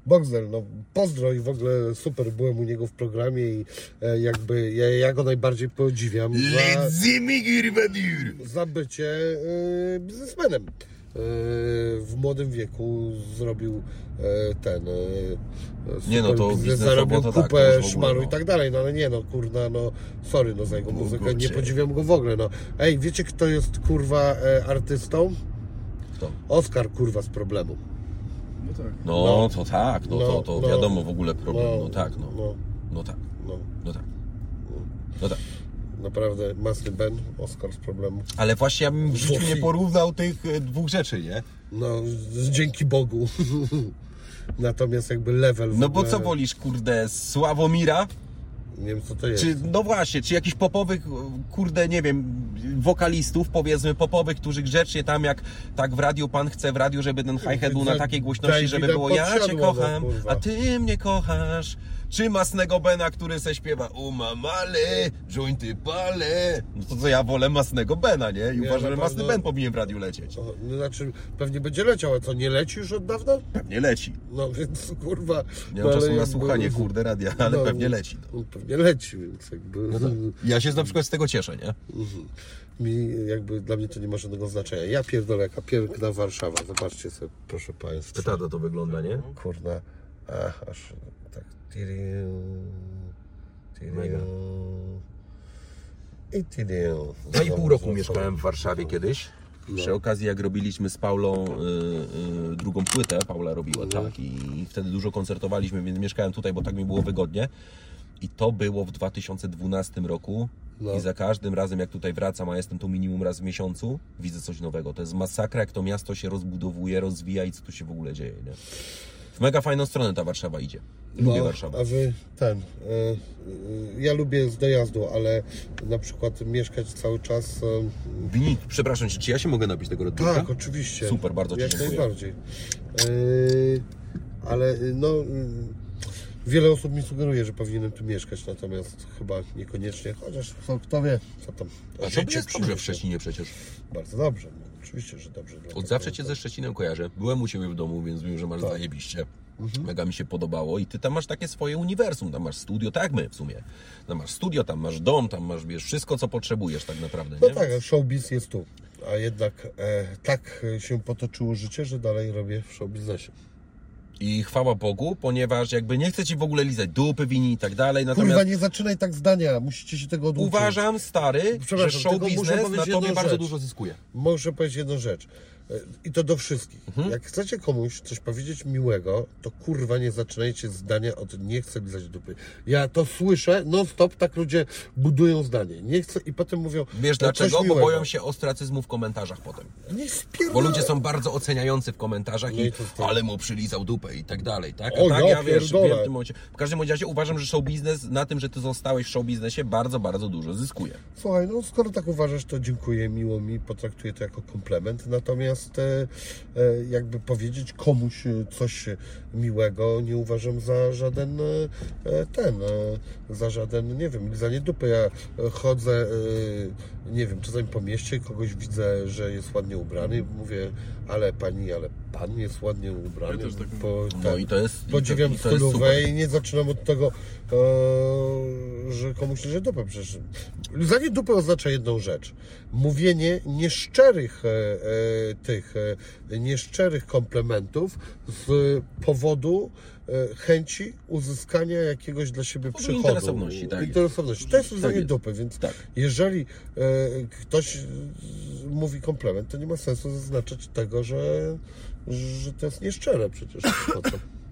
Speaker 2: Boxdel, no pozdro i w ogóle super byłem u niego w programie i e, jakby ja, ja go najbardziej podziwiam za,
Speaker 1: Let's
Speaker 2: za bycie e, biznesmenem. w młodym wieku zrobił e, ten. e,
Speaker 1: Nie, no
Speaker 2: super
Speaker 1: to
Speaker 2: biznes, zarobił
Speaker 1: to tak, to
Speaker 2: kupę
Speaker 1: ogóle,
Speaker 2: szmalu
Speaker 1: no.
Speaker 2: i tak dalej, no ale nie no, kurna, no sorry no za jego
Speaker 1: No,
Speaker 2: muzykę, nie podziwiam go w ogóle, no. Ej, wiecie kto jest kurwa e, artystą?
Speaker 1: Kto?
Speaker 2: Oskar kurwa z problemu.
Speaker 3: No tak.
Speaker 1: No,
Speaker 2: No.
Speaker 1: to tak, no,
Speaker 2: No,
Speaker 1: to, to
Speaker 2: no.
Speaker 1: wiadomo w ogóle problem, no, tak, no.
Speaker 2: No,
Speaker 1: No tak,
Speaker 2: no,
Speaker 1: no tak. No tak.
Speaker 2: Naprawdę masny Ben, Oskar z problemu.
Speaker 1: Ale właśnie ja bym w życiu nie porównał tych e, dwóch rzeczy, nie?
Speaker 2: No, dzięki Bogu. Natomiast jakby level
Speaker 1: No bo co wolisz, kurde, Sławomira?
Speaker 2: Nie wiem co to jest.
Speaker 1: Czy, no właśnie, czy jakichś popowych, kurde, nie wiem, wokalistów, powiedzmy popowych, którzy grzecznie tam jak tak w radiu pan chce w radiu, żeby ten hi-hat był na takiej głośności, żeby było ja cię
Speaker 2: no,
Speaker 1: kocham, a ty mnie kochasz. Czy masnego Bena, który se śpiewa umamale, jointy pale. No to co ja wolę masnego Bena, nie? I
Speaker 2: Nie,
Speaker 1: uważam, że masny
Speaker 2: pewno-
Speaker 1: Ben powinien w radiu lecieć.
Speaker 2: O, no, znaczy, pewnie będzie leciał, a co, nie leci już od dawna?
Speaker 1: Pewnie leci.
Speaker 2: No więc kurwa.
Speaker 1: Nie
Speaker 2: no,
Speaker 1: mam czasu
Speaker 2: ale
Speaker 1: na słuchanie, kurde, radia, ale
Speaker 2: no,
Speaker 1: pewnie leci. No.
Speaker 2: no, Pewnie leci, więc jakby.
Speaker 1: Ja się na przykład z tego cieszę, nie?
Speaker 2: Mi jakby dla mnie to nie ma żadnego znaczenia. Ja pierdolę, jaka piękna Warszawa. Zobaczcie sobie, proszę Państwa.
Speaker 1: Petardo to wygląda, nie?
Speaker 2: Kurna. Ach, aż I tiriu.
Speaker 1: Dwa i pół roku mieszkałem w Warszawie kiedyś. Przy okazji jak robiliśmy z Paulą y, y, drugą płytę, Paula robiła, tak, i wtedy dużo koncertowaliśmy, więc mieszkałem tutaj, bo tak mi było wygodnie. I to było w 2012 roku.
Speaker 2: No.
Speaker 1: I za każdym razem, jak tutaj wracam, a jestem tu minimum raz w miesiącu, widzę coś nowego. To jest masakra, jak to miasto się rozbudowuje, rozwija i co tu się w ogóle dzieje. Nie? Mega fajną stronę ta Warszawa idzie. Lubię
Speaker 2: No,
Speaker 1: Warszawę.
Speaker 2: a wy ten. Y, y, ja lubię z dojazdu, ale na przykład mieszkać cały czas. y,
Speaker 1: Wini, przepraszam cię, czy ja się mogę napić tego Bulla?
Speaker 2: Tak, oczywiście.
Speaker 1: Super, bardzo Ci
Speaker 2: Jak
Speaker 1: dziękuję.
Speaker 2: najbardziej. Ale no. Wiele osób mi sugeruje, że powinienem tu mieszkać, natomiast chyba niekoniecznie, chociaż kto wie, co tam.
Speaker 1: A to jest dobrze w. Szczecinie przecież.
Speaker 2: Bardzo dobrze, oczywiście, że dobrze.
Speaker 1: Od
Speaker 2: dlatego-
Speaker 1: zawsze Cię ze Szczecinem kojarzę. Byłem u Ciebie w domu, więc wiem, że masz
Speaker 2: Tak.
Speaker 1: zajebiście. Mega mi się podobało i Ty tam masz takie swoje uniwersum, tam masz studio, tak jak my w sumie. Tam masz studio, tam masz dom, tam masz, wiesz, wszystko co potrzebujesz tak naprawdę,
Speaker 2: No
Speaker 1: nie?
Speaker 2: tak, showbiz jest tu. A jednak e, tak się potoczyło życie, że dalej robię w showbiznesie.
Speaker 1: I chwała Bogu, ponieważ jakby nie chcę Ci w ogóle lizać dupy, wini i tak dalej,
Speaker 2: Kurwa,
Speaker 1: natomiast
Speaker 2: nie zaczynaj tak zdania, musicie się tego oduczyć.
Speaker 1: uważam, stary, że
Speaker 2: Przepraszam,
Speaker 1: show
Speaker 2: tylko muszę
Speaker 1: biznes
Speaker 2: powiedzieć
Speaker 1: na Tobie
Speaker 2: jedną
Speaker 1: bardzo
Speaker 2: rzecz.
Speaker 1: dużo zyskuje.
Speaker 2: Muszę powiedzieć jedną rzecz. I to do wszystkich.
Speaker 1: Mhm.
Speaker 2: Jak chcecie komuś coś powiedzieć miłego, to kurwa nie zaczynajcie zdania od nie chcę lizać dupy. Ja to słyszę, non stop tak ludzie budują zdanie. Nie chcę i potem mówią.
Speaker 1: Wiesz
Speaker 2: "No,
Speaker 1: dlaczego? Bo
Speaker 2: miłego".
Speaker 1: boją się ostracyzmu w komentarzach potem.
Speaker 2: Nie spierdolę.
Speaker 1: Bo ludzie są bardzo oceniający w komentarzach
Speaker 2: No
Speaker 1: i
Speaker 2: to
Speaker 1: ale mu przylizał dupę i tak dalej, tak? A
Speaker 2: O,
Speaker 1: tak
Speaker 2: ja
Speaker 1: ja wiesz, wiem w tym momencie. W każdym razie uważam, że show biznes na tym, że ty zostałeś w show biznesie bardzo, bardzo dużo zyskuje.
Speaker 2: Słuchaj, no skoro tak uważasz, to dziękuję, miło mi, potraktuję to jako komplement. Natomiast e, e, jakby powiedzieć komuś e, coś miłego, nie uważam za żaden ten, za żaden, nie wiem, lizanie dupy. Ja chodzę, nie wiem, czasami po mieście, kogoś widzę, że jest ładnie ubrany mówię, ale pani, ale pan jest ładnie ubrany.
Speaker 3: Ja też tak
Speaker 1: No
Speaker 2: tak,
Speaker 1: i to jest. i to-
Speaker 2: Podziwiam
Speaker 1: i to jest
Speaker 2: stylówę
Speaker 1: super.
Speaker 2: i nie zaczynam od tego, e, że komuś leży dupę. Przecież lizanie dupy oznacza jedną rzecz. Mówienie nieszczerych e, e, tych, e, nieszczerych komplementów z powodu e, chęci uzyskania jakiegoś dla siebie
Speaker 1: Powodu
Speaker 2: przychodu.
Speaker 1: interesowności, tak.
Speaker 2: Interesowności. To jest lizanie
Speaker 1: jest.
Speaker 2: dupy, więc
Speaker 1: Tak.
Speaker 2: jeżeli e, ktoś mówi komplement, to nie ma sensu zaznaczać tego, że, że to jest nieszczere przecież. Po co?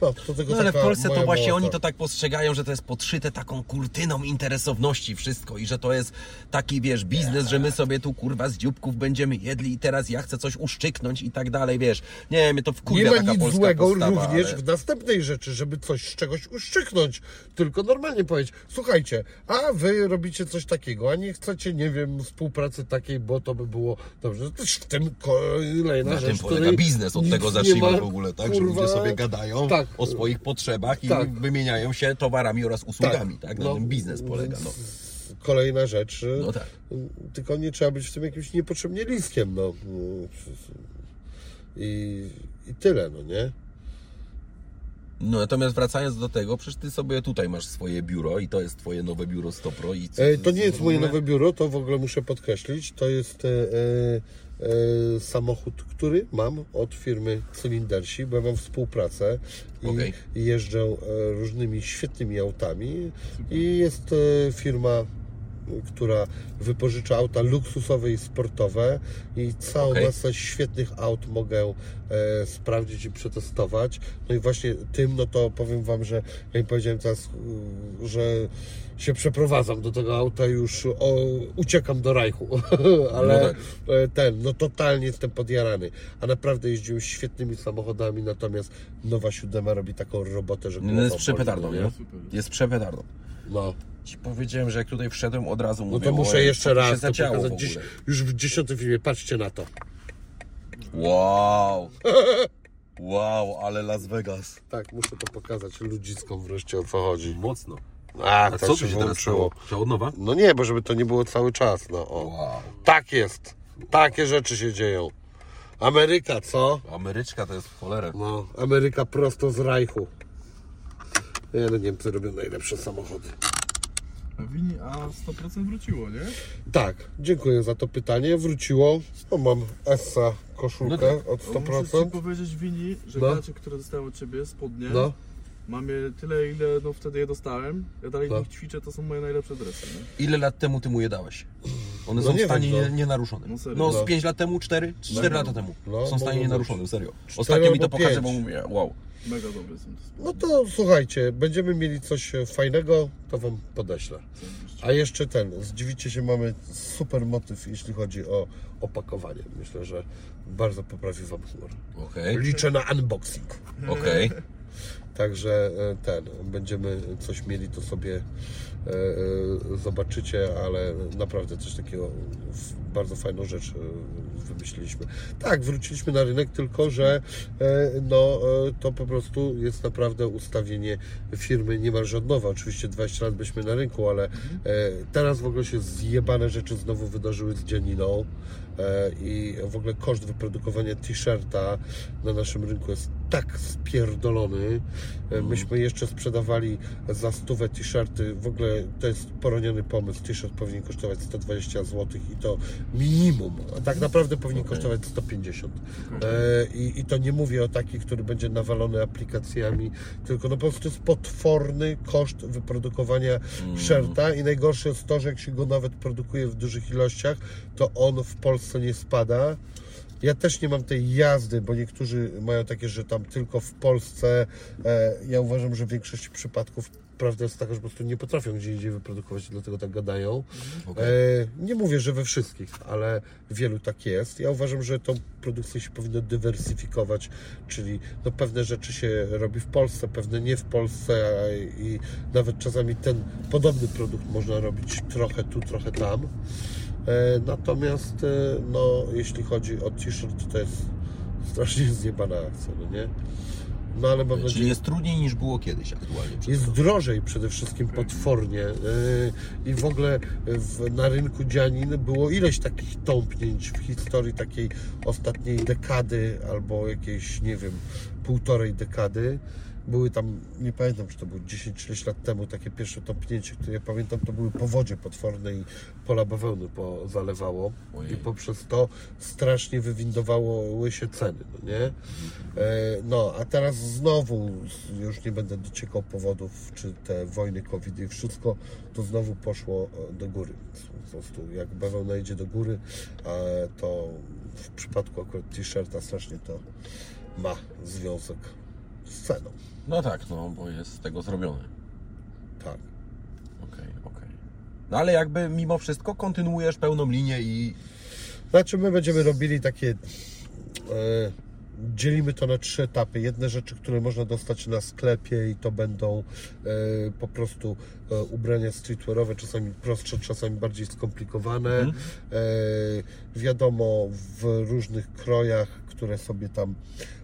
Speaker 2: No,
Speaker 1: No ale w Polsce to właśnie
Speaker 2: mała
Speaker 1: oni to tak postrzegają, że to jest podszyte taką kurtyną interesowności wszystko i że to jest taki, wiesz, biznes, że my sobie tu kurwa z dzióbków będziemy jedli i teraz ja chcę coś uszczyknąć i tak dalej, wiesz. Nie, mnie to wkurwia
Speaker 2: Nie ma
Speaker 1: taka
Speaker 2: nic złego
Speaker 1: postawa,
Speaker 2: również
Speaker 1: ale...
Speaker 2: w następnej rzeczy, żeby coś z czegoś uszczyknąć. Tylko normalnie powiedzieć, słuchajcie, a wy robicie coś takiego, a nie chcecie, nie wiem, współpracy takiej, bo to by było dobrze. To w tym kolejna
Speaker 1: Na
Speaker 2: rzecz,
Speaker 1: tym polega biznes, od tego zacznijmy w ogóle, tak? Że
Speaker 2: kurwa,
Speaker 1: ludzie sobie gadają
Speaker 2: tak.
Speaker 1: O swoich potrzebach i
Speaker 2: Tak.
Speaker 1: wymieniają się towarami oraz usługami, tak? Na
Speaker 2: no,
Speaker 1: tym biznes polega, no.
Speaker 2: Kolejna rzecz.
Speaker 1: No tak.
Speaker 2: Tylko nie trzeba być w tym jakimś niepotrzebnie listkiem, no. I, I tyle, no nie?
Speaker 1: No natomiast wracając do tego, przecież ty sobie tutaj masz swoje biuro i to jest twoje nowe biuro Stopro i co,
Speaker 2: E, To nie jest moje nowe biuro, to w ogóle muszę podkreślić. To jest e, e, samochód, który mam od firmy Cylindersi, bo ja mam współpracę i
Speaker 1: Okej.
Speaker 2: jeżdżę e, różnymi świetnymi autami. I jest e, firma, która wypożycza auta luksusowe i sportowe i całą
Speaker 1: Okej.
Speaker 2: masę świetnych aut mogę e, sprawdzić i przetestować. No i właśnie tym, no to powiem Wam, że ja im powiedziałem teraz, że się przeprowadzam do tego auta już o, uciekam do Rajchu, ale
Speaker 1: No tak.
Speaker 2: e, ten, no totalnie jestem podjarany, a naprawdę jeździłem świetnymi samochodami, natomiast nowa siódema robi taką robotę, że
Speaker 1: No jest przepetardą,
Speaker 2: no
Speaker 1: nie? Jest przepetardą.
Speaker 2: No.
Speaker 1: Ci powiedziałem, że jak tutaj wszedłem od razu
Speaker 2: No
Speaker 1: mówię,
Speaker 2: to muszę jeszcze raz to pokazać. Dziś, już w dziesiątym filmie, patrzcie na to.
Speaker 1: Wow. Wow, ale Las Vegas.
Speaker 2: Tak, muszę to pokazać ludziskom wreszcie o co chodzi.
Speaker 1: Mocno.
Speaker 2: A,
Speaker 1: A
Speaker 2: tak
Speaker 1: co tu się teraz
Speaker 2: włączyło.
Speaker 1: od nowa?
Speaker 2: No nie, bo żeby to nie było cały czas, no o.
Speaker 1: Wow.
Speaker 2: Tak jest. Takie rzeczy się dzieją. Ameryka, co?
Speaker 1: Ameryczka to jest w cholerę.
Speaker 2: No, Ameryka prosto z Rajchu. Nie, no Niemcy robią najlepsze samochody.
Speaker 3: A Wini, a 100% wróciło, nie?
Speaker 2: Tak, dziękuję za to pytanie. Wróciło. O, mam Essa koszulkę
Speaker 1: No tak.
Speaker 2: od
Speaker 3: O, Muszę
Speaker 2: 100%.
Speaker 3: Ci powiedzieć, Wini, że
Speaker 2: No.
Speaker 3: gacie, które dostałem od Ciebie, spodnie,
Speaker 2: No,
Speaker 3: mam je tyle, ile no, wtedy je dostałem. Ja dalej
Speaker 2: No.
Speaker 3: nich ćwiczę, to są moje najlepsze dresy, nie?
Speaker 1: Ile lat temu ty mu je dałeś? One
Speaker 2: No
Speaker 1: są w stanie
Speaker 2: wiem, no.
Speaker 1: nie, nienaruszone.
Speaker 3: No serio.
Speaker 1: No
Speaker 2: No.
Speaker 1: z 5 lat temu, 4? 4 lata temu.
Speaker 2: No,
Speaker 1: są w stanie
Speaker 2: być.
Speaker 1: serio. Ostatnio mi to pokazywał,
Speaker 2: pięć.
Speaker 1: mówię, wow.
Speaker 3: Mega dobre są
Speaker 2: no to słuchajcie, będziemy mieli coś fajnego, to Wam podeślę. A jeszcze ten, zdziwicie się, mamy super motyw, jeśli chodzi o opakowanie. Myślę, że bardzo poprawi Wam humor.
Speaker 1: Okej,
Speaker 2: Liczę na unboxing.
Speaker 1: okej.
Speaker 2: Także e, ten, będziemy coś mieli, to sobie e, e, zobaczycie, ale naprawdę coś takiego, bardzo fajną rzecz wymyśliliśmy. Tak, wróciliśmy na rynek, tylko że no, to po prostu jest naprawdę ustawienie firmy niemalże od nowa. Oczywiście 20 lat byliśmy na rynku, ale teraz w ogóle się zjebane rzeczy znowu wydarzyły z Dzianiną i w ogóle koszt wyprodukowania t-shirta na naszym rynku jest tak spierdolony. E, Myśmy jeszcze sprzedawali za stówę t-shirty. W ogóle to jest poroniony pomysł. T-shirt powinien kosztować 120 zł i to minimum. A tak naprawdę powinien
Speaker 1: Okej.
Speaker 2: kosztować 150. E, i, I to nie mówię o taki, który będzie nawalony aplikacjami, tylko no po prostu jest potworny koszt wyprodukowania shirta i najgorsze jest to, że jak się go nawet produkuje w dużych ilościach, to on w Polsce nie spada. Ja też nie mam tej jazdy, bo niektórzy mają takie, że tam tylko w Polsce. E, ja uważam, że w większości przypadków prawda jest taka, że po prostu nie potrafią gdzie indziej wyprodukować, dlatego tak gadają.
Speaker 1: Okej.
Speaker 2: E, nie mówię, że we wszystkich, ale wielu tak jest. Ja uważam, że tą produkcję się powinno dywersyfikować, czyli no, pewne rzeczy się robi w Polsce, pewne nie w Polsce i nawet czasami ten podobny produkt można robić trochę tu, trochę tam. E, natomiast e, no, jeśli chodzi o t-shirt, to jest strasznie zjebana akcja, no nie? No ale mam
Speaker 1: Czyli
Speaker 2: nadzieję,
Speaker 1: jest trudniej niż było kiedyś aktualnie.
Speaker 2: jest drożej przede wszystkim potwornie yy, i w ogóle w, na rynku dzianin było ileś takich tąpnięć w historii takiej ostatniej dekady albo jakiejś, nie wiem, półtorej dekady. Były tam, nie pamiętam czy to było 10-30 lat temu, takie pierwsze tąpnięcie, które ja pamiętam, to były powodzie potworne i pola bawełny pozalewało
Speaker 1: Ojej.
Speaker 2: i poprzez to strasznie wywindowały się ceny, no nie? E, No, a teraz znowu, już nie będę dociekał powodów, czy te wojny, COVID i wszystko, to znowu poszło e, do góry. Po prostu jak bawełna idzie do góry, to w przypadku akurat t-shirta strasznie to ma związek z ceną.
Speaker 1: No tak, no bo jest z tego zrobione.
Speaker 2: Tak.
Speaker 1: Okej, okej. No ale jakby mimo wszystko kontynuujesz pełną linię i
Speaker 2: Znaczy my będziemy robili takie. E, dzielimy to na trzy etapy. Jedne rzeczy, które można dostać na sklepie i to będą e, po prostu e, ubrania streetwearowe, czasami prostsze, czasami bardziej skomplikowane. E, wiadomo, w różnych krojach, które sobie tam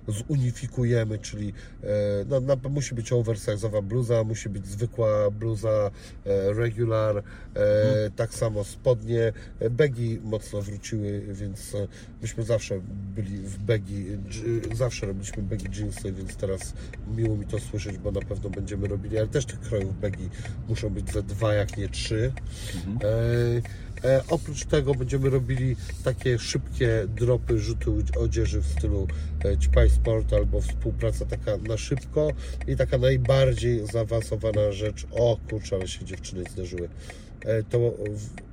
Speaker 2: zunifikujemy, czyli e, no, na, musi być oversize'owa bluza, musi być zwykła bluza e, regular, e, tak samo spodnie, begi mocno wróciły, więc myśmy zawsze byli w begi, zawsze robiliśmy begi jeansy, więc teraz miło mi to słyszeć, bo na pewno będziemy robili, ale też tych krojów begi muszą być ze dwa, jak nie trzy. E, E, oprócz tego będziemy robili takie szybkie dropy, rzuty odzieży w stylu e, Ćpaj Sport albo współpraca taka na szybko i taka najbardziej zaawansowana rzecz. O kurczę, ale się dziewczyny zdarzyły. E, to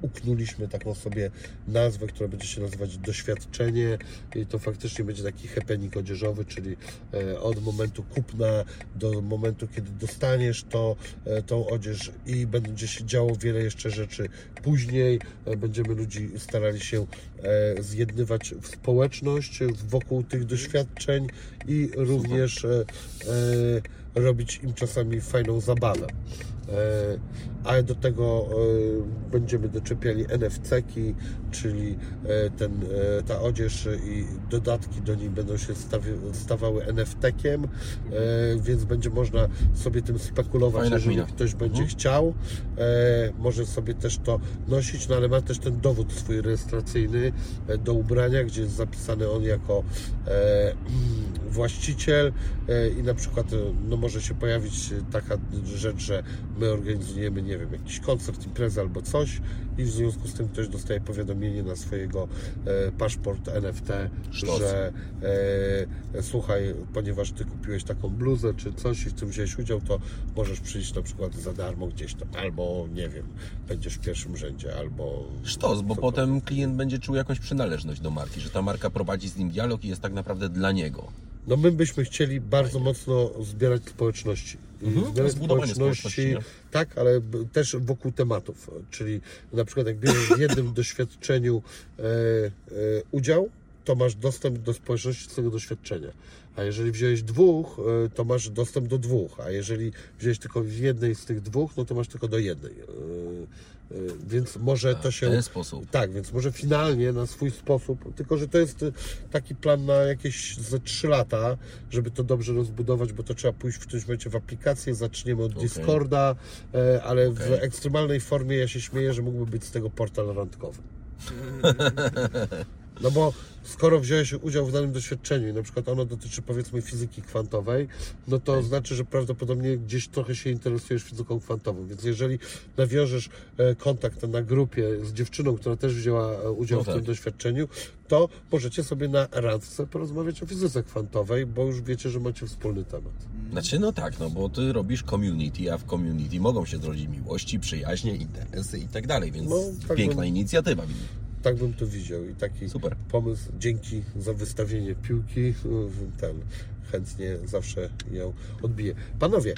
Speaker 2: uknuliśmy taką sobie nazwę, która będzie się nazywać doświadczenie i to faktycznie będzie taki happening odzieżowy, czyli e, od momentu kupna do momentu, kiedy dostaniesz to, e, tą odzież i będzie się działo wiele jeszcze rzeczy później. Będziemy ludzi starali się zjednywać w społeczność wokół tych doświadczeń i również robić im czasami fajną zabawę. E, A do tego e, będziemy doczepiali NFC-ki, czyli e, ten, ta odzież i dodatki do niej będą się stawi- stawały NFT-kiem, więc będzie można sobie tym spekulować,
Speaker 1: Fajna
Speaker 2: jeżeli ktoś będzie
Speaker 1: Mhm.
Speaker 2: chciał. Może sobie też to nosić, no ale ma też ten dowód swój rejestracyjny do ubrania, gdzie jest zapisany on jako właściciel i na przykład no, może się pojawić taka rzecz, że my organizujemy, nie wiem, jakiś koncert, imprezę albo coś i w związku z tym ktoś dostaje powiadomienie na swojego e, paszport NFT,
Speaker 1: Sztos.
Speaker 2: że e, słuchaj, ponieważ ty kupiłeś taką bluzę czy coś i w tym wziąłeś udział, to możesz przyjść na przykład za darmo gdzieś tam, albo nie wiem, będziesz w pierwszym rzędzie, albo...
Speaker 1: Sztos, bo potem klient będzie czuł jakąś przynależność do marki, że ta marka prowadzi z nim dialog i jest tak naprawdę dla niego.
Speaker 2: No my byśmy chcieli bardzo mocno zbierać społeczności.
Speaker 1: Mhm,
Speaker 2: zbierać społeczności,
Speaker 1: społeczności,
Speaker 2: tak, ale też wokół tematów. Czyli na przykład jak bierzesz w jednym doświadczeniu e, e, udział, to masz dostęp do społeczności z tego doświadczenia. A jeżeli wziąłeś dwóch, e, to masz dostęp do dwóch. A jeżeli wziąłeś tylko w jednej z tych dwóch, no to masz tylko do jednej. E, e, Więc może to
Speaker 1: W
Speaker 2: się
Speaker 1: ten sposób.
Speaker 2: tak, więc może finalnie na swój sposób, tylko że to jest taki plan na jakieś ze 3 lata, żeby to dobrze rozbudować, bo to trzeba pójść w którymś momencie w aplikację, zaczniemy od
Speaker 1: Okej.
Speaker 2: Discorda, ale w
Speaker 1: Okej.
Speaker 2: ekstremalnej formie ja się śmieję, że mógłby być z tego portal randkowy. No bo skoro wziąłeś udział w danym doświadczeniu i na przykład ono dotyczy powiedzmy fizyki kwantowej, no to znaczy, że prawdopodobnie gdzieś trochę się interesujesz fizyką kwantową. Więc jeżeli nawiążesz e, kontakt na grupie z dziewczyną, która też wzięła e, udział
Speaker 1: No
Speaker 2: w tym
Speaker 1: tak.
Speaker 2: doświadczeniu, to możecie sobie na randce porozmawiać o fizyce kwantowej, bo już wiecie, że macie wspólny temat.
Speaker 1: Znaczy, no tak, no bo ty robisz community, a w community mogą się zrodzić miłości, przyjaźnie, interesy i tak dalej, więc
Speaker 2: No, tak
Speaker 1: piękna
Speaker 2: bym-
Speaker 1: inicjatywa.
Speaker 2: Tak bym to widział i taki
Speaker 1: Super.
Speaker 2: pomysł. Dzięki za wystawienie piłki. Ten chętnie zawsze ją odbiję. Panowie,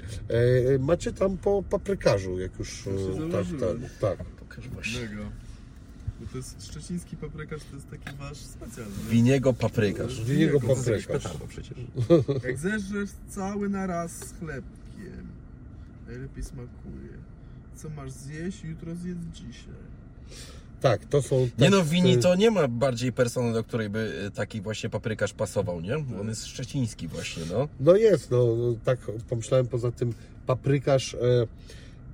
Speaker 2: e, macie tam po paprykarzu, jak już e, tak,
Speaker 3: założyłem.
Speaker 2: tak, tak.
Speaker 1: Pokaż właśnie.
Speaker 3: Bo to jest szczeciński paprykarz, to jest taki wasz specjalny.
Speaker 1: Winiego paprykarz.
Speaker 2: Winiego
Speaker 3: To jest
Speaker 2: paprykarz.
Speaker 1: Przecież.
Speaker 3: Jak zeżresz cały na raz z chlebkiem, najlepiej smakuje. Co masz zjeść, jutro zjedz dzisiaj.
Speaker 2: Tak, to są.
Speaker 1: Nie no,
Speaker 2: teksty-
Speaker 1: Wini to nie ma bardziej persony, do której by y, taki właśnie paprykarz pasował, nie? On jest szczeciński właśnie, no.
Speaker 2: No jest, no tak pomyślałem, poza tym paprykarz e,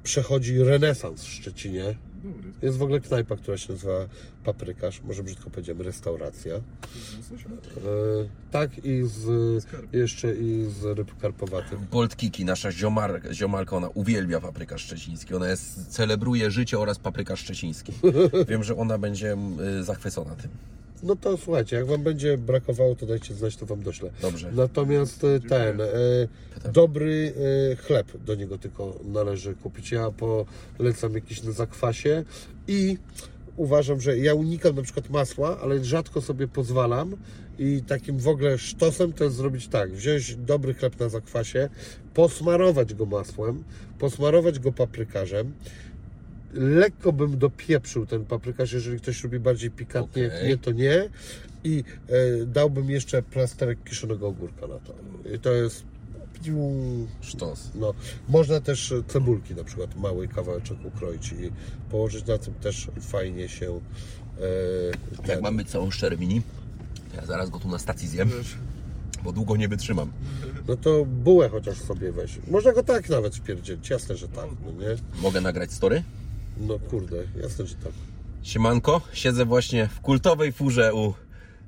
Speaker 2: przechodzi renesans w Szczecinie.
Speaker 3: Dobry.
Speaker 2: Jest w ogóle knajpa, która się nazywa Paprykarz, może brzydko powiedziałem, restauracja.
Speaker 3: Coś?
Speaker 2: E, tak i z,
Speaker 3: Skarb.
Speaker 2: jeszcze i z ryb karpowatych.
Speaker 1: Bolt Kiki, nasza ziomar, ziomalka, ona uwielbia paprykarz szczeciński. Ona jest, celebruje życie oraz paprykarz szczeciński. Wiem, że ona będzie y, zachwycona tym.
Speaker 2: No to słuchajcie, jak Wam będzie brakowało, to dajcie znać, to Wam doślę.
Speaker 1: Dobrze.
Speaker 2: Natomiast e, ten, e, dobry e, chleb do niego tylko należy kupić. Ja polecam jakiś na zakwasie i uważam, że ja unikam na przykład masła, ale rzadko sobie pozwalam i takim w ogóle sztosem to jest zrobić tak, wziąć dobry chleb na zakwasie, posmarować go masłem, posmarować go paprykarzem, lekko bym dopieprzył ten paprykarz, jeżeli ktoś lubi bardziej pikantnie, jak
Speaker 1: Okej.
Speaker 2: nie, to nie. I e, dałbym jeszcze plasterek kiszonego ogórka na to. I to jest...
Speaker 1: Sztos.
Speaker 2: No, można też cebulki na przykład, mały kawałeczek ukroić i położyć na tym też fajnie się e,
Speaker 1: Jak mamy całą szczerę Wini, ja zaraz go tu na stacji zjem.
Speaker 3: Wiesz,
Speaker 1: bo długo nie wytrzymam.
Speaker 2: No to bułę chociaż sobie weź. Można go tak nawet wpierdzieć, jasne, że tak, no nie?
Speaker 1: Mogę nagrać story?
Speaker 2: No kurde, jasne, że tak.
Speaker 1: Siemanko, siedzę właśnie w kultowej furze u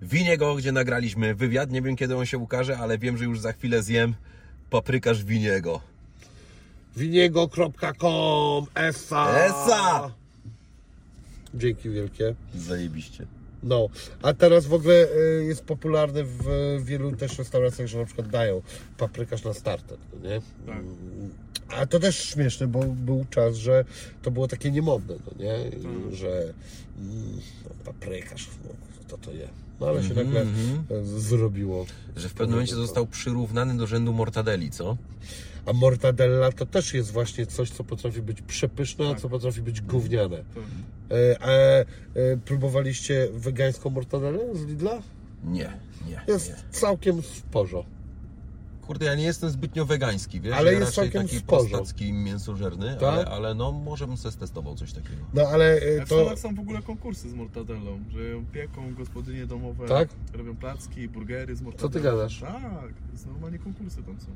Speaker 1: Winiego, gdzie nagraliśmy wywiad. Nie wiem kiedy on się ukaże, ale wiem, że już za chwilę zjem paprykarz Winiego.
Speaker 2: Winiego.com Esa!
Speaker 1: Esa!
Speaker 2: Dzięki wielkie.
Speaker 1: Zajebiście.
Speaker 2: No, a teraz w ogóle y, jest popularny w wielu też restauracjach, że na przykład dają paprykarz na starter, no nie?
Speaker 3: Tak.
Speaker 2: Mm, A to też śmieszne, bo był czas, że to było takie niemodne, no nie?
Speaker 3: Tak.
Speaker 2: Że mm, no, paprykarz, no, kto to je? No ale się nagle e, z- zrobiło.
Speaker 1: Że w pewnym momencie został przyrównany do rzędu mortadeli, co?
Speaker 2: A mortadella to też jest właśnie coś, co potrafi być przepyszne, a co potrafi być gówniane.
Speaker 3: To,
Speaker 2: E, e, próbowaliście wegańską mortadellę z Lidla?
Speaker 1: Nie, nie,
Speaker 2: Jest
Speaker 1: nie.
Speaker 2: całkiem w porzo.
Speaker 1: Kurde, ja nie jestem zbytnio wegański, wiesz?
Speaker 2: Ale
Speaker 1: ja
Speaker 2: jest całkiem
Speaker 1: taki
Speaker 2: w porządku.
Speaker 1: prostacki, mięsożerny,
Speaker 2: Tak?
Speaker 1: ale, ale no może bym sobie testował coś takiego.
Speaker 2: No ale e, to...
Speaker 3: to... są w ogóle konkursy z mortadellą, że ją pieką gospodynie domowe,
Speaker 2: Tak?
Speaker 3: robią placki, burgery z
Speaker 2: Co
Speaker 3: mortadellą.
Speaker 2: ty gadasz?
Speaker 3: Tak, normalnie konkursy tam są.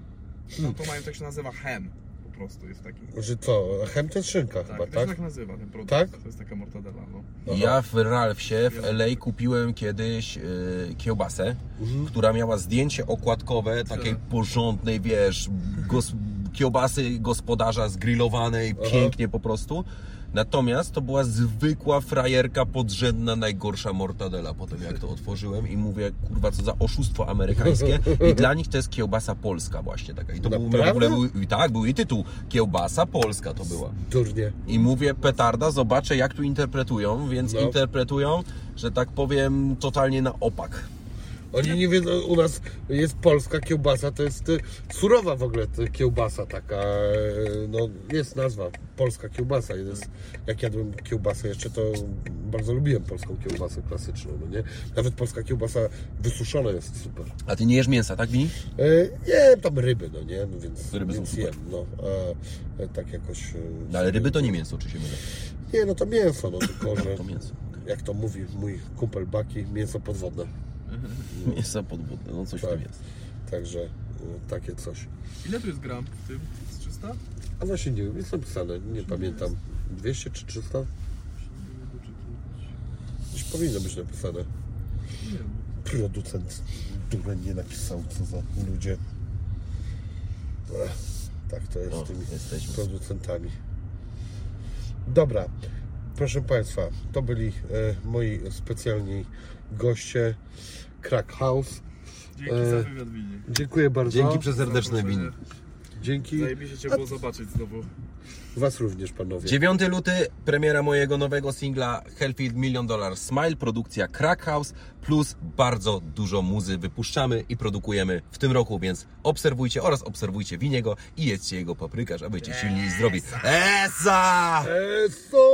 Speaker 2: Hmm.
Speaker 3: Tam to mają, tak się nazywa hen, po prostu jest taki.
Speaker 2: Że co? Chem to jest szynka
Speaker 3: Tak,
Speaker 2: chyba,
Speaker 3: to się
Speaker 2: tak?
Speaker 3: tak nazywa ten produkt.
Speaker 2: Tak?
Speaker 3: To jest taka mortadella, no.
Speaker 2: Aha.
Speaker 1: Ja w Ralphsie w LA kupiłem kiedyś yy, kiełbasę,
Speaker 2: Mhm.
Speaker 1: która miała zdjęcie okładkowe takiej
Speaker 3: Tak.
Speaker 1: porządnej, wiesz, gos kiełbasy gospodarza zgrillowanej,
Speaker 2: Aha.
Speaker 1: pięknie po prostu. Natomiast to była zwykła frajerka podrzędna, najgorsza mortadela. Potem jak to otworzyłem i mówię, kurwa, co za oszustwo amerykańskie. I dla nich to jest kiełbasa polska właśnie taka. I to był, w ogóle był, i tak, był i tytuł. Kiełbasa polska to była.
Speaker 2: Durnie.
Speaker 1: I mówię, petarda, zobaczę jak tu interpretują, więc
Speaker 2: No.
Speaker 1: interpretują, że tak powiem, totalnie na opak.
Speaker 2: Oni nie wiedzą, u nas jest polska kiełbasa, to jest y, surowa w ogóle kiełbasa taka, y, no jest nazwa, polska kiełbasa. Jest, jak jadłem kiełbasę jeszcze, to bardzo lubiłem polską kiełbasę klasyczną, no nie? Nawet polska kiełbasa wysuszona jest super.
Speaker 1: A ty nie jesz mięsa, tak mi?
Speaker 2: Y, jem tam ryby, no nie? No więc,
Speaker 1: Ryby są
Speaker 2: więc
Speaker 1: super.
Speaker 2: jem, no. A, y, tak jakoś...
Speaker 1: No, ale ryby to nie mięso, czy się mylę?
Speaker 2: Nie, no to mięso, no tylko, że...
Speaker 1: To mięso.
Speaker 2: Jak to mówi mój kumpel Baki, mięso podwodne.
Speaker 1: Mięso podwodne, no coś w
Speaker 2: Tak.
Speaker 1: tym jest.
Speaker 2: Także y, takie coś.
Speaker 3: Ile to jest gram w tym? Z 300?
Speaker 2: A właśnie nie wiem, jest napisane, nie pamiętam. 200 czy 300? Gdzieś powinno być napisane.
Speaker 3: Nie wiem.
Speaker 2: Producent dureń nie napisał, co za ludzie. Ech, tak to jest
Speaker 1: No,
Speaker 2: z tymi
Speaker 1: jesteśmy.
Speaker 2: producentami. Dobra, proszę Państwa, to byli e, moi specjalni goście Crack House.
Speaker 3: Dzięki
Speaker 2: E,
Speaker 3: za wywiad, Wini.
Speaker 2: Dziękuję bardzo.
Speaker 1: Dzięki przeserdeczne
Speaker 3: Zaproszenie.
Speaker 1: win.
Speaker 2: Dzięki
Speaker 3: Zajebiście Cię było zobaczyć znowu.
Speaker 2: Was również, panowie.
Speaker 1: 9 luty, premiera mojego nowego singla Hellfield Million Dollar Smile, produkcja Crack House, plus bardzo dużo muzy wypuszczamy i produkujemy w tym roku, więc obserwujcie oraz obserwujcie Winiego i jedzcie jego paprykarz, a bycie silni i zdrowi. Esa!
Speaker 2: Eso!